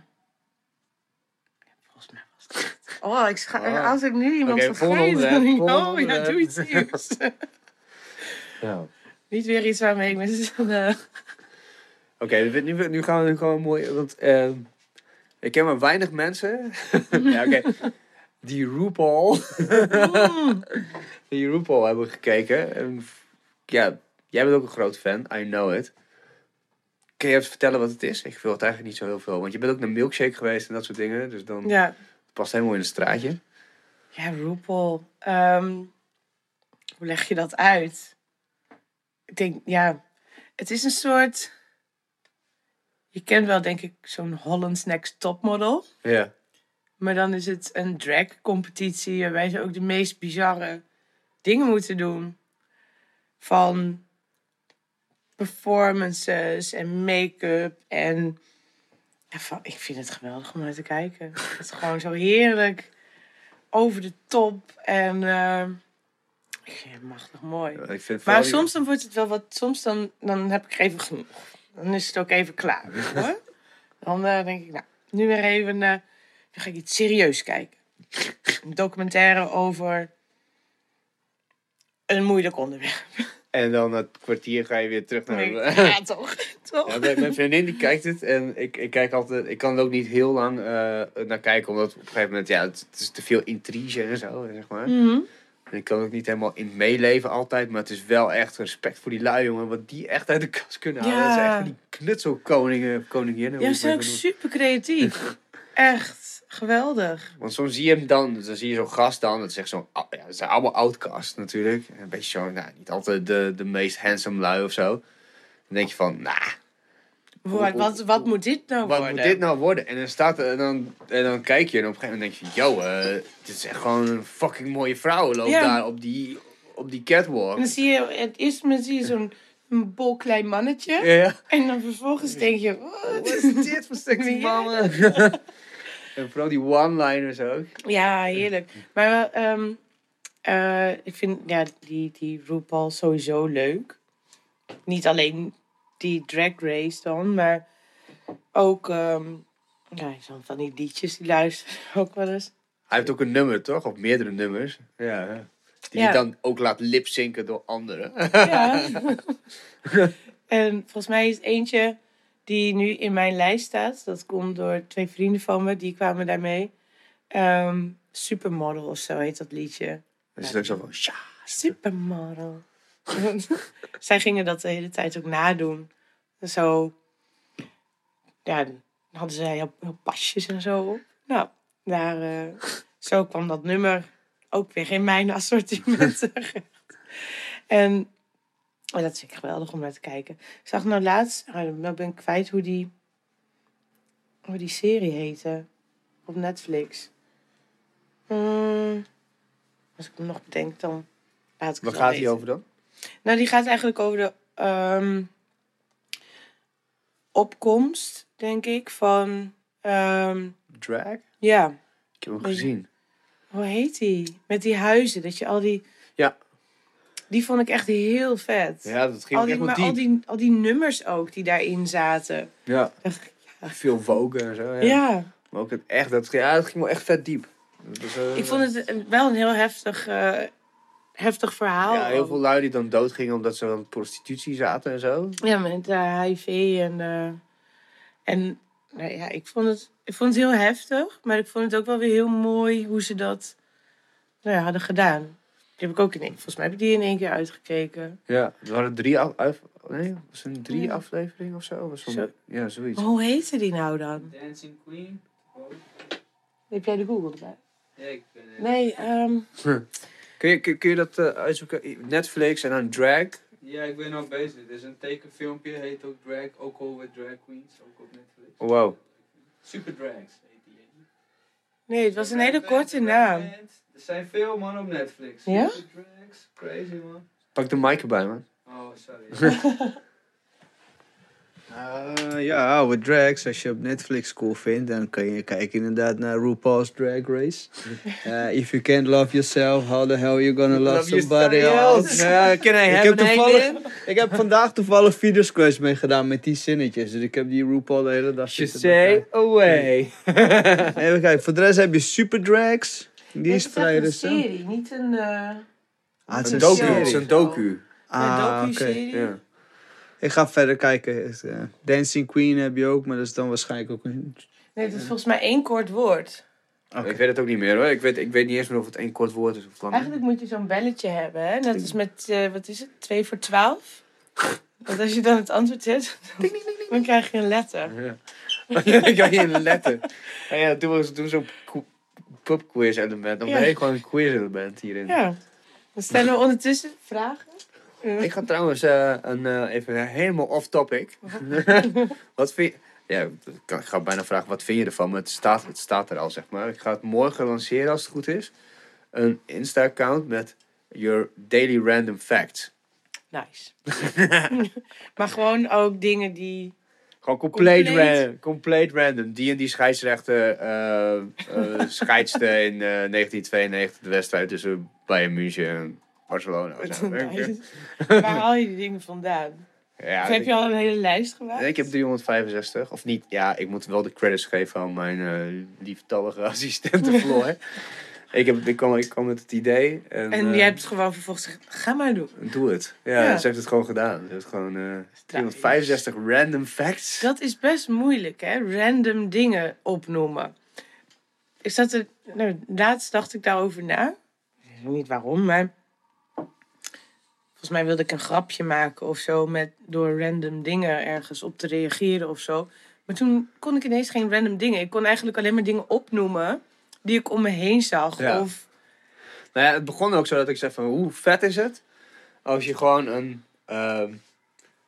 volgens mij was het dit. Oh, ik scha- Oh. als ik nu iemand volgende vergeet... dan- oh, ja, doe iets nieuws. Ja. Niet weer iets waarmee ik met uh, Oké, nu, nu gaan we nu gewoon mooi. Want eh, ik ken maar weinig mensen. ja, oké. Die RuPaul. die RuPaul hebben gekeken. En, ja, jij bent ook een groot fan. I know it. Kun je even vertellen wat het is? Ik wil het eigenlijk niet zo heel veel. Want je bent ook naar Milkshake geweest en dat soort dingen. Dus dan ja. Past helemaal in het straatje. Ja, RuPaul. Ehm, hoe leg je dat uit? Ik denk, ja, het is een soort... Je kent wel, denk ik, zo'n Holland's Next Topmodel. Ja. Maar dan is het een drag-competitie waarbij ze ook de meest bizarre dingen moeten doen. Van performances en make-up en... Van, ik vind het geweldig om naar te kijken. Het is gewoon zo heerlijk over de top en... Uh, ik vind het machtig mooi. Ja, ik vind maar soms dan wordt het wel wat... Soms dan, dan heb ik even genoeg. Dan is het ook even klaar, hoor. Dan uh, denk ik, nou, nu weer even... Uh, dan ga ik iets serieus kijken. Een documentaire over een moeilijk onderwerp. En dan het kwartier ga je weer terug naar... Ja, toch? toch? Ja, mijn vriendin die kijkt het en ik, ik kijk altijd... Ik kan er ook niet heel lang uh, naar kijken, omdat op een gegeven moment... Ja, het, het is te veel intrige en zo, zeg maar. Mm -hmm. En ik kan ook niet helemaal in meeleven altijd, maar het is wel echt respect voor die lui, jongen. Wat die echt uit de kast kunnen halen. Ja. Dat zijn echt van die knutselkoningen, koninginnen. Ja, ze zijn ook super creatief. echt. Geweldig. Want soms zie je hem dan, dan zie je zo'n gast dan, dat zegt zo'n, ja, dat zijn allemaal outcasts natuurlijk. Een beetje zo, nou, niet altijd de, de meest handsome lui of zo. Dan denk je van, nou, wat, wat, wat moet dit nou wat worden? moet dit nou worden? En dan, staat er, en dan, en dan kijk je en op een gegeven moment denk je, yo, uh, dit is echt gewoon een fucking mooie vrouw loopt Ja. daar op die, op die catwalk. En dan zie je, het eerste moment zie je zo'n een bol klein mannetje. Ja. En dan vervolgens denk je, wat? Wat is dit voor Ja. mannen? en vooral die one-liners ook. Ja, heerlijk. Maar ehm, eh, ik vind ja, die, die RuPaul sowieso leuk. Niet alleen die drag race dan, maar ook ehm ja, zo van die liedjes die luisteren ook wel eens. Hij heeft ook een nummer, toch? Of meerdere nummers. Ja. ja. Die Ja. hij dan ook laat lipzinken door anderen. Ja. en volgens mij is eentje die nu in mijn lijst staat. Dat komt door twee vrienden van me, die kwamen daarmee. Ehm Supermodel of zo heet dat liedje. Is het ook zo van, ja. Supermodel. Zij gingen dat de hele tijd ook nadoen. Zo, ja, dan hadden ze heel, heel pasjes en zo op. Nou, daar, eh, zo kwam dat nummer ook weer in mijn assortiment terecht. En oh, dat vind ik geweldig om naar te kijken. Ik zag nou laatst, oh, nou ben ik kwijt hoe die, hoe die serie heette op Netflix. Hmm, als ik hem nog bedenk, dan laat ik Waar het gaat weten. over dan? Nou, die gaat eigenlijk over de ehm, opkomst, denk ik, van... ehm, Drag? ja, Ik heb hem gezien. hoe heet die? Met die huizen, dat je al die... Die vond ik echt heel vet. Ja, dat ging al die, echt maar al die, al die nummers ook die daarin zaten. Ja. Ik, Veel Vogue en zo. Ja. Ja, Maar ook het echt, dat, ja, dat ging wel echt vet diep. Eh, ik vond het een- wel een heel heftig, eh, heftig verhaal. Ja, heel veel lui die dan doodgingen omdat ze aan prostitutie zaten en zo. Ja, met HIV en... eh, en nou ja, ik vond, het, ik vond het heel heftig. Maar ik vond het ook wel weer heel mooi hoe ze dat nou ja, hadden gedaan. Die heb ik ook in één... Volgens mij heb ik die in één keer uitgekeken. Ja, er waren drie af, af- nee, was een drie Ja. afleveringen of zo? Was Zo. Ja, zoiets. Hoe heette die nou dan? Dancing Queen. Oh. Heb jij de Google erbij? Ja, ik ben het. Nee, ehm, Kun, je, kun, kun je dat eh, uitzoeken? Netflix en dan Drag? Ja, ik ben nog bezig. Er is een tekenfilmpje, heet ook Drag, ook al met Drag Queens, ook op Netflix. Wow. Super Drags heet die. nee, het was een hele korte naam. Band. Er zijn veel man op Netflix. Ja? Super Drags, crazy man. Pak de mic erbij, man. Oh, sorry. Eh, ja, oude drags. Als je op Netflix cool vindt, dan kan je kijken inderdaad naar RuPaul's Drag Race. Eh, if you can't love yourself, how the hell you gonna love, somebody else? Can I Ik heb, toevallig, ik heb vandaag toevallig videosquest mee gedaan met die zinnetjes. Dus ik heb die RuPaul de hele dag You zitten say away. Even kijken, voor de rest heb je Super Drags. Die is vrij een serie, niet een... eh, Ah, het is Een een docu. serie. Het is een docu. Ah, Ah, oké. Ja. Ik ga verder kijken. Is, eh, Dancing Queen heb je ook, maar dat is dan waarschijnlijk ook een... Nee, het is volgens mij één kort woord. Oké. Ik weet het ook niet meer hoor. Ik weet, ik weet niet eens meer of het één kort woord is of lang. Eigenlijk moet je zo'n belletje hebben, hè? Net als met, eh, wat is het, 2 voor 12. Want als je dan het antwoord zet, dan krijg je een letter. Ja. Dan kan je een letter. En ja, toen was toen zo'n ko- pubquiz element. Dan Ja. ben je gewoon een quiz element hierin. Ja. Dan stellen we ondertussen vragen. Ik ga trouwens eh, een, eh, even helemaal off topic. wat vind je... Ja, ik ga bijna vragen, wat vind je ervan? Maar het staat, het staat er al, zeg maar. Ik ga het morgen lanceren, als het goed is. Een Insta-account met your daily random facts. Nice. maar gewoon ook dingen die... Gewoon compleet, Compleet. Ra compleet random. Die en die scheidsrechter scheidste in eh, 1992 de wedstrijd tussen Bayern München en Barcelona. Nice. Waar haal je die dingen vandaan? Ja, of heb je al een hele lijst gemaakt? Ik heb 365. Of niet, ja, ik moet wel de credits geven aan mijn lieftallige assistente Floor. Ik, heb, ik, kwam, ik kwam met het idee. En, En eh, je hebt gewoon vervolgens gezegd, ga maar doen. Doe het. Ja, Ja. ze heeft het gewoon gedaan. Ze heeft gewoon eh 365 random facts. Dat is best moeilijk, hè? Random dingen opnoemen. Ik zat er... Nou, laatst dacht ik daarover na. Ik weet niet waarom, maar... Volgens mij wilde ik een grapje maken of zo... Met, door random dingen ergens op te reageren of zo. Maar toen kon ik ineens geen random dingen. Ik kon eigenlijk alleen maar dingen opnoemen... die ik om me heen zag. Ja. Of, Nou ja, het begon ook zo dat ik zei van hoe vet is het als je gewoon een, ehm,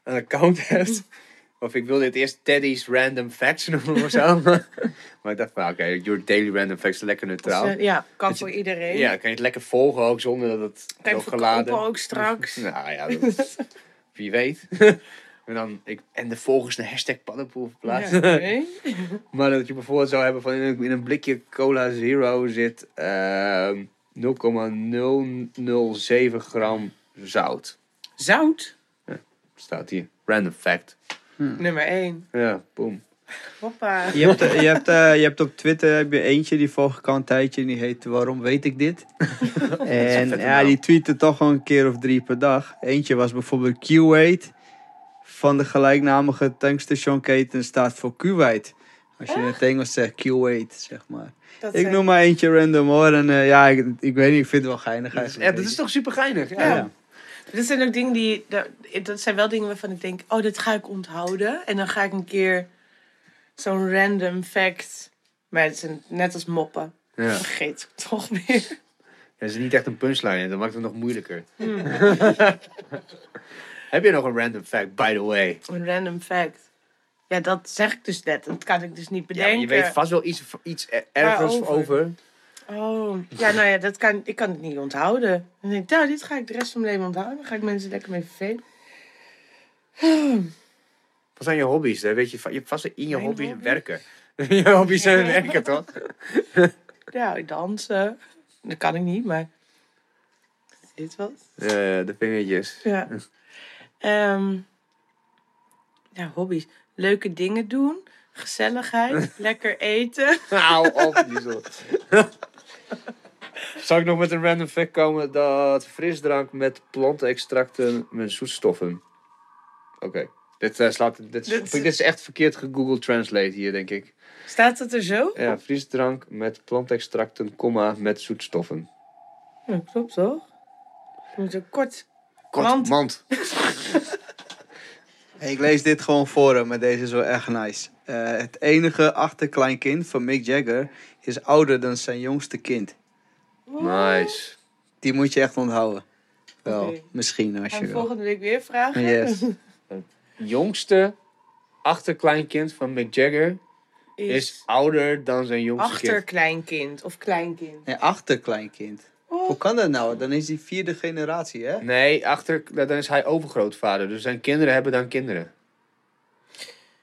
een account hebt. Of ik wilde het eerst Teddy's Random Facts noemen of zo. maar ik dacht van oké, your daily random facts lekker neutraal. dus, eh, ja, kan voor iedereen. Ja, kan je het lekker volgen ook zonder dat het kan je het ook straks. Nou ja, dat- wie weet. En, dan, ik, en de volgers de hashtag paddenpoel verplaatst. Ja, oké. Maar dat je bijvoorbeeld zou hebben van in een, in een blikje cola zero zit ehm 0,007 gram zout. Zout, Staat hier. Random fact. nummer 1. Ja, boom. Hoppa. Je hebt, je, hebt, eh, je hebt op Twitter heb je eentje, die volg ik al een tijdje. En die heet Waarom weet ik dit? en ja, die tweette toch wel een keer of drie per dag. Eentje was bijvoorbeeld Q8. Van de gelijknamige tankstationketen staat voor Kuwait. Als je in het Engels zegt Q8, zeg maar. Dat Ik zijn- noem maar eentje random hoor. En eh, ja, ik, ik weet niet, ik vind het wel geinig Ja, dat is toch super geinig. Ja. Ja. Dat zijn ook dingen die. dat- Dat zijn wel dingen waarvan ik denk: oh, dit ga ik onthouden. En dan ga ik een keer zo'n random fact. Maar het net als moppen. Ja. Vergeet ik toch weer. Dat is niet echt een punchline, dat maakt het nog moeilijker. Heb je nog een random fact, by the way? Een random fact. Ja, dat zeg ik dus net. Dat kan ik dus niet Ja, bedenken. maar je weet vast wel iets, iets er- ergens Waarover? over. Oh, ja, nou ja, dat kan, ik kan het niet onthouden. Dan denk ik, nou, dit ga ik de rest van mijn leven onthouden. Dan ga ik mensen lekker mee vervelen. Wat zijn je hobby's? Daar weet je, je hebt vast in je Mijn hobby's hobby? werken. je hobby's zijn werken, toch? Ja, dansen. Dat kan ik niet, maar... Dit wat? Ja, de vingertjes. Ja. Ehm, ja, hobby's. Leuke dingen doen. Gezelligheid. lekker eten. Hou op. Zal ik nog met een random fact komen dat frisdrank met plantenextracten met zoetstoffen. Oké. Dit, eh, slaat, dit, is, Dit- dit is echt verkeerd gegoogeld translate hier, denk ik. Staat dat er zo? Ja, frisdrank met plantextracten, komma, met zoetstoffen. Ja, klopt toch? Je moet ook kort. Kort, Mand. mand. Hey, ik lees dit gewoon voor hem, maar deze is wel echt nice. Eh, het enige achterkleinkind van Mick Jagger is ouder dan zijn jongste kind. Nice. Die moet je echt onthouden. Wel, Oké. misschien als Gaan je we wil. volgende week weer vragen? Yes. Jongste achterkleinkind van Mick Jagger is ouder dan zijn jongste kind. achterkleinkind of kleinkind. Nee, achterkleinkind. Oh. Hoe kan dat nou? Dan is die vierde generatie, hè? Nee, achter, dan is hij overgrootvader. Dus zijn kinderen hebben dan kinderen.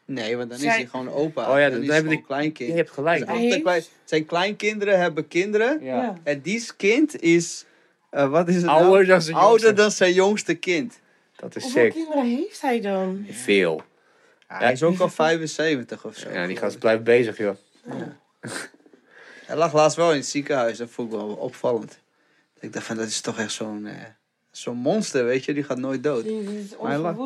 Nee, want dan is hij gewoon opa. Oh ja, dan hebben hij die- kleinkind. Je hebt gelijk. Dus heeft- Zijn kleinkinderen hebben kinderen. Ja. En die kind is... eh, wat is het nou? Ouder dan zijn Ouder jongste. dan zijn jongste kind. Dat is Hoeveel sick. kinderen heeft hij dan? Veel. hij is ook al 75 of zo. Ja, die ik. blijft bezig, joh. Hij lag laatst wel in het ziekenhuis. Dat vond ik wel opvallend. Ik dacht van, dat is toch echt zo'n... eh, Zo'n monster, weet je, die gaat nooit dood. Die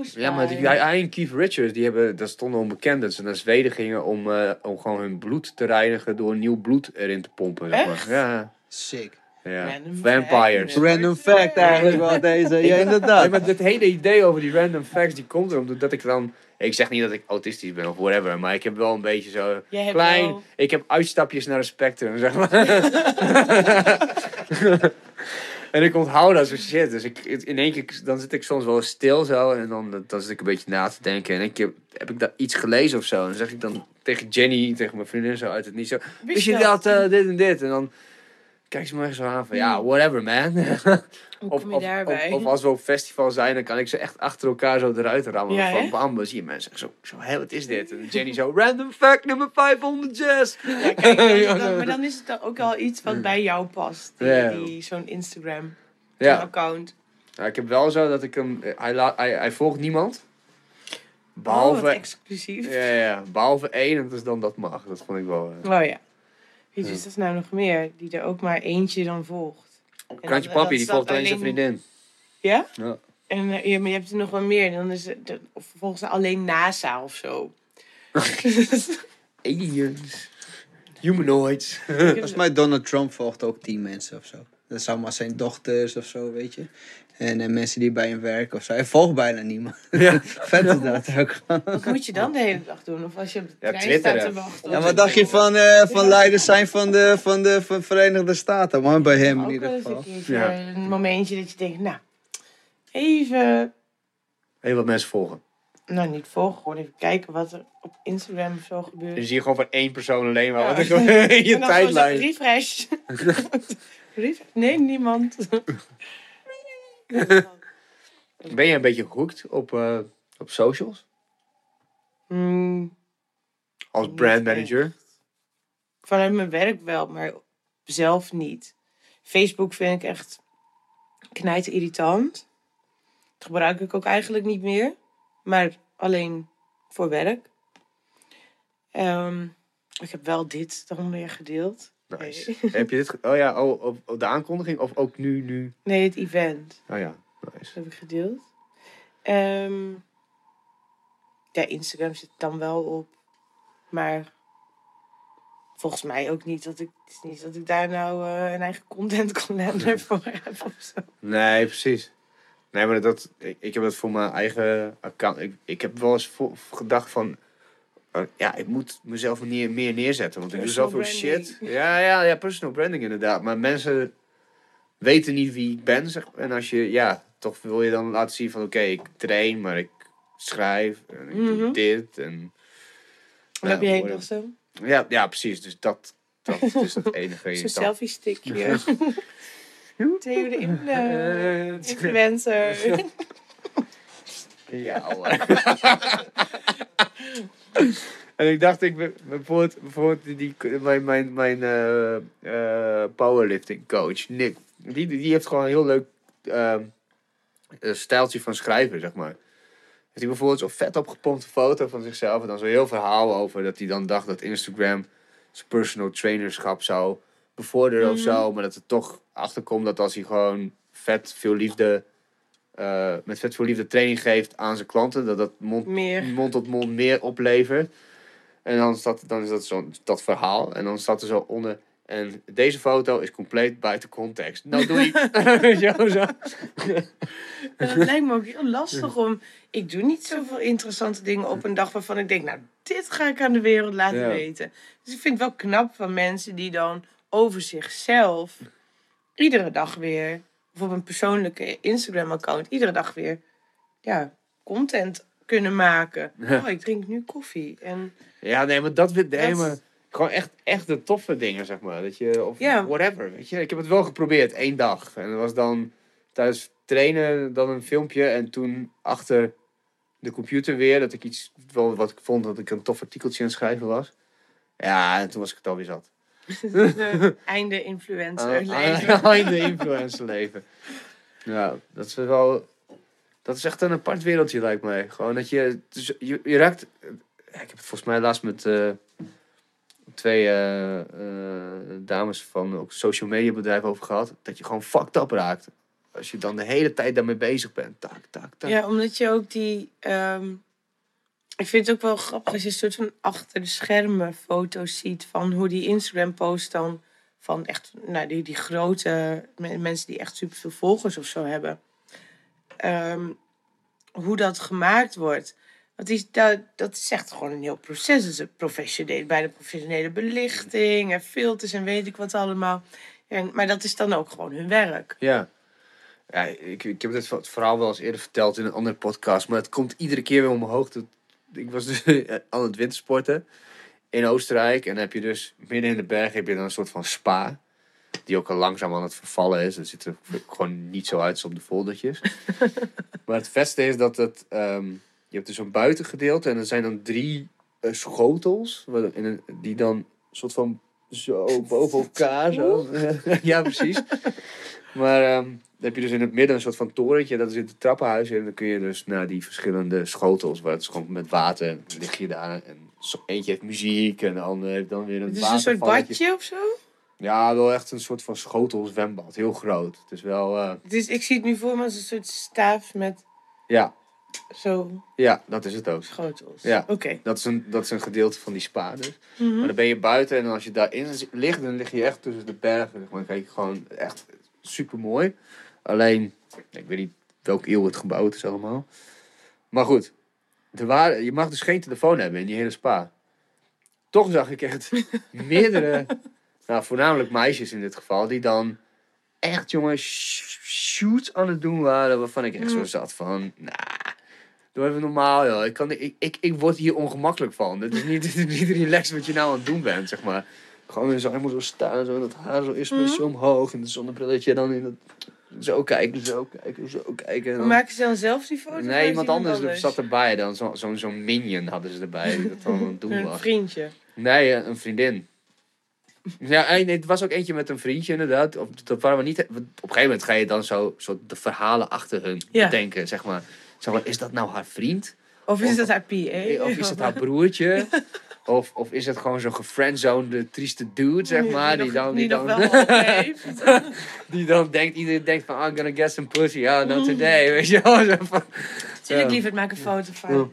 is. Ja, maar die, hij, hij en Keith Richards, die hebben, dat stonden onbekend dat ze naar Zweden gingen om, eh, om gewoon hun bloed te reinigen door nieuw bloed erin te pompen. Zeg maar. Echt? Ja, Sick. ja. Random Vampires. fact. Random fact eigenlijk wel deze. Ja, inderdaad. maar het hele idee over die random facts, die komt erom dat ik dan... Ik zeg niet dat ik autistisch ben of whatever, maar ik heb wel een beetje zo klein... wel- Ik heb uitstapjes naar het spectrum, zeg maar. en ik onthoud dat soort shit. Dus ik, in één keer, dan zit ik soms wel stil zo en dan, dan zit ik een beetje na te denken. En één keer heb ik daar iets gelezen of zo. En dan zeg ik dan tegen Jenny, tegen mijn vriendin zo uit het niet zo... Wist je dat, eh, dit en dit? En dan kijkt ze me echt zo aan van, ja, whatever man. Hoe Of, kom je of, daarbij? of, of als we op festival zijn, dan kan ik ze echt achter elkaar zo eruit rammen. Ja, van bam, dan zie je mensen zo, zo hé, wat is dit? En Jenny zo, random fact nummer 500 jazz. Ja, kijk, dan- dan- maar dan is het dan ook al iets wat bij jou past. Die, Zo'n Instagram Ja, account. Ja, ik heb wel zo dat ik hem, eh, hij, hij, hij volgt niemand. Oh, Behalve, exclusief. ja, ja, behalve één, en dat is dan dat mag. Dat vond ik wel... eh. Oh ja. Wie is dat nou nog meer? Die er ook maar eentje dan volgt. Dan- Papi, die volgt alleen zijn vriendin. Ja? Ja. En eh, ja, maar je hebt er nog wel meer. Dan is het, de- of volgens ze alleen NASA of zo. Aliens. Humanoids. Volgens mij Donald Trump volgt ook tien mensen of zo. Dat zou maar zijn dochters of zo, weet je. En, eh, mensen die bij hem werken of zo. Hij volgt bijna niemand. Ja. Vet is dat ook. Wat moet je dan de hele dag doen? Of als je op de Ja, trein twitteren. staat te wachten. Ja, wat dacht je van, eh, van leiders zijn van de, van de van Verenigde Staten? Maar bij hem in ieder geval. een Ja. een momentje dat je denkt, nou, even, Heel wat mensen volgen. nou niet volgen, gewoon even kijken wat er op Instagram of zo gebeurt. zie je gewoon van één persoon alleen maar Ja. wat er gewoon in je tijdlijn. refresh. refresh? Nee, niemand. Ben je een beetje hooked op, eh, op socials? Hmm, Als brand manager? vanuit mijn werk wel, maar zelf niet. Facebook vind ik echt knijt irritant. Dat gebruik ik ook eigenlijk niet meer. Maar alleen voor werk. Ehm, ik heb wel dit dan weer gedeeld. Nice. Heb je dit... Oh ja, oh, op, op de aankondiging of ook nu, nu? Nee, het event. Oh ja, nice. heb ik gedeeld. Ehm, ja, Instagram zit dan wel op. Maar volgens mij ook niet dat ik, het is niet dat ik daar nou eh, een eigen content calendar voor heb of zo. Nee, precies. Nee, maar dat, ik, ik heb dat voor mijn eigen account. Ik, ik heb wel eens gedacht van... eh, ja, ik moet mezelf meer, meer neerzetten. Want ik doe zoveel shit. Ja, ja, ja, personal branding inderdaad. Maar mensen weten niet wie ik ben. Zeg. En als je, ja, toch wil je dan laten zien van... Oké, ik train, maar ik schrijf. En ik doe Mhm. dit. En, Wat heb je heen nog zo? Ja, ja, precies. Dus dat, dat is het enige. Zo'n selfie stickje. Theo de in, influencer. Ja, hoor. En ik dacht, ik ben bijvoorbeeld, bijvoorbeeld die, mijn, mijn, mijn eh, eh, powerlifting coach, Nick, die, die heeft gewoon een heel leuk eh, stijltje van schrijven, zeg maar. Heeft hij bijvoorbeeld zo'n vet opgepompte foto van zichzelf en dan zo'n heel verhaal over dat hij dan dacht dat Instagram zijn personal trainerschap zou bevorderen of zo, maar dat er toch achterkomt dat als hij gewoon vet veel liefde eh, met vet veel liefde training geeft aan zijn klanten, dat dat mond, Meer. mond tot mond meer oplevert. En dan, staat, dan is dat zo, dat verhaal. En dan staat er zo onder. En deze foto is compleet buiten context. Nou, wel, zo. En het lijkt me ook heel lastig om... Ik doe niet zoveel interessante dingen op een dag waarvan ik denk... Nou, dit ga ik aan de wereld laten Ja. weten. Dus ik vind het wel knap van mensen die dan over zichzelf... Iedere dag weer... Of op een persoonlijke Instagram-account... Iedere dag weer... Ja, content kunnen maken. Oh, ik drink nu koffie. En Ja, nee, maar dat nee, maar Gewoon echt, echt de toffe dingen, zeg maar. Dat je, of Ja. whatever, weet je. Ik heb het wel geprobeerd, één dag. En dat was dan tijdens trainen dan een filmpje. En toen achter de computer weer, dat ik iets, wel wat ik vond dat ik een tof artikeltje aan het schrijven was. Ja, en toen was ik het alweer zat. De einde influencer leven. Ah, in de influencer leven. Ja, dat is wel... Dat is echt een apart wereldje, lijkt mij. Gewoon dat je... dus je, je raakt... Ik heb het volgens mij laatst met eh, twee eh, eh, dames van ook social media bedrijven over gehad. Dat je gewoon fucked up raakt. als je dan de hele tijd daarmee bezig bent. Tak, tak, tak. Ja, omdat je ook die. ehm, ik vind het ook wel grappig als je een soort van achter de schermen foto's ziet van hoe die Instagram-post dan van echt, nou, die, die grote me- mensen die echt superveel volgers of zo hebben. Ehm, hoe dat gemaakt wordt. Want die, dat, dat is echt gewoon een heel proces. Het is een professionele, bijna professionele belichting en filters en weet ik wat allemaal. En, maar dat is dan ook gewoon hun werk. Ja. ja ik, ik heb dit verhaal wel eens eerder verteld in een andere podcast. Maar het komt iedere keer weer omhoog. Dat, ik was dus aan het wintersporten in Oostenrijk. En dan heb je dus midden in de berg heb je dan een soort van spa. Die ook al langzaam aan het vervallen is. Het ziet er gewoon niet zo uit als op de foldertjes. maar het vetste is dat het... ehm, je hebt dus een buitengedeelte. En er zijn dan drie eh, schotels. een- Die dan soort van zo boven elkaar. Zo. ja, precies. Maar ehm, dan heb je dus in het midden een soort van torentje. Dat is in het trappenhuis. En dan kun je dus naar die verschillende schotels. Waar het is gewoon met water. En dan lig je daar. En zo, eentje heeft muziek. En de andere heeft dan weer een Het is een soort badje of zo. Ja, wel echt een soort van schotelzwembad. Heel groot. Het is wel... Het is, ik zie het nu voor me als een soort staaf met ja, zo ja, dat is het ook. schotels. Ja. Oké. Dat is, een, dat is een gedeelte van die spa dus. Mhm. Maar dan ben je buiten en als je daarin ligt, dan lig je echt tussen de bergen. Dan kijk je gewoon echt super mooi. Alleen, ik weet niet welke eeuw het gebouwd is allemaal. Maar goed, er waren, je mag dus geen telefoon hebben in die hele spa. Toch zag ik echt meerdere, nou voornamelijk meisjes in dit geval, die dan echt jongens sh- shoots aan het doen waren. Waarvan ik echt zo zat van, nou, doe even normaal joh. Ik, kan, ik, ik, ik word hier ongemakkelijk van. Het is niet, het is niet relaxed wat je nou aan het doen bent, zeg maar. Gewoon zo, moet zo staan, zo, dat haar zo is met zo omhoog. En de zonnebrilletje dan in dat, zo kijken, zo kijken, zo kijken. En dan- Maken ze dan zelf die foto? of Nee, iemand anders, zat erbij dan. Zo'n zo, zo'n minion hadden ze erbij. Dat dan het doen Een vriendje. Nee, eh, een vriendin. Ja, en nee, het was ook eentje met een vriendje inderdaad. Dat waren we niet, op een gegeven moment ga je dan zo, zo de verhalen achter hun Ja. bedenken. Zeg maar. zeg maar, is dat nou haar vriend? Of is Of- dat haar PA? Of is het haar broertje? Of, of is het gewoon zo'n gefriendzoned trieste dude, zeg maar. Die, nog- dan, die, nog dan, wel wat heeft. die dan denkt, iedereen denkt van, I'm gonna get some pussy. Oh, not today. Weet je wel. Zo van, Tuurlijk Ja. liever maak een foto van.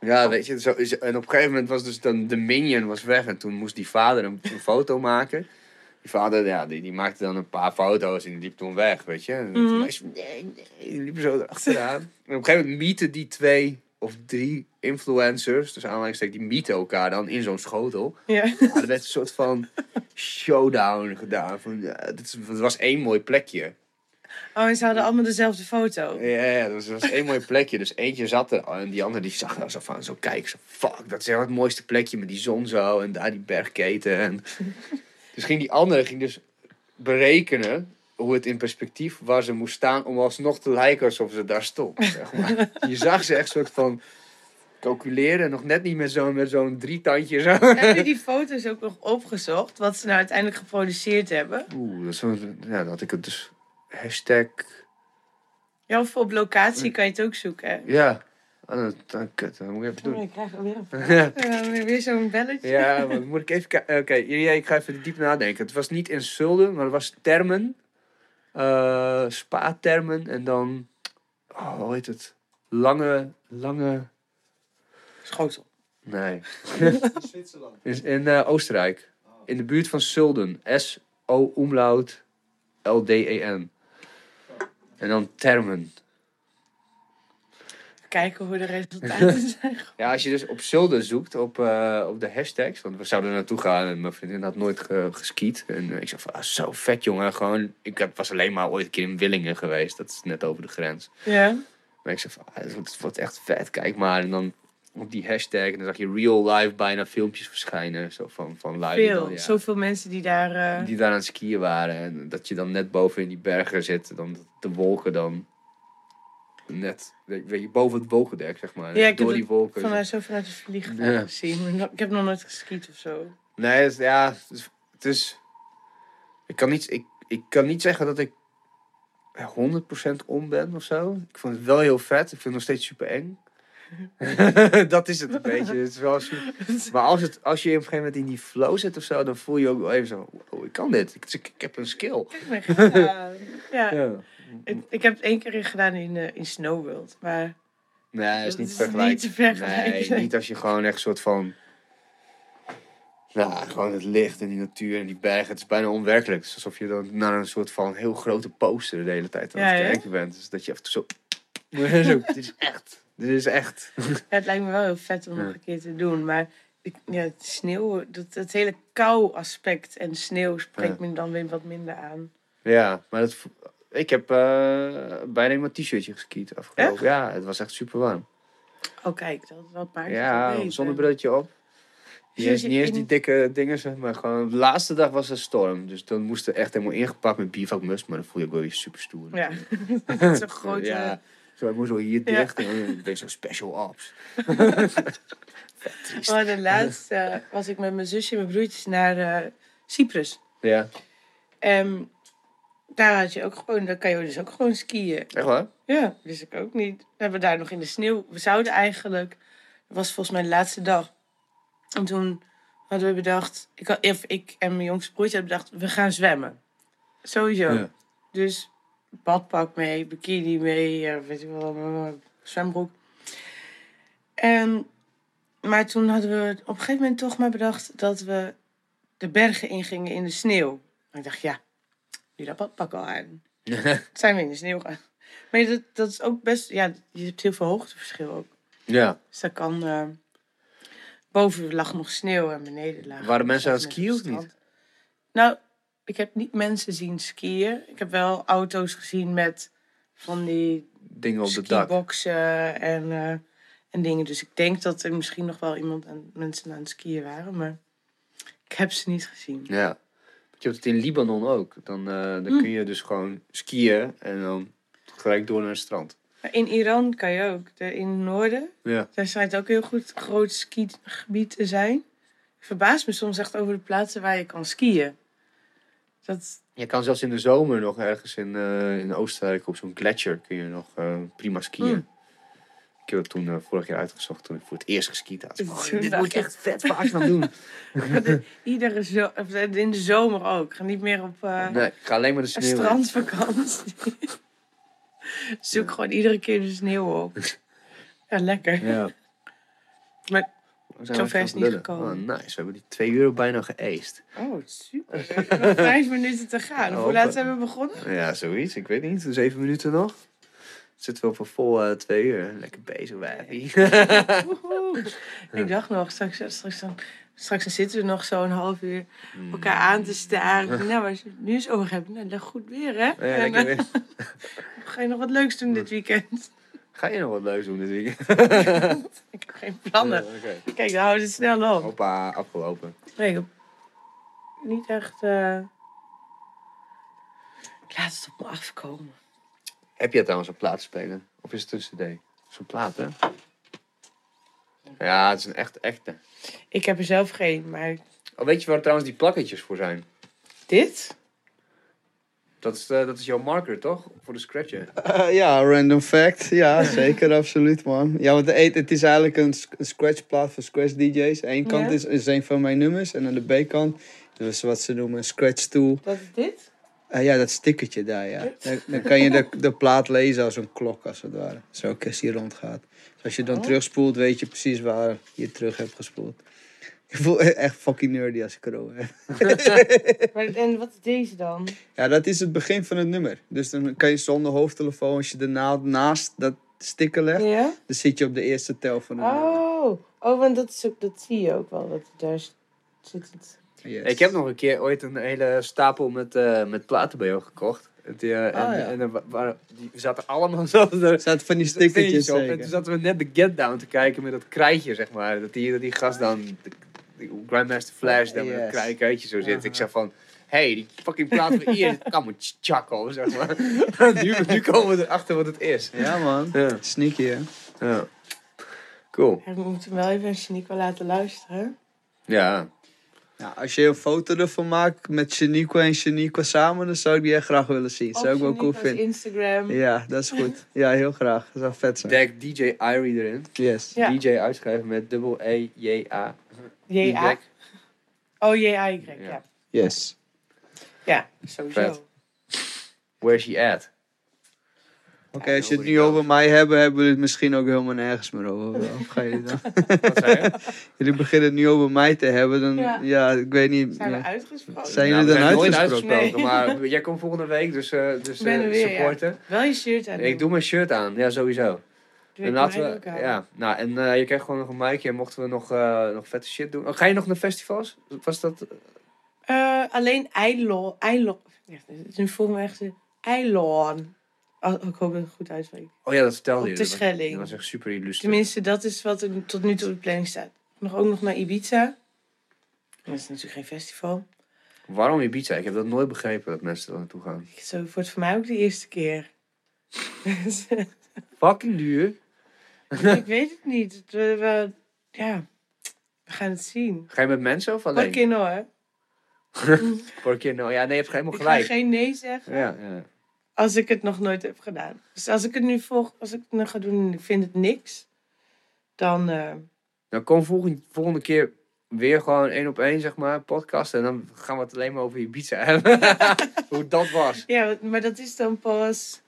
Ja, weet je, zo, is- en op een gegeven moment was dus dan de minion was weg en toen moest die vader een, een foto maken. Die vader, ja, die, die maakte dan een paar foto's en die liep toen weg, weet je. En toen meisje, nee, nee, die liepen zo erachteraan. en op een gegeven moment mieten die twee of drie influencers, dus aanleidingstekens, die mieten elkaar dan in zo'n schotel. Ja. Ja, er werd een soort van showdown gedaan. Van, ja, dit is, het was één mooi plekje. Oh, en ze hadden allemaal dezelfde foto. Ja, ja, dat was, dat was één mooi plekje. Dus eentje zat er en die andere die zag nou zo van, zo kijk, zo fuck, dat is echt het mooiste plekje met die zon zo en daar die bergketen. En... dus ging die andere ging dus berekenen hoe het in perspectief waar ze moest staan om alsnog te lijken alsof ze daar stond. Zeg maar. Je zag ze echt soort van calculeren, nog net niet met zo'n met zo'n drietandje zo. Heb je die foto's ook nog opgezocht? Wat ze nou uiteindelijk geproduceerd hebben? Oeh, dat ja, dan had ik het dus hashtag, Ja, of op locatie kan je het ook zoeken. hè? ja, ah, dat, dat, kut, dat moet ik even Oh, doen. ik krijg een weer- weer zo'n belletje. Ja, maar moet ik even kijken. Oké, ja, ik ga even diep nadenken. Het was niet in Zulden, maar het was termen. Eh spa-termen en dan... Oh, hoe heet het? Lange, lange... Schotel. Nee. Zwitserland. Is in eh, Oostenrijk. In de buurt van Zulden. S-O-umlaut L-D-E-N. En dan termen. Kijken hoe de resultaten zijn. Ja, als je dus op Zulden zoekt, op, eh, op de hashtags. Want we zouden er naartoe gaan en mijn vriendin had nooit ge- geskiet. En eh, ik zei van, ah, zo vet jongen. Gewoon, ik heb- was alleen maar ooit een keer in Willingen geweest. Dat is net over de grens. Ja. Maar ik zei van, ah, het, wordt, het wordt echt vet, kijk maar. En dan op die hashtag, en dan zag je real life bijna filmpjes verschijnen. Zo van, van lui die Veel. dan, ja, Zoveel mensen die daar... eh, die daar aan het skiën waren. En dat je dan net boven in die bergen zit. Dan de wolken dan net, weet je, boven het wolkendek, zeg maar. Ja, ik Door heb die wolken. vanuit, zo vanuit het vliegveld Ja. gezien. Ik heb nog nooit geskiet of zo. Nee, het, ja, het is, ik, kan niet, ik, ik kan niet zeggen dat ik 100% om ben of zo. Ik vond het wel heel vet. Ik vind het nog steeds super eng. dat is het een beetje. Het is wel super- Maar als, het, als je op een gegeven moment in die flow zit of zo, dan voel je ook wel even zo, oh, ik kan dit. Ik, ik, ik heb een skill. Ja, ja. Ik, ik heb het één keer gedaan in, eh, in Snow World. Maar Nee, dat is Dat niet is te vergelijken. niet te vergelijken, Nee, niet als je gewoon echt een soort van... Nou, gewoon het licht en die natuur en die bergen. Het is bijna onwerkelijk. Het is alsof je dan naar een soort van heel grote poster de hele tijd aan het ja. kijken bent. Dus dat je even zo... zo dit is echt. Dit is echt. ja, het lijkt me wel heel vet om nog een keer te doen. Maar ik, ja, het sneeuw, dat, het hele kou aspect en sneeuw spreekt me dan weer wat minder aan. Ja, maar dat, ik heb eh, bijna in mijn t-shirtje geskiet afgelopen. Ja, het was echt super warm. Oh kijk, dat, dat maakt Ja, zonnebrilletje op. Niet eens, niet eens die dikke dingen, zeg maar gewoon de laatste dag was er storm. Dus dan moest er echt helemaal ingepakt met bivakmust. Maar dan voel je ook wel weer super stoer. Ja, zo'n grote... Ja, zo, ik moest wel hier Ja. dicht. En dan ben je zo special ops. Oh, de laatste was ik met mijn zusje en mijn broertjes naar eh, Cyprus. Ja, En daar had je ook gewoon, daar kan je dus ook gewoon skiën. echt waar? Ja, wist ik ook niet. We hebben daar nog in de sneeuw. We zouden eigenlijk, dat was volgens mij de laatste dag. En toen hadden we bedacht, ik, had, of ik en mijn jongste broertje hadden bedacht, we gaan zwemmen. Sowieso. Ja. Dus badpak mee, bikini mee, weet ik wel, zwembroek. En, maar toen hadden we op een gegeven moment toch maar bedacht dat we de bergen ingingen in de sneeuw. En ik dacht, ja, nu dat badpak al aan. zijn we in de sneeuw gaan. Maar dat, dat is ook best, ja, je hebt heel veel hoogteverschil ook. ja. Dus dat kan, eh, boven lag nog sneeuw en beneden lag. Waren mensen aan het skiën of niet? Nou, ik heb niet mensen zien skiën. Ik heb wel auto's gezien met van die Dingen op het dak. en, eh, en dingen. Dus ik denk dat er misschien nog wel iemand aan, mensen aan het skiën waren, maar ik heb ze niet gezien. Ja. Je hebt het in Libanon ook. Dan, eh, dan Hm. kun je dus gewoon skiën en dan gelijk door naar het strand. In Iran kan je ook. In het noorden, Ja. daar schijnt ook heel goed groot skigebied te zijn. Ik verbaas me soms echt over de plaatsen waar je kan skiën. Dat, Je kan zelfs in de zomer nog ergens in, eh, in Oostenrijk op zo'n gletsjer kun je nog eh, prima skiën. Mm. Ik heb het toen eh, vorig jaar uitgezocht toen ik voor het eerst geskiet had. Oh, dit moet ik echt vet vaak gaan doen. iedere zo, of in de zomer ook. Ik ga niet meer op eh, Nee, ik ga alleen maar de sneeuw strandvakantie. Zoek gewoon iedere keer de sneeuw op. Ja, lekker. Ja. Maar We zijn Zo al ver gaan is het niet gekomen. Oh, nice. We hebben die twee uur bijna geëist. Oh, super. Nog vijf minuten te gaan. Hoe laat zijn we begonnen? Ja, zoiets. Ik weet niet. Zeven minuten nog. Zitten we op een vol eh, twee uur. Lekker bezig. Woehoe. Ik dacht nog, straks, straks, dan, straks dan zitten we nog zo'n half uur elkaar aan te staren. Nou, het nu eens over hebben, nou, dat goed weer, hè? Ja, lekker eh, weer. ga je nog wat leuks doen dit weekend? Ga je nog wat leuks doen dit weekend? Ik heb geen plannen. Ja. Kijk, dan houden we het snel op. Hoppa, afgelopen. Nee, niet echt... eh, Ik laat het op me afkomen. Heb je trouwens een plaat spelen? Of is het een cd? Zo'n plaat, hè? Ja, het is een echt, echte. Ik heb er zelf geen, maar Oh, weet je waar trouwens die plakketjes voor zijn? dit? Dat is, eh, dat is jouw marker, toch? Voor de scratchen. Eh, ja, random fact. Ja, zeker, absoluut, man. Ja, want de, het is eigenlijk een, een scratchplaat voor scratch DJ's. Eén kant Ja. is, is een van mijn nummers en aan de B-kant dus wat ze noemen een scratch tool. Dat is dit? Eh, ja, dat stickertje daar, ja. Dan, dan kan je de, de plaat lezen als een klok, als het ware. Zo als die rondgaat. Dus als je dan Oh. terugspoelt, weet je precies waar je terug hebt gespoeld. Ik voel echt fucking nerdy als ik erover heb. Maar, en wat is deze dan? Ja, dat is het begin van het nummer. Dus dan kan je zonder hoofdtelefoon, als je de naald naast dat sticker legt, Ja? dan zit je op de eerste tel van het nummer. Oh, oh want dat, is ook, dat zie je ook wel. Dat daar zit het. Yes. Ik heb nog een keer ooit een hele stapel met, eh, met platen bij jou gekocht. Die, eh, en, Ah, ja. en wa- waren, die zaten allemaal zaten er Er zaten van die stickertjes op. En toen zaten we net de Get Down te kijken met dat krijtje, zeg maar. Dat die, dat die gast dan, de, Grandmaster Flash, daar met dat krij- krijtje zo zit. Ik zeg van, hey, die fucking plaat van hier, kan me chakkel, zeg maar. nu, nu komen we erachter wat het is. Ja man, Ja, sneaky hè. ja. Cool. Ja, we moeten wel even Shanique wel laten luisteren. Ja. Nou, als je een foto ervan maakt met Shaniqua en Shaniqua samen, dan zou ik die echt graag willen zien. Zou ik wel cool vinden. Instagram. Ja, dat is goed. Ja, heel graag. Dat zou vet zijn. Dek DJ Irie erin. Yes. Ja. DJ uitschrijven met dubbel E J A. J-A. Oh, J-A-Y. Ja. Ja. Yes. Ja, sowieso. Vet. Where's she at? Oké, als je het nu over mij hebben, hebben we het misschien ook helemaal nergens meer over. Of ga je dan? Wat zei je? Jullie beginnen het nu over mij te hebben, dan Ja. ja, ik weet niet. Zijn we uitgesproken? Zijn Nou, jullie we dan nooit uitgesproken? maar jij komt volgende week, dus, eh dus er eh, weer, ja. supporten. Wel je shirt aan. Ik doe mijn shirt aan, ja sowieso. Doe En laten we, ja, nou en eh, je krijgt gewoon nog een micje en mochten we nog, eh, nog vette shit doen. Oh, ga je nog naar festivals? Was dat? Eh, alleen Eilon. Eilon. Ja, het is een me echt een Eilon. Oh, ik hoop dat ik het goed uitspreek. Oh ja, dat vertelde Op je. de Schelling. Dat was echt super illuster. Tenminste, dat is wat er tot nu toe op de planning staat. Nog ook nog naar Ibiza. Dat is natuurlijk geen festival. Waarom Ibiza? Ik heb dat nooit begrepen dat mensen er naartoe gaan. Zo wordt voor mij ook de eerste keer. Fucking duur. ik weet het niet. Het, we, we- ja, we gaan het zien. Ga je met mensen of Een alleen? keer nog, hè? Voor een keer, nou ja, nee, je hebt helemaal Ik ga gelijk. geen nee zeggen Ja, ja. Als ik het nog nooit heb gedaan. Dus als ik het nu volg, als ik het nu ga doen en ik vind het niks, dan eh, Dan kom volgende, volgende keer weer gewoon één op één, zeg maar, podcast. En dan gaan we het alleen maar over Ibiza hebben. Hoe dat was. ja, maar dat is dan pas.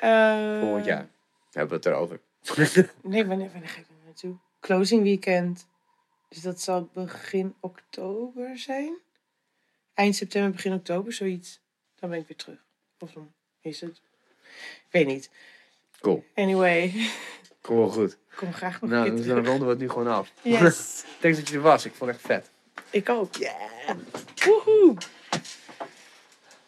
eh, Volgend jaar hebben we het erover. Nee, wanneer, wanneer ga ik er naartoe? Closing weekend. Dus dat zal begin oktober zijn. Eind september, begin oktober, zoiets. Dan ben ik weer terug. Of dan is het. Ik weet niet. Cool. Anyway, Cool, goed. ik kom graag nog Nou, een keer dan ronden we het nu gewoon af. Yes, Thanks dat je er was. Ik vond het echt vet. ik ook. Woehoe.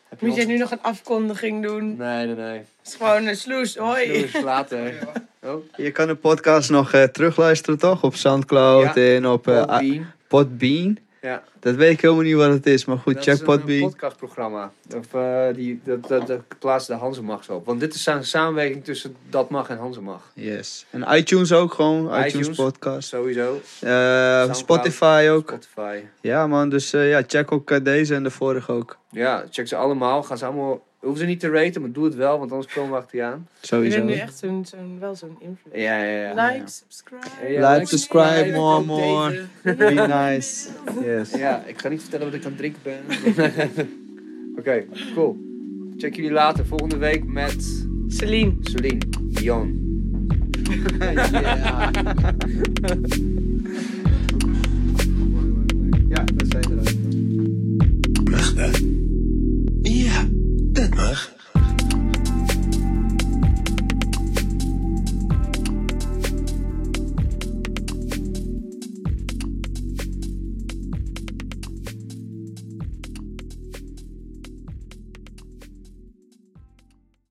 Heb je Moet jij nog- nu nog een afkondiging doen? Nee, nee, nee. Het is gewoon een sloes, hoi. Doei, later. Oh, Je kan de podcast nog eh, terugluisteren, toch? Op Soundcloud Ja. en op eh, Podbean. Ja. Dat weet ik helemaal niet wat het is, maar goed, Dat check is een, podcastprogramma. Of, eh, die, dat, dat, dat plaatst de Hansemag op. Want dit is een samenwerking tussen Dat Mag en Hansemag. Yes. En iTunes ook gewoon, iTunes, iTunes. podcast. Sowieso. Eh, Spotify ook. Spotify. Ja man, dus eh, ja, check ook deze en de vorige ook. Ja, check ze allemaal. Gaan ze allemaal... Hoeven ze niet te raten, maar doe het wel, want anders komen we achter je aan. Je Sowieso. bent nu echt zo'n, zo'n, wel zo'n influencer. Ja, ja, ja. Like, subscribe. Ja, Like, subscribe, more, more. Be nice. Yes. Ja, ik ga niet vertellen wat ik aan het drinken ben. Oké, cool. Check jullie later volgende week met Celine. Celine Dion. Ja.